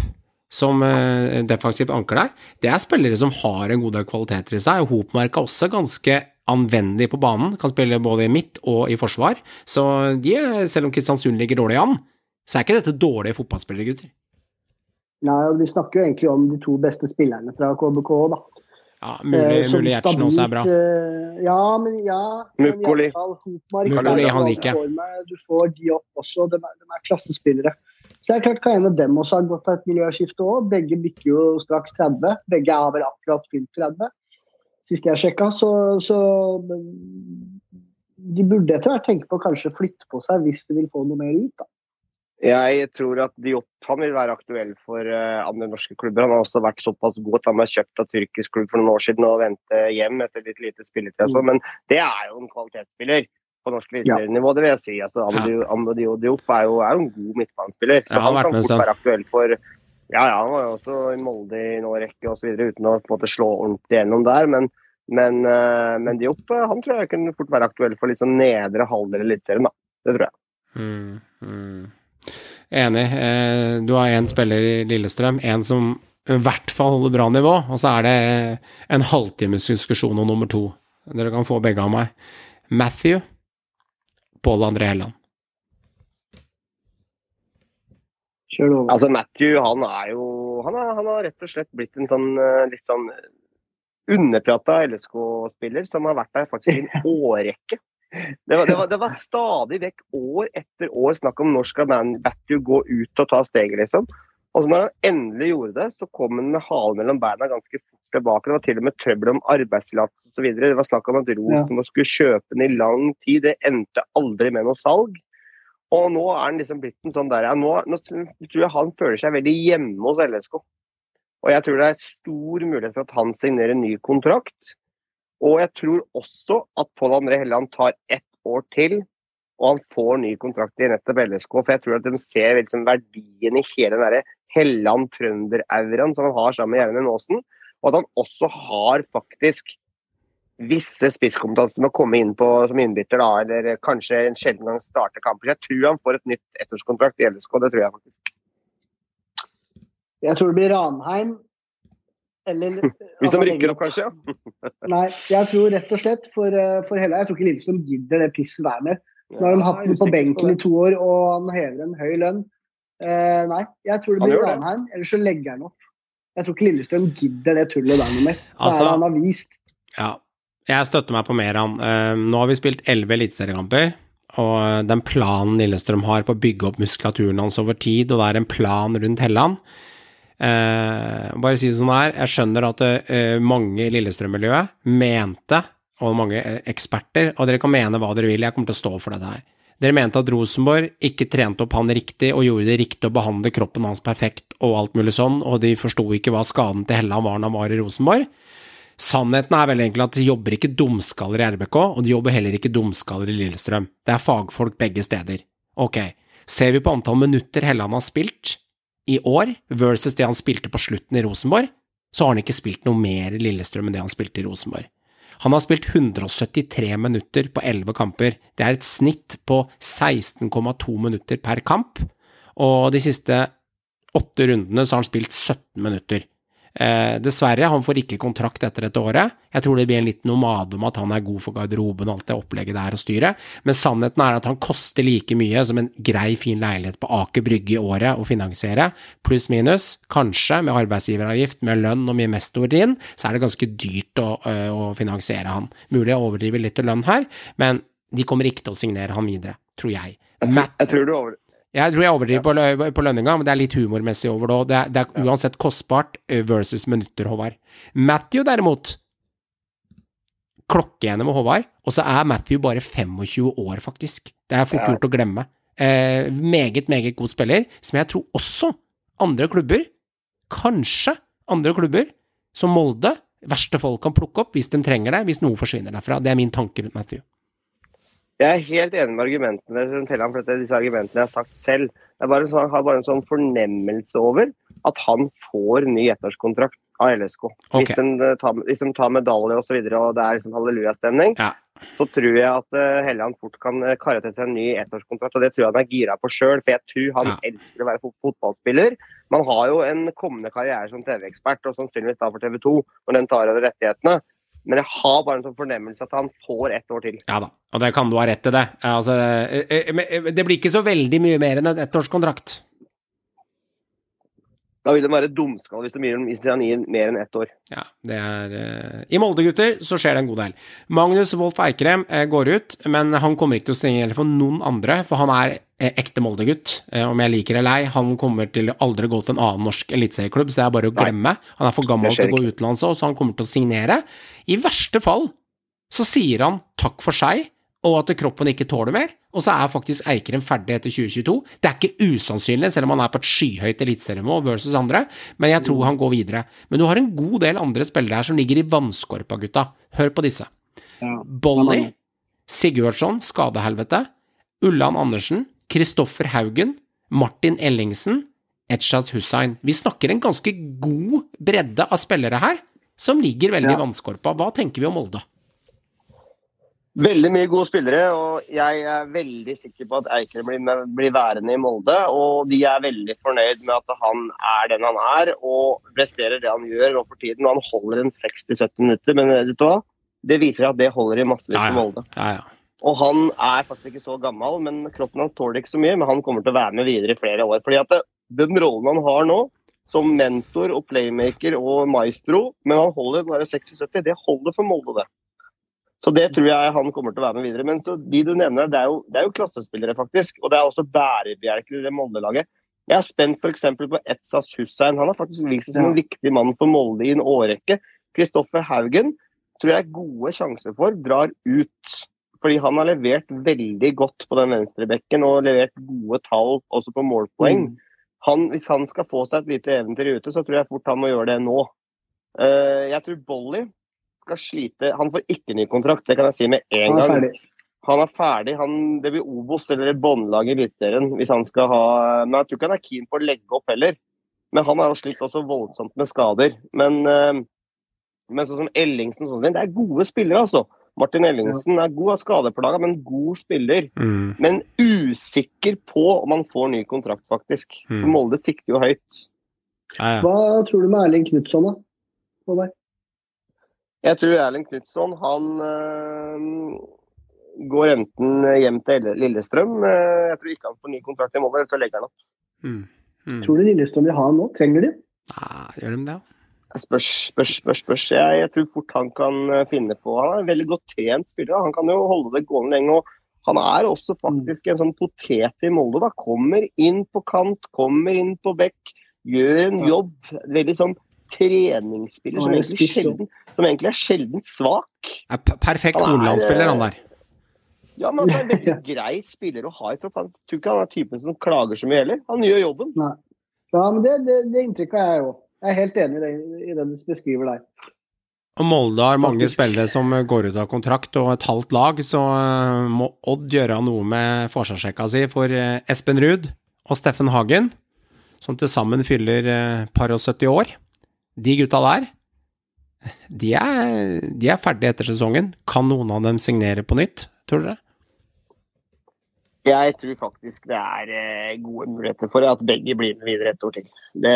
som eh, defensiv anker der, det er spillere som har en god del kvaliteter i seg. Hopmark er også ganske anvendelig på banen, kan spille både i midt og i forsvar. Så de, selv om Kristiansund ligger dårlig an, så er ikke dette dårlige fotballspillere, gutter. Nei, og Vi snakker jo egentlig om de to beste spillerne fra KBK. da. Ja, mulig, Eh, mulig Gjertsen også er bra. eh, Ja, men ja. Mukkoli. Mukkoli, han liker du får de opp også. De er, de er klassespillere. Så det er klart kan en av dem også har gått av et miljøskifte òg. Begge bikker jo straks 30. Begge er vel akkurat fylt 30, sist jeg sjekka. Så, så de burde etter hvert tenke på å kanskje flytte på seg hvis de vil få noe mer ut. da. Jeg tror at Diop han vil være aktuell for uh, andre norske klubber. Han har også vært såpass god at han ble kjøpt av tyrkisk klubb for noen år siden og vendte hjem etter litt lite spilletid. Altså. Men det er jo en kvalitetsspiller på norsk eliteserienivå, ja. det vil jeg si. Altså, Amedio Diop er jo, er jo en god midtbanespiller. Så ja, han, han kan fort være aktuell for Ja, ja, han var jo også i Molde i en årrekke osv. uten å på en måte slå ordentlig gjennom der. Men, men, uh, men Diop han tror jeg kunne fort være aktuell for sånn nedre halvdel Eliteserien, da. Det tror jeg. Mm, mm. Enig. Eh, du har én spiller i Lillestrøm, en som i hvert fall holder bra nivå, og så er det en halvtimes diskusjon om nummer to. Dere kan få begge av meg. Matthew, Pål André Helland. Altså, Matthew, han er jo han, er, han, har rett og slett blitt en sånn eh, litt sånn underprata LSK-spiller som har vært der faktisk i en årrekke. Det var, det, var, det var, stadig vekk år etter år snakk om når skal Matthew gå ut og ta steget, liksom. Og når han endelig gjorde det, så kom han med halen mellom beina ganske fort tilbake. Det var til og med trøbbel om arbeidstillatelse osv. Det var snakk om at Rosenborg ja. skulle kjøpe den i lang tid. Det endte aldri med noe salg. Og nå er han liksom blitt en sånn der ja, nå, nå, tror jeg han føler seg veldig hjemme hos LSK. Og jeg tror det er stor mulighet for at han signerer en ny kontrakt. Og jeg tror også at Pål André Helland tar ett år til, og han får ny kontrakt i nettopp LSK. For jeg tror at de ser liksom verdien i hele den derre Helland-trønder-auraen som han har sammen med Gjermund Aasen. Og at han også har faktisk visse spisskompetanser med å komme inn på som innbytter, da, eller kanskje en sjelden gang starte kamper. Jeg tror han får et nytt ettårskontrakt i LSK, det tror jeg faktisk. Jeg tror det blir Ranheim, eller, Hvis de altså, rykker opp, kanskje? ja. nei, jeg tror rett og slett for, eh, for Hella, jeg tror ikke Lillestrøm gidder det pisset der mer. Nå har de hatt den på benken i to år, og han hever en høy lønn. Eh, nei, jeg tror det blir Ranheim, ellers så legger han opp. Jeg tror ikke Lillestrøm gidder det tullet der noe mer. Altså, han har vist. Ja, jeg støtter meg på Meran. Uh, nå har vi spilt elleve eliteseriekamper. Og den planen Lillestrøm har på å bygge opp muskulaturen hans over tid, og det er en plan rundt Helland, Eh, bare si det som det er, jeg skjønner at eh, mange i Lillestrøm-miljøet mente, og mange eh, eksperter, og dere kan mene hva dere vil, jeg kommer til å stå for dette her. Dere mente at Rosenborg ikke trente opp han riktig og gjorde det riktig å behandle kroppen hans perfekt og alt mulig sånn, og de forsto ikke hva skaden til Helland var når han var i Rosenborg. Sannheten er vel egentlig at de jobber ikke dumskaller i RBK, og de jobber heller ikke dumskaller i Lillestrøm. Det er fagfolk begge steder. Ok, ser vi på antall minutter Helland har spilt, i år versus det han spilte på slutten i Rosenborg, så har han ikke spilt noe mer i Lillestrøm enn det han spilte i Rosenborg. Han har spilt 173 minutter på 11 kamper. Det er et snitt på 16,2 minutter per kamp, og de siste åtte rundene så har han spilt 17 minutter. Eh, dessverre, han får ikke kontrakt etter dette året. Jeg tror det blir en liten nomade om at han er god for garderoben og alt det opplegget der og styret, men sannheten er at han koster like mye som en grei, fin leilighet på Aker Brygge i året å finansiere, pluss minus. Kanskje med arbeidsgiveravgift, med lønn og mye mestorer inn, så er det ganske dyrt å, øh, å finansiere han. Mulig jeg overdriver litt til lønn her, men de kommer ikke til å signere han videre, tror jeg. Jeg tror, jeg tror du over, jeg tror jeg overdriver på, på lønninga, men det er litt humormessig over det òg. Det, det, er uansett kostbart eh, versus minutter, Håvard. Matthew, derimot Klokkeenig med Håvard, og så er Matthew bare 25 år, faktisk. Det er fort gjort å glemme. Eh, meget, meget god spiller, som jeg tror også andre klubber, kanskje andre klubber, som Molde, verste folk kan plukke opp hvis de trenger det, hvis noe forsvinner derfra. Det er min tanke rundt Matthew. Jeg er helt enig med argumentene til ham, for disse argumentene jeg har sagt selv. Jeg bare sånn, har bare en sånn fornemmelse over at han får ny ettårskontrakt av LSK. Okay. Hvis, de tar, hvis, de tar, medalje osv. Og, så videre, og det er liksom hallelujastemning, ja. så tror jeg at uh, Helland fort kan uh, karre til seg en ny ettårskontrakt. Og det tror jeg han er gira på sjøl, for jeg tror han ja. elsker å være fotballspiller. Man har jo en kommende karriere som TV-ekspert, og sannsynligvis da for TV 2, når den tar over rettighetene. Men jeg har bare en sånn fornemmelse at han får ett år til. Ja da, og det kan du ha rett til, det. Altså, eh, eh, eh, det blir ikke så veldig mye mer enn en ettårskontrakt. Da vil de være dumskalle hvis, de gir, dem gir mer enn ett år. Ja, det er uh, I Molde, gutter, så skjer det en god del. Magnus Wolff Eikrem uh, går ut, men han kommer ikke til å stenge for noen andre, for han er uh, ekte Molde-gutt, om jeg liker det eller ei. Han kommer til å aldri gå til en annen norsk eliteserieklubb, så det er bare å glemme. Han er for gammel til å gå utenlands òg, så han kommer til å signere. I verste fall så sier han takk for seg, og at kroppen ikke tåler mer, og så er faktisk Eikrem ferdig etter 2022. Det er ikke usannsynlig, selv om han er på et skyhøyt eliteserienivå versus andre, men jeg tror han går videre. Men du har en god del andre spillere her som ligger i vannskorpa, gutta. Hør på disse. Ja. Bolly, Sigurdsson, skadehelvete, Ulland Andersen, Kristoffer Haugen, Martin Ellingsen, Etshaz Hussain. Vi snakker en ganske god bredde av spillere her, som ligger veldig i Ja. vannskorpa. Hva tenker vi om Molde? Veldig mye gode spillere, og jeg er veldig sikker på at Eikrem blir, blir værende i Molde. Og de er veldig fornøyd med at han er den han er, og presterer det han gjør nå for tiden. Og Han holder en 60-70 minutter, men vet du hva? Det viser at det holder i massevis Ja, ja. for Molde. Ja, ja. Og han er faktisk ikke så gammel, men kroppen hans tåler ikke så mye. Men han kommer til å være med videre i flere år. fordi at det, den rollen han har nå, som mentor og playmaker og maestro, men han holder bare 60-70, det holder for Molde, det. Så det tror jeg han kommer til å være med videre. Men så de du nevner, det er jo, det er jo klassespillere, faktisk. Og det er også bærebjelker i det Molde-laget. Jeg er spent f.eks. på Etsas Hussein. Han har faktisk vist seg som en viktig mann for Molde i en årrekke. Kristoffer Haugen tror jeg gode sjanser for drar ut. Fordi han har levert veldig godt på den venstrebekken og levert gode tall også på målpoeng. Mm. Han, hvis han skal få seg et lite eventyr ute, så tror jeg fort han må gjøre det nå. Eh, jeg tror Bolly skal slite Han får ikke ny kontrakt, det kan jeg si med en Han er gang. ferdig. Han er ferdig. Han, det blir Obos eller et båndlag i Eliteserien hvis han skal ha Men jeg tror ikke han er keen på å legge opp heller. Men han har jo slitt også voldsomt med skader. Men, eh, men sånn som Ellingsen og sånn, det er gode spillere, altså. Martin Ellingsen er god, av skadeplaga, men god spiller. Mm. Men usikker på om han får ny kontrakt, faktisk. Mm. Molde sikter jo høyt. ja, ja. Hva tror du med Erling Knutson, da? Håvard? Jeg tror Erling Knutson han øh, går enten hjem til Lillestrøm. øh, Jeg tror ikke han får ny kontrakt i Molde, eller så legger han opp. Mm. Mm. Tror du Lillestrøm vil ha han nå? Trenger de? Nei, gjør de det? Spørs, spørs, spørs. spørs. Jeg, jeg tror fort han kan øh, finne på Han er en veldig godt trent spiller. Han kan jo holde det gående lenge. og Han er også faktisk en sånn potet i Molde. da. Kommer inn på kant, kommer inn på bekk, gjør en jobb. Veldig sånn treningsspiller som egentlig, sjelden, som egentlig er sjelden svak. Er perfekt Han er, Hornland-spiller, han der. Ja, men han er en veldig grei spiller å ha i tropp. Jeg tror ikke han er typen som klager så mye heller. Han gjør jobben. Nei. Ja, men det, det, det inntrykket har jeg òg. Jeg er helt enig i det, i det du beskriver der. Og Molde har mange spillere som går ut av kontrakt, og et halvt lag, så eh, må Odd gjøre noe med forsvarssjekka si for eh, Espen Ruud og Steffen Hagen, som til sammen fyller eh, par og 70 år. De gutta der, de er, de er ferdige etter sesongen. Kan noen av dem signere på nytt, tror dere? Jeg tror faktisk det er eh, gode muligheter for at begge blir med videre et år til. Det,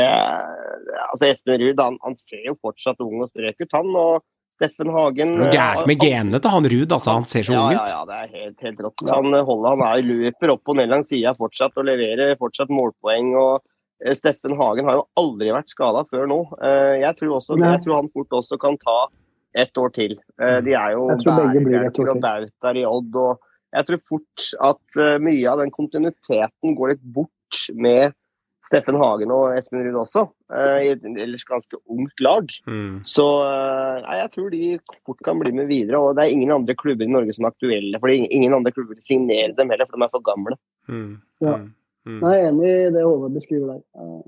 altså Espen Ruud han, han ser jo fortsatt ung og sprek ut, han. Og Steffen Hagen noe eh, gærent med genene til han Ruud, altså. Han ser så ja, ung Ja, ut. ja, det er helt, helt rått. Han, eh, holder, han er løper opp og ned langs sida fortsatt og leverer fortsatt målpoeng. og eh, Steffen Hagen har jo aldri vært skada før nå. Eh, Jeg tror, også, jeg tror han fort også kan ta ett år til. Eh, De er jo bærebjelker og bautaer i Odd. og Jeg tror fort at eh, mye av den kontinuiteten går litt bort med Steffen Hagen og Espen Ruud også, eh, i et ellers ganske ungt lag. Mm. Så eh, nei, jeg tror de fort kan bli med videre. Og det er ingen andre klubber i Norge som er aktuelle. For ingen andre klubber signerer signere dem heller, for de er for gamle. Mm. Ja. Mm. Jeg er enig i det Håvard beskriver der.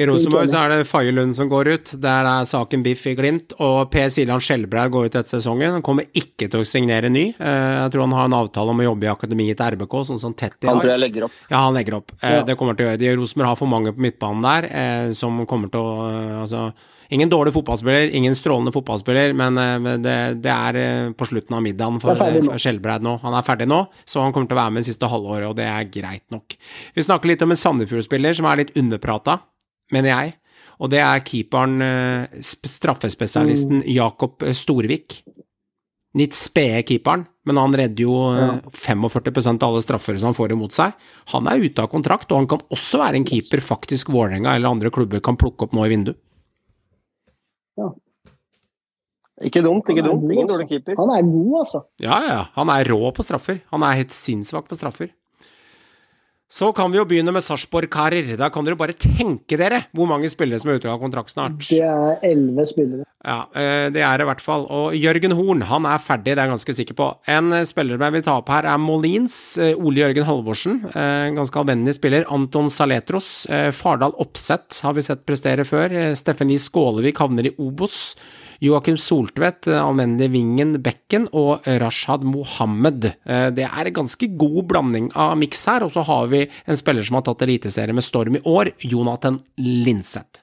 I Rosenborg så er det Faye Lund som går ut. Der er saken biff i Glimt. Og Per Siljan Skjelbreid går ut etter sesongen. Han kommer ikke til å signere ny. Eh, Jeg tror han har en avtale om å jobbe i akademiet til RBK, sånn som Tetti Han tror jeg legger opp. Ja, han legger opp. Eh, Ja. Det kommer til å gjøre de. Rosenborg har for mange på midtbanen der eh, som kommer til å Altså, ingen dårlig fotballspiller, ingen strålende fotballspiller, men eh, det, det er eh, på slutten av middagen for, for Skjelbreid nå. Han er ferdig nå, så han kommer til å være med det siste halvåret, og det er greit nok. Vi snakker litt om en Sandefjord-spiller som er litt underprata, mener jeg. Og det er keeperen, eh, straffespesialisten Mm. Jakob eh, Storvik. litt spede keeperen, men han redder jo ja. 45% av alle straffer som han får imot seg. Han er ute av kontrakt, og han kan også være en keeper faktisk Vålerenga eller andre klubber kan plukke opp nå i vinduet. Ikke dumt, ikke dumt. god, Ingen altså. dårlig keeper. Han er god, altså. Ja, ja, han er rå på straffer. Han er helt sinnssvak på straffer. Så kan vi jo begynne med Sarpsborg-karer. Da kan dere bare tenke dere hvor mange spillere som er ute av kontrakt snart. Det er elleve spillere. Ja, eh, det er det i hvert fall. Og Jørgen Horn, han er ferdig, det er jeg ganske sikker på. En eh, spiller jeg vil ta opp her, er Molins. eh, Ole Jørgen Halvorsen, eh, en ganske anvendelig spiller. Anton Saletros. Fardal Opseth har vi sett prestere før. Steffen Lie Skålevik havner i Obos. Joakim Soltvedt, eh, anvendelig Vingen Bekken, og Rashad Mohammed. Eh, Det er en ganske god blanding av miks her, og så har vi en spiller som har tatt eliteserie med storm i år, Jonathan Linseth.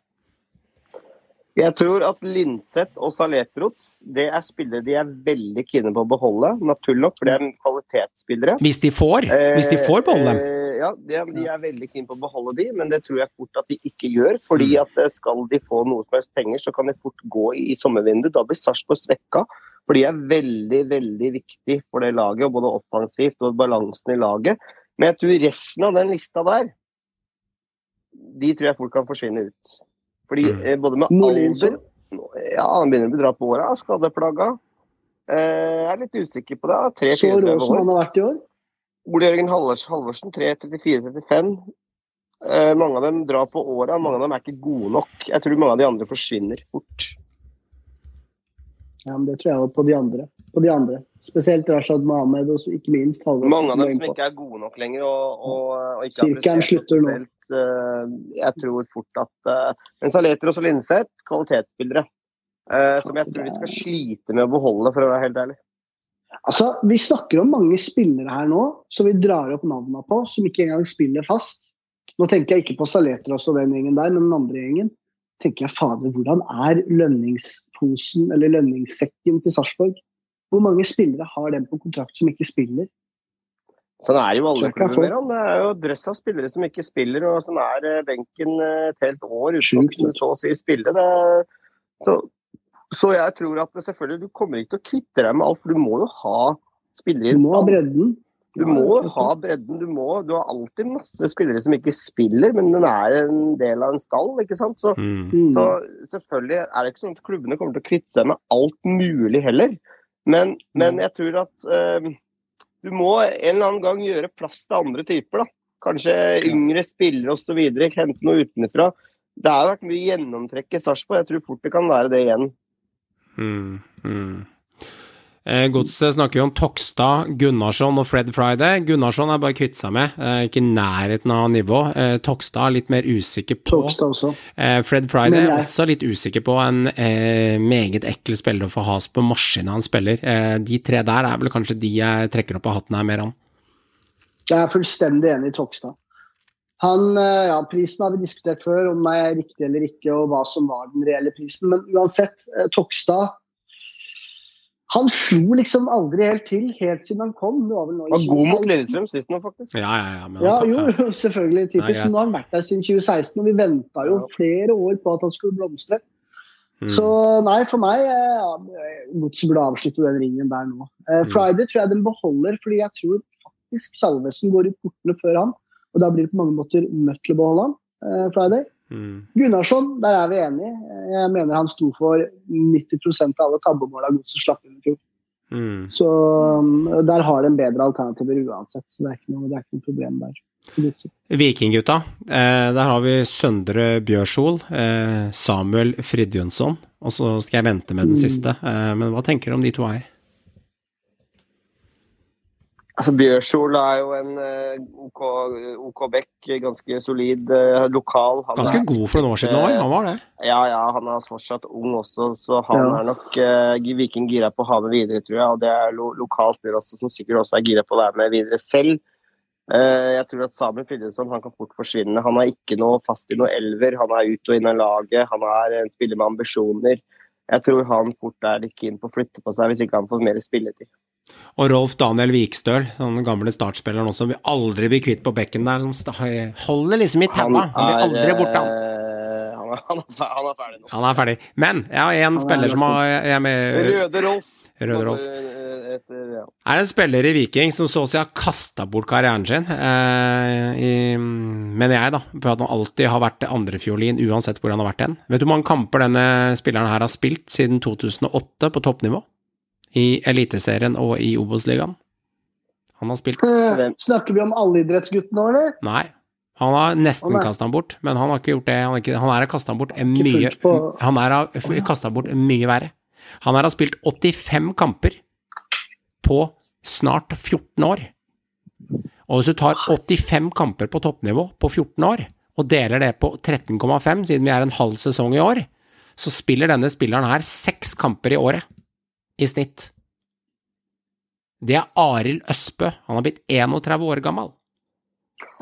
Jeg tror at Linseth og Saletrots det er spillere de er veldig kine på å beholde. Naturlig nok, for det er kvalitetsspillere. Hvis de får, hvis de får beholde dem. Ja, de er, de er veldig keen på å beholde de, men det tror jeg fort at de ikke gjør. fordi Mm. at eh, skal de få noe som helst penger, så kan de fort gå i, i sommervinduet. Da blir Sarpsborg svekka. For de er veldig, veldig viktig for det laget, og både offensivt og balansen i laget. Men jeg tror resten av den lista der, de tror jeg fort kan forsvinne ut. Fordi Mm. eh, både med alder Ja, han begynner å bli dratt på åra, skadeplaga. Eh, jeg er litt usikker på det. Så rå 3-34 som han har vært i år. Ole Jørgen Halvorsen 3-34-35. Eh, mange av dem drar på åra, mange av dem er ikke gode nok. Jeg tror mange av de andre forsvinner fort. Ja, men Det tror jeg også på de andre. På de andre. Spesielt Rashad Mohammed og ikke minst Halvorsen. Mange av dem som ikke er gode nok lenger og, og, og ikke har Sirkelen prestert slutter nå. eh, jeg tror fort at uh, Men Saletros og Linseth, kvalitetsspillere. Uh, som jeg tror de skal slite med å beholde, for å være helt ærlig. Altså, Vi snakker om mange spillere her nå som vi drar opp navnene på, som ikke engang spiller fast. Nå tenker jeg ikke på Saletros og den gjengen der, men den andre gjengen. tenker jeg, fader, Hvordan er lønningsposen eller lønningssekken til Sarpsborg? Hvor mange spillere har den på kontrakt som ikke spiller? Sånn er jo alle klubber. Det er jo drøss av spillere som ikke spiller, og som er eh, benken eh, et helt år uten å så å si spille. Det er, så, så jeg tror at selvfølgelig, du kommer ikke til å kvitte deg med alt, for du må jo ha spillere i Du må ha bredden. Du må ha bredden. Du, må, du har alltid masse spillere som ikke spiller, men den er en del av en stall. ikke sant? Så, Mm. Mm. så selvfølgelig er det ikke sånn at klubbene kommer til å kvitte seg med alt mulig heller. Men, men jeg tror at eh, du må en eller annen gang gjøre plass til andre typer. da. Kanskje yngre spillere osv. Hente noe utenfra. Det har vært mye gjennomtrekk i Sarpsborg. Jeg tror fort det kan være det igjen. Mm, mm. Eh, Godset snakker jo om Tokstad, Gunnarsson og Fred Friday. Gunnarsson er bare kvitt seg med, eh, ikke i nærheten av nivå. Eh, Tokstad er litt mer usikker på. Tokstad også. Fred Friday er også litt usikker på en eh, meget ekkel spiller å få has på maskinen han spiller. Eh, de tre der er vel kanskje de jeg trekker opp av hatten her mer om. Jeg er fullstendig enig i Togstad. Han, eh, ja, Prisen har vi diskutert før, om det er riktig eller ikke, og hva som var den reelle prisen. Men uansett, Tokstad Han slo liksom aldri helt til, helt siden han kom. Det var vel nå i Var god mot 2016. Lillestrøm sist nå, faktisk. Ja, ja, ja. Ja, jo, selvfølgelig. Typisk. Men nå har han vært der siden 2016, og vi venta jo flere år på at han skulle blomstre. Mm. Så nei, for meg eh, ja, Godset burde avslutte den ringen der nå. Eh, Mm. Friday tror jeg den beholder, fordi jeg tror faktisk Salvesen går i portene før han. Og da blir det på mange måter nødt til å beholde. Eh, Friday. Mm. Gunnarsson, der er vi enige. Jeg mener han sto for 90% av alle tabbemåla Godset slapp inn i fjor. Mm. Så um, der har de bedre alternativer uansett, så det er ikke noe, det er ikke noe problem der. Vikinggutta. Eh, der har vi Søndre Bjørshol, eh, Samuel Fridjonsson, og så skal jeg vente med den Mm. siste. Eh, men hva tenker du om de to her? Altså Bjørshol er jo en eh, OK, OK back, ganske solid, eh, lokal. Han Ganske er, god for noen år siden òg, han var det. Ja, ja, han er fortsatt ung også, så han Ja. er nok uh, Viking gira på å ha med videre, tror jeg. Og det er lo lokal spiller også, som sikkert også er gira på å være med videre selv. Uh, jeg tror at Samuel Fridtjonsson han kan fort forsvinne. Han er ikke noe fast i noe elver. Han er ut og inn av laget. Han er en spiller med ambisjoner. Jeg tror han fort er litt keen på å flytte på seg hvis ikke han får mer spilletid. Og Rolf Daniel Vikstøl, den gamle startspilleren også, vil aldri bli kvitt på bekken der. Som holder liksom i taua. Han blir aldri borte, han. eh, han, er, er, er ferdig nå. Han er ferdig. Men jeg har én er spiller som har jeg er med Røde Rolf. Røde Rolf. Eh, ja. er en spiller i Viking som så å si har kasta bort karrieren sin, eh, i, mener jeg, da. For at han alltid har vært andrefiolin uansett hvor han har vært hen. Vet du hvor mange kamper denne spilleren her har spilt siden 2008 på toppnivå? I Eliteserien og i Obos-ligaen? Han har spilt Eh, Snakker vi om allidrettsgutten nå, eller? Nei. Han har nesten kasta han bort, men han har ikke gjort det. Han, har ikke, han er kasta bort mye på- Han er kasta bort mye verre. Han her har spilt 85 kamper på snart 14 år. Og hvis du tar 85 kamper på toppnivå på 14 år, og deler det på 13,5, siden vi er en halv sesong i år, så spiller denne spilleren her seks kamper i året i snitt. Det er Arild Østbø. Han har blitt 31 år gammel.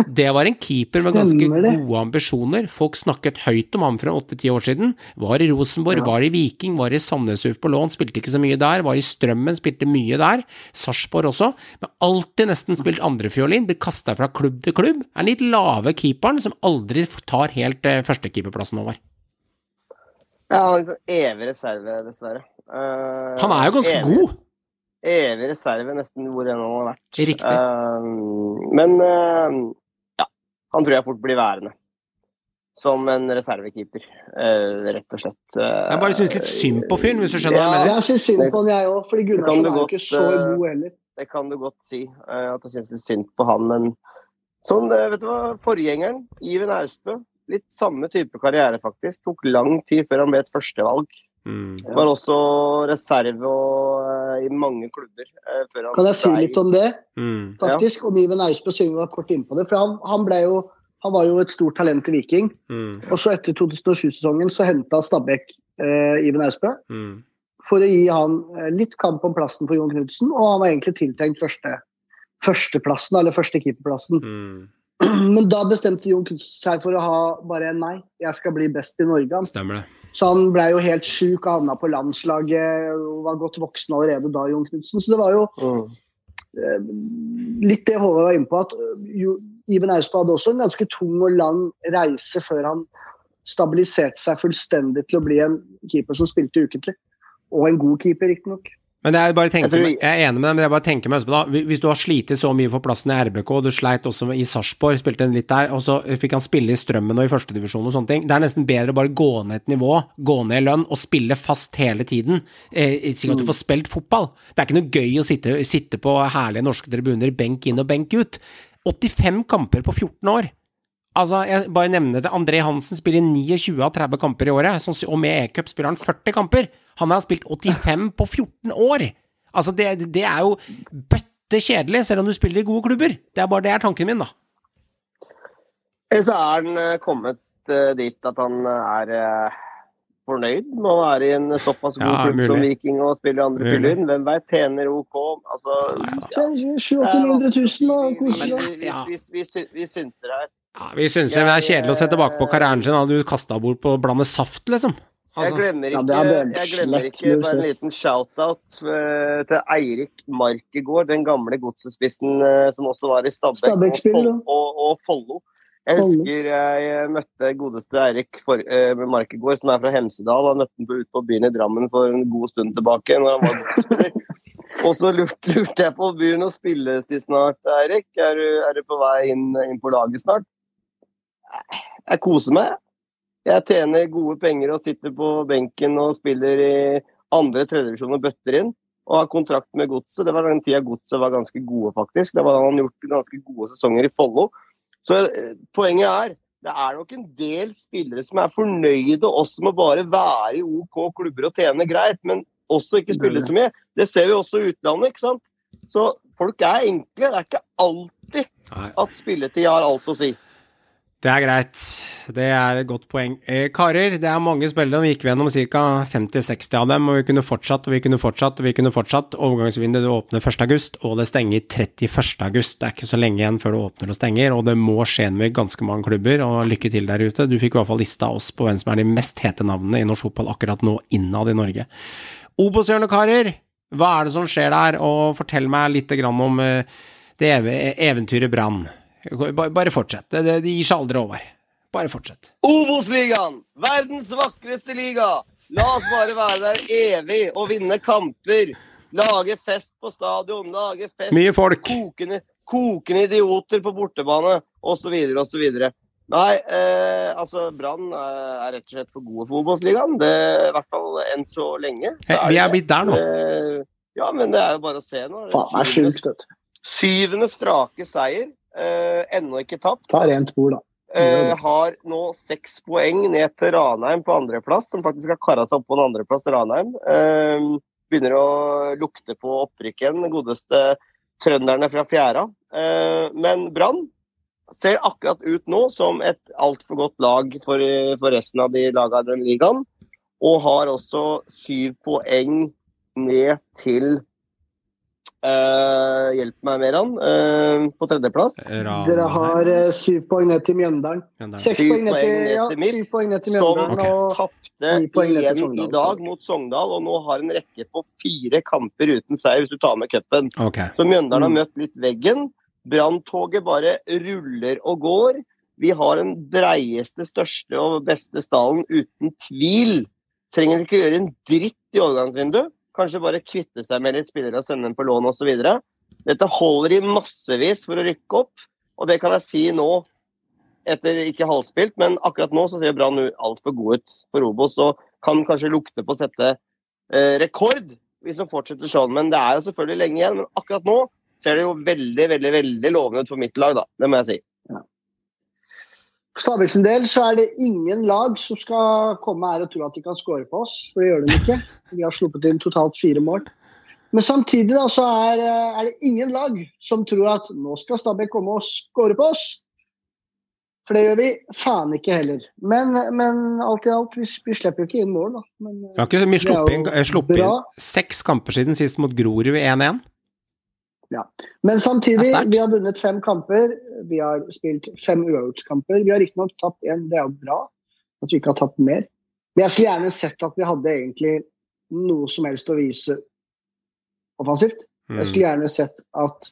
Det var en keeper med ganske gode ambisjoner. Folk snakket høyt om ham for åtte-ti år siden. Var i Rosenborg, var i Viking, var i Sandnes Ulf på lån, spilte ikke så mye der. Var i Strømmen, spilte mye der. Sarpsborg også. Men alltid nesten spilt andrefiolin. Blir kasta fra klubb til klubb. Er den litt lave keeperen som aldri tar helt eh, førstekeeperplassen over. Ja, sånn evig reserve, dessverre. Eh, Han er jo ganske evig- god. Evig reserve, nesten hvor enn han har vært. Riktig. Uh, men uh, ja, han tror jeg fort blir værende. Som en reservekeeper, eh, rett og slett. Jeg bare syns litt synd på fyren, hvis du skjønner hva jeg mener. Jeg syns synd på han, jeg òg, fordi kan Gunnarsson er jo godt, ikke så god heller. Det kan du godt si, at jeg syns litt synd på han. Men sånn, vet du hva, forgjengeren, Iven Austbø, litt samme type karriere, faktisk. Tok lang tid før han ble et førstevalg. Mm. Var også reserve og, uh, i mange klubber. Uh, før han Kan jeg si ble- litt om det, Mm. faktisk? Om Iven Austbø, siden var kort innpå det. For han, han, ble jo, han var jo et stort talent i Viking. Mm. Og så etter 2007-sesongen så henta Stabæk uh, Iven Austbø Mm. for å gi han eh, litt kamp om plassen for Jon Knutsen, og han var egentlig tiltenkt første, førsteplassen, eller første keeperplassen. Mm. Men da bestemte Jon Knutsen seg for å ha bare en nei, jeg skal bli best i Norge. Stemmer det. Så han ble jo helt sjuk og havna på landslaget og var godt voksen allerede da, Jon Knutsen. Så det var jo Mm. eh, litt det Håvard var inne på, at eh, jo, Iben Austad hadde også en ganske tung og lang reise før han stabiliserte seg fullstendig til å bli en keeper som spilte ukentlig. Og en god keeper, riktignok. Men er bare å Jeg jeg er enig med deg, men jeg bare tenker meg på da, hvis du har slitt så mye for plassen i RBK, og du sleit også i Sarpsborg, spilte en litt der, og så fikk han spille i Strømmen og i førstedivisjon og sånne ting. Det er nesten bedre å bare gå ned et nivå, gå ned i lønn og spille fast hele tiden, eh, slik at du får spilt fotball. Det er ikke noe gøy å sitte, sitte på herlige norske tribuner, benk inn og benk ut. 85 kamper på 14 år. Altså, jeg bare nevner det. André Hansen spiller 29 av 30 kamper i året, og med e-cup spiller han 40 kamper. Han har spilt 85 på 14 år! Altså, det, det er jo bøtte kjedelig, selv om du spiller i gode klubber. Det er bare det er tanken min, da. Eller så er han eh, kommet eh, dit at han er eh, fornøyd med å være i en såpass god Ja, klubb som. Viking og spille i andre fyller. Hvem veit, tjener OK. Altså, 700 000 og koser vi, seg. vi, vi, vi, vi synter her. Ja, vi syns det er kjedelig å se tilbake på karrieren sin, hadde du kasta bort på å blande saft, liksom. Jeg Altså, glemmer ikke, jeg glemmer ikke bare en liten shout-out eh, til Eirik Markegård, den gamle godsespissen eh, som også var i Stabæk og, Follo. Jeg husker jeg møtte godeste Eirik eh, Markegård, som er fra Hemsedal. Han møtte han på, ute på byen i Drammen for en god stund tilbake. når han var godsespiller. Og så lurte, lurte jeg på byen å spille til snart, Eirik. Er du, er du på vei inn, inn på laget snart? Jeg koser meg. Jeg tjener gode penger og sitter på benken og spiller i andre tredjevisjon og bøtter inn. Og har kontrakt med Godset. Det var den tida Godset var ganske gode, faktisk. Det var da han gjort ganske gode sesonger i Follo. Så eh, poenget er det er nok en del spillere som er fornøyde også med bare være i OK klubber og tjene greit, men også ikke spille så mye. Det ser vi også i utlandet, ikke sant. Så folk er enkle. Det er ikke alltid at spilletid har alt å si. Det er greit. Det er et godt poeng. Eh, karer, det er mange spillere. Vi gikk gjennom ca. 50-60 av dem, og vi kunne fortsatt og vi kunne fortsatt og vi kunne fortsatt. Overgangsvinduet åpner 1.8, og det stenger 31.8. Det er ikke så lenge igjen før det åpner og stenger, og det må skje noe i ganske mange klubber. Og lykke til der ute. Du fikk i hvert fall lista oss på hvem som er de mest hete navnene i norsk fotball akkurat nå innad i Norge. Obos-hjørnet, karer. Hva er det som skjer der? Og fortell meg litt om eh, det eventyret Brann. Bare, fortsett. Det gir seg aldri over. Bare fortsett. Obos-ligaen! Verdens vakreste liga! La oss bare være der evig og vinne kamper. Lage fest på stadion, lage fest Mye folk. kokende, kokende idioter på bortebane, osv., osv. Nei, eh, altså Brann er er rett og slett for gode for Obos-ligaen. Det I hvert fall enn så lenge. Så er Vi er blitt der nå. Eh, ja, men det er jo bare å se nå. Faen, det er sjukt, vet du. syvende strake seier. Eh, Ennå ikke tapt. Ta rent bord, da. Eh, har nå seks poeng ned til Ranheim på andreplass, som faktisk har kara seg opp på en andreplass til Ranheim. Eh, begynner å lukte på opprykk igjen, godeste trønderne fra fjæra. Eh, men Brann ser akkurat ut nå som et altfor godt lag for, for resten av de lagene i den ligaen. Og har også syv poeng ned til eh, Hjelp meg, Meran. Uh, på tredjeplass. Dere har uh, syv poeng ned til Mjøndalen. Seks poeng ned til, ja, syv poeng ned til som okay. Tapte igjen i dag mot Sogndal, og nå har en rekke på fire kamper uten seier hvis du tar med cupen. Okay. Så Mjøndalen har Mm. møtt litt veggen. Branntoget bare ruller og går. Vi har den breieste, største og beste stallen uten tvil. Trenger ikke gjøre en dritt i overgangsvinduet. Kanskje bare kvitte seg med litt spillere og sende dem på lån osv. Dette holder i massevis for å rykke opp, og det kan jeg si nå etter ikke halvspilt, men akkurat nå så ser Brann altfor god ut for Obos og kan kanskje lukte på å sette eh, rekord hvis han fortsetter sånn. Men det er jo selvfølgelig lenge igjen. Men akkurat nå ser det jo veldig veldig, veldig lovende ut for mitt lag, da. Det må jeg si. Stabæk sin del så er det ingen lag som skal komme her og tro at de kan skåre på oss, for det gjør de ikke. Vi har sluppet inn totalt fire mål. Men samtidig da, så er, eh, er det ingen lag som tror at nå skal Stabæk komme og skåre på oss. For det gjør vi faen ikke heller. Men, men alt i alt, vi, vi slipper jo ikke inn mål, da. Men, eh, Vi har ikke Det er sluppet inn, eh, sluppet inn seks kamper siden sist mot Grorud 1-1. Men samtidig, vi har vunnet fem kamper. Vi har spilt fem uavgjortskamper. Vi har riktignok tapt én, det er jo bra at vi ikke har tapt mer. Men jeg skulle gjerne sett at vi hadde egentlig noe som helst å vise offensivt. Jeg Mm. skulle gjerne sett at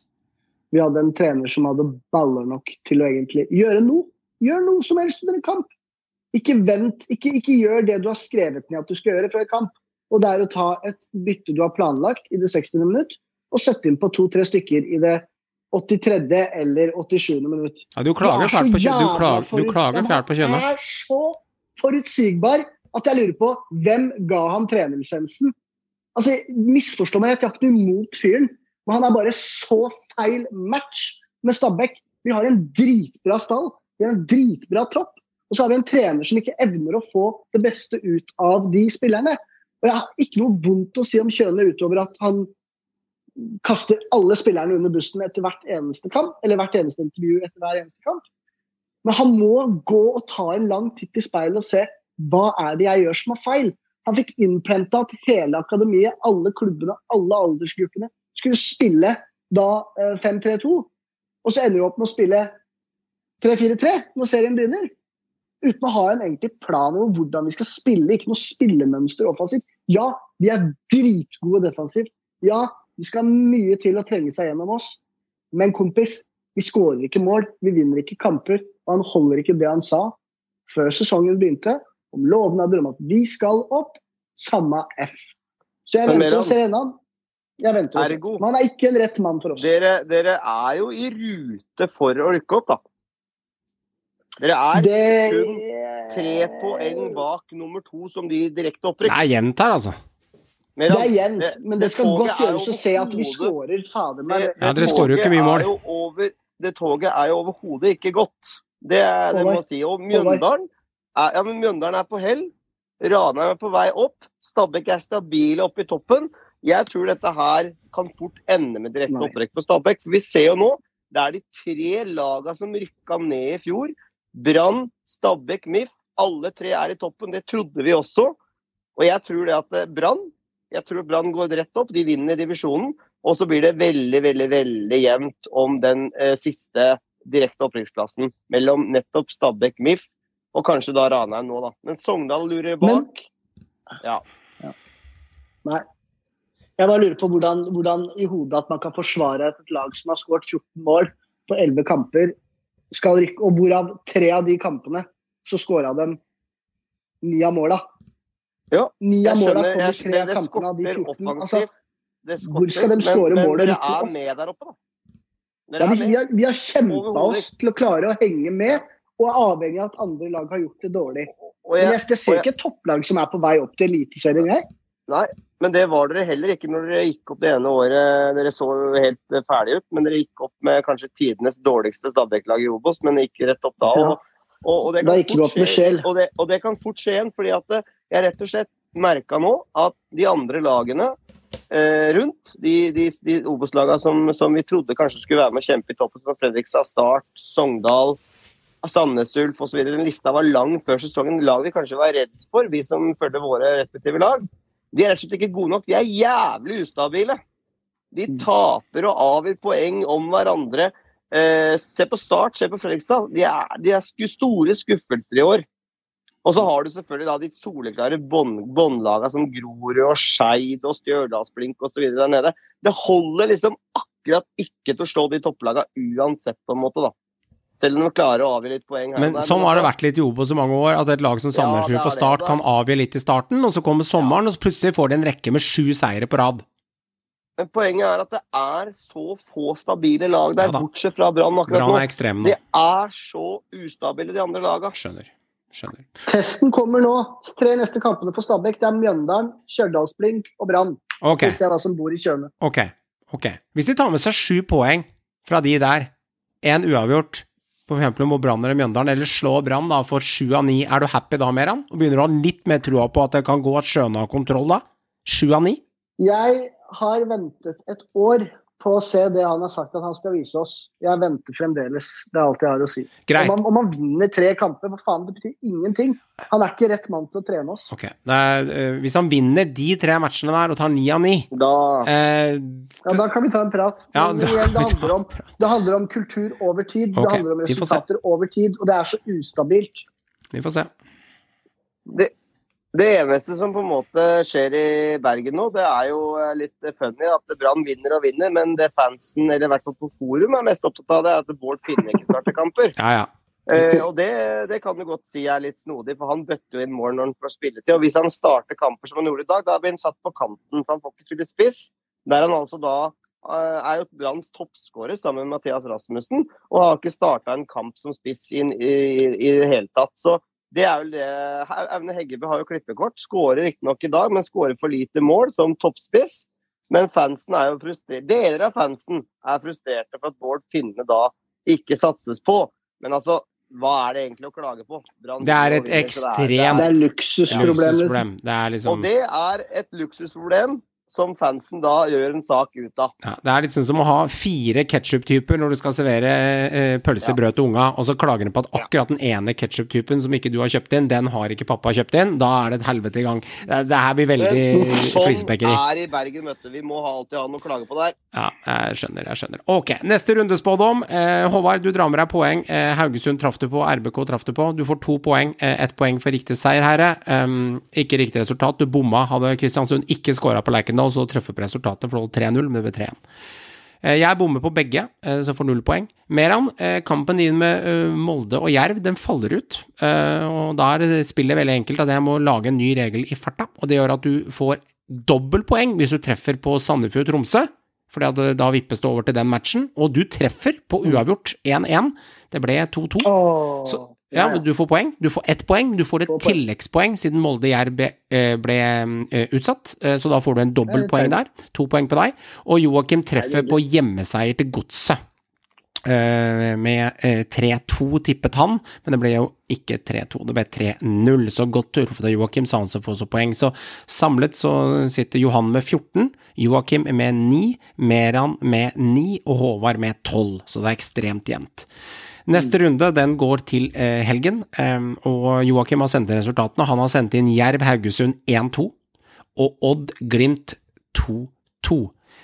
vi hadde en trener som hadde baller nok til å egentlig gjøre noe. Gjør noe som helst under en kamp. Ikke vent, ikke, ikke gjør det du har skrevet ned at du skal gjøre før kamp. Og det er å ta et bytte du har planlagt i det 60. minutt, og sette inn på to-tre stykker i det 83. eller 87. minutt. Ja, du klager fælt på på kjønnet. Han er så forutsigbar at jeg lurer på hvem ga ham trenerlisensen? Altså, Misforstå meg rett, jeg har ikke noe imot fyren, men han er bare så feil match med Stabæk. Vi har en dritbra stall, vi har en dritbra tropp, og så har vi en trener som ikke evner å få det beste ut av de spillerne. Og Jeg har ikke noe vondt å si om Kjøne utover at han kaster alle spillerne under bussen etter hvert eneste kamp, eller hvert eneste intervju etter hver eneste kamp. Men han må gå og ta en lang titt i speilet og se hva er det jeg gjør som er feil. Han fikk innprenta at hele akademiet, alle klubbene, alle aldersgruppene skulle spille da eh, 5-3-2. Og så ender du opp med å spille 3-4-3 når serien begynner. Uten å ha en egentlig plan over hvordan vi skal spille, ikke noe spillemønster offensivt. Ja, vi er dritgode defensivt. Ja, det skal mye til å trenge seg gjennom oss. Men kompis, vi skårer ikke mål, vi vinner ikke kamper. Og han holder ikke det han sa før sesongen begynte, om lovnader om at vi skal opp. Samme F. Så jeg venter og ser gjennom. Jeg venter og ser. Men han er ikke en rett mann for oss. Dere, dere er jo i rute for å rykke opp, da. Dere er Det kun tre poeng bak nummer to som de direkte Det er jevnt her, altså. Men Det er jevnt, men det det skal godt gjøres å se at vi skårer fader meg. Ja, dere skårer jo ikke mye mål. er over, det toget er jo overhodet ikke godt. Det, er- det må jeg si. Og Mjøndalen er, ja, men Mjøndalen er på hell. Ranheim er på vei opp. Stabæk er stabile oppe i toppen. Jeg tror dette her kan fort ende med direkte opprekk på Stabæk. Vi ser jo nå, det er de tre lagene som rykka ned i fjor. Brann, Stabæk, MIF. Alle tre er i toppen. Det trodde vi også. Og jeg tror det at eh, Brann jeg tror Brann går rett opp. De vinner divisjonen. Og så blir det veldig, veldig veldig jevnt om den eh, siste direkte opprykksplassen mellom nettopp Stabæk, MIF og kanskje da Ranheim nå, da. Men Sogndal lurer Men- bak. Ja. Nei. Jeg bare lurer på hvordan, hvordan i hodet at man kan forsvare et lag som har skåret 14 mål på 11 kamper, skal rykke, og hvorav tre av de kampene så skåra de ni av måla. Ja, Ni Jeg av måla i tre av kampene av de 14. Altså, Hvor skal de skåre målet? men dere er med der oppe, da. Ja, vi, vi har, vi har kjempa oss til å klare å henge med, og er avhengig av at andre lag har gjort det dårlig. Og Men jeg, jeg, jeg ser jeg- ikke et topplag som er på vei opp til Eliteserien, jeg. Nei, men det var dere heller ikke når dere gikk opp det ene året. Dere så helt ferdig ferdige ut, men dere gikk opp med kanskje tidenes dårligste Stabæk-lag i Obos, men ikke rett opp da. Og, og, og det Da gikk fort skje- Og det, og det kan fort skje igjen, fordi at eh, jeg rett og slett merka nå at de andre lagene eh, rundt, de, de, de Obos-lagene som, som vi trodde kanskje skulle være med å kjempe i toppen, som Fredrikstad, Start, Sogndal, Sandnes Ulf osv. Den lista var lang før sesongen. Lag vi kanskje var redd for, vi som følger våre respektive lag. De er rett og slett ikke gode nok. De er jævlig ustabile. De taper og avgir poeng om hverandre. Eh, se på Start, se på Fredrikstad. De er, de er store skuffelser i år. Og så har du selvfølgelig da de soleklare båndlagene som Grorud og Skeid og Stjørdalsblink osv. der nede. Det holder liksom akkurat ikke til å slå de topplagene uansett, på en måte, da. Selv om de klarer å avgi litt poeng her. Men der, sånn har det vært litt i Obos i mange år, at et lag som Ja, det Sandnes er for det. Start Da- kan avgi litt i starten, og så kommer sommeren, og så plutselig får de en rekke med sju seire på rad. Men poenget er at det er så få stabile lag der, Ja bortsett fra Brann akkurat nå. De er så ustabile, de andre lagene. Skjønner. Skjønner. Testen kommer nå. Tre neste kampene på Stabæk. Det er Mjøndalen, Stjørdalsblink og Brann. Okay. Vi ser hva som bor i kjøene. ok. ok. Hvis de tar med seg sju poeng fra de der, én uavgjort, for eksempel mot Brann eller Mjøndalen, eller slå Brann da for sju av ni, er du happy da, Meran? Og begynner du å ha litt mer trua på at det kan gå at Skjøne har kontroll da? Sju av ni? Jeg har ventet et år på å se det han har sagt at han skal vise oss. Jeg venter fremdeles. Det er alt jeg har å si. Greit. Om han, om han vinner tre kamper, hva faen, det betyr ingenting. Han er ikke rett mann til å trene oss. Okay. Er, eh, hvis han vinner de tre matchene der og tar ni av ni Da eh, Ja, Da kan vi ta en prat. Ja, da igjen, det, handler om, det handler om kultur over tid. Okay. det handler om resultater over tid, og det er så ustabilt. Vi får se. det, det eneste som på en måte skjer i Bergen nå, det er jo eh, litt funny at Brann vinner og vinner, men det fansen, eller i hvert fall på forum, er mest opptatt av, det er at Bård Finne ikke starter kamper. Ja, ja. Eh, og det, det kan du godt si er litt snodig, for han bøtter jo inn mål når han får spilletid. Og hvis han starter kamper som han gjorde i dag, da blir han satt på kanten, så han får ikke spille spiss. Der han altså da eh, er jo Branns toppskårer sammen med Mathias Rasmussen, og har ikke starta en kamp som spiss i, i, i det hele tatt. Så det er vel det Aune Heggebø har jo klippekort, skårer riktignok i dag, men skårer for lite mål som toppspiss. Men fansen er jo frustrert. Deler av fansen er frustrerte for at Bård Finne da ikke satses på. Men altså, hva er det egentlig å klage på? Brann Det er et ekstremt det er- Det er luksusproblem. liksom. Luksusproblem. Det er liksom Og det er et luksusproblem som fansen da gjør en sak ut av. Ja, det er litt sånn som å ha fire ketsjup-typer når du skal servere eh, pølse, Ja. brød til unga, og så klager de på at akkurat den ene ketsjup-typen som ikke du har kjøpt inn, den har ikke pappa kjøpt inn. Da er det et helvete i gang. Det, det her blir veldig Sånn er i Bergen, vet du. Vi må alltid ha noe å klage på der. Ja, jeg skjønner, jeg skjønner. Ok, neste rundespådom. Eh, Håvard, du drar med deg poeng. Eh, Haugesund traff du på, RBK traff du på. Du får to poeng. Eh, ett poeng for riktig seier, herre. Um, ikke riktig resultat. Du bomma. Hadde Kristiansund ikke scora på Lerkendal, så treffe på resultatet, for det holdt 3-0, men det ble 3-1. Eh, Jeg bommer på begge, eh, så får null poeng. Meran, eh, kampen din med eh, Molde og Jerv, den faller ut. Og da er det spillet veldig enkelt at jeg må lage en ny regel i farta, og det gjør at du får dobbelt poeng hvis du treffer på Sandefjord-Tromsø. Fordi at eh, da vippes det over til den matchen, og du treffer på uavgjort 1-1. Det ble 2-2. Åh, Så- Ja, men du får poeng. Du får ett poeng. Du får et får tilleggspoeng siden Molde-Jerv ble, eh, ble eh, utsatt, eh, så da får du en dobbelt poeng der. To poeng på deg. Og Joakim treffer på hjemmeseier til Godset. Med eh, 3-2 tippet han, men det ble jo ikke 3-2, det ble 3-0. Så godt truffet av Joakim, sa han som får så poeng. Så samlet så sitter Johan med 14, Joakim med 9, Meran med 9 og Håvard med 12, så det er ekstremt jevnt. Neste runde den går til eh, helgen, og Joakim har sendt inn resultatene. Han har sendt inn Jerv Haugesund 1-2 og Odd Glimt 2-2.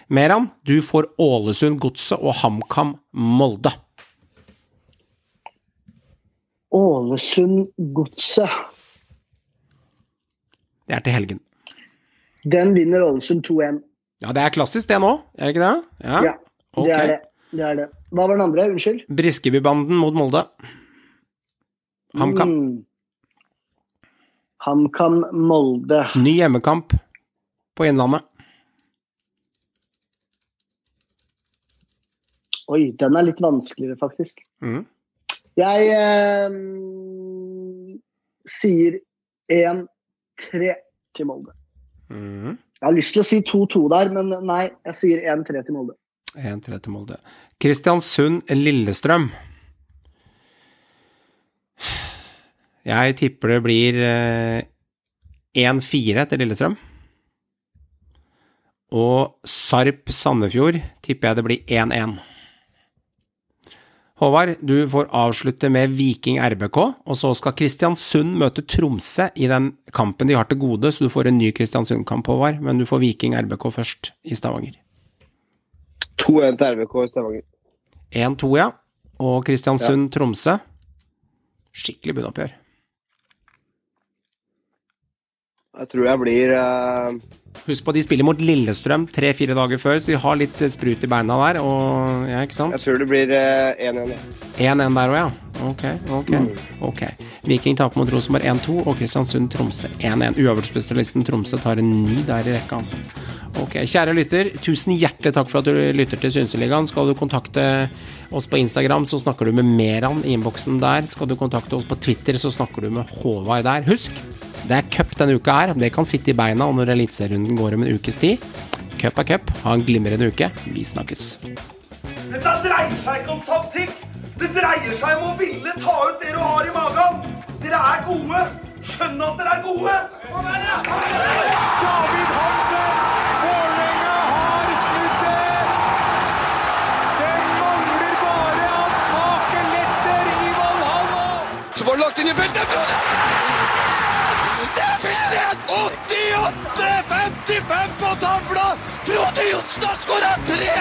Meran, du får Ålesund Godset og HamKam Molde. Ålesund Godset. Det er til helgen. Den vinner Ålesund 2-1. Ja, det er klassisk det nå, er det ikke det? Ja. Ja, det er det. det er det. Hva var den andre? Unnskyld? Briskebybanden mot Molde. HamKam. Mm. HamKam Molde. Ny hjemmekamp på Innlandet. Oi, den er litt vanskeligere, faktisk. Mm. Jeg eh, sier 1-3 til Molde. Mm. Jeg har lyst til å si 2-2 der, men nei, jeg sier 1-3 til Molde. 1-3 til Molde. Kristiansund-Lillestrøm. Jeg tipper det blir eh, 1-4 til Lillestrøm. Og Sarp-Sandefjord tipper jeg det blir 1-1. Håvard, du får avslutte med Viking RBK, og så skal Kristiansund møte Tromsø i den kampen de har til gode, så du får en ny Kristiansund-kamp, Håvard, men du får Viking RBK først i Stavanger. 2-1 til RBK i Stavanger. 1-2, ja. Og Kristiansund-Tromsø. Skikkelig bunnoppgjør. Jeg tror jeg blir uh... Husk på, de spiller mot Lillestrøm tre-fire dager før, så de har litt eh, sprut i beina der. Og, ja, ikke sant? Jeg tror det blir eh, 1-1. Uh, 1-1 der òg, ja. Ok, ok. ok. Viking taper mot Rosenborg 1-2, og Kristiansund-Tromsø 1-1. Uavgjortspesialisten Tromsø tar en ny der i rekka, altså. Ok, kjære lytter, tusen hjertelig takk for at du lytter til Synseligaen. Skal du kontakte oss på Instagram, så snakker du med Meran i innboksen der. Skal du kontakte oss på Twitter, så snakker du med Håvard der. Husk, det er cup denne uka her. Det kan sitte i beina når eliteserierunden går om en ukes tid. Cup er cup. Ha en glimrende uke. Vi snakkes. Dette dreier seg ikke om taktikk. Det dreier seg om å ville ta ut det du har i magen. Dere er gode. Skjønn at dere er gode. David Hansen! Vålerenga har snudd det! Det mangler bare at taket letter i Valhalla! Så var det lagt inn i feltet! Frode! fem på tavla! Frode Johnsen har skåra tre!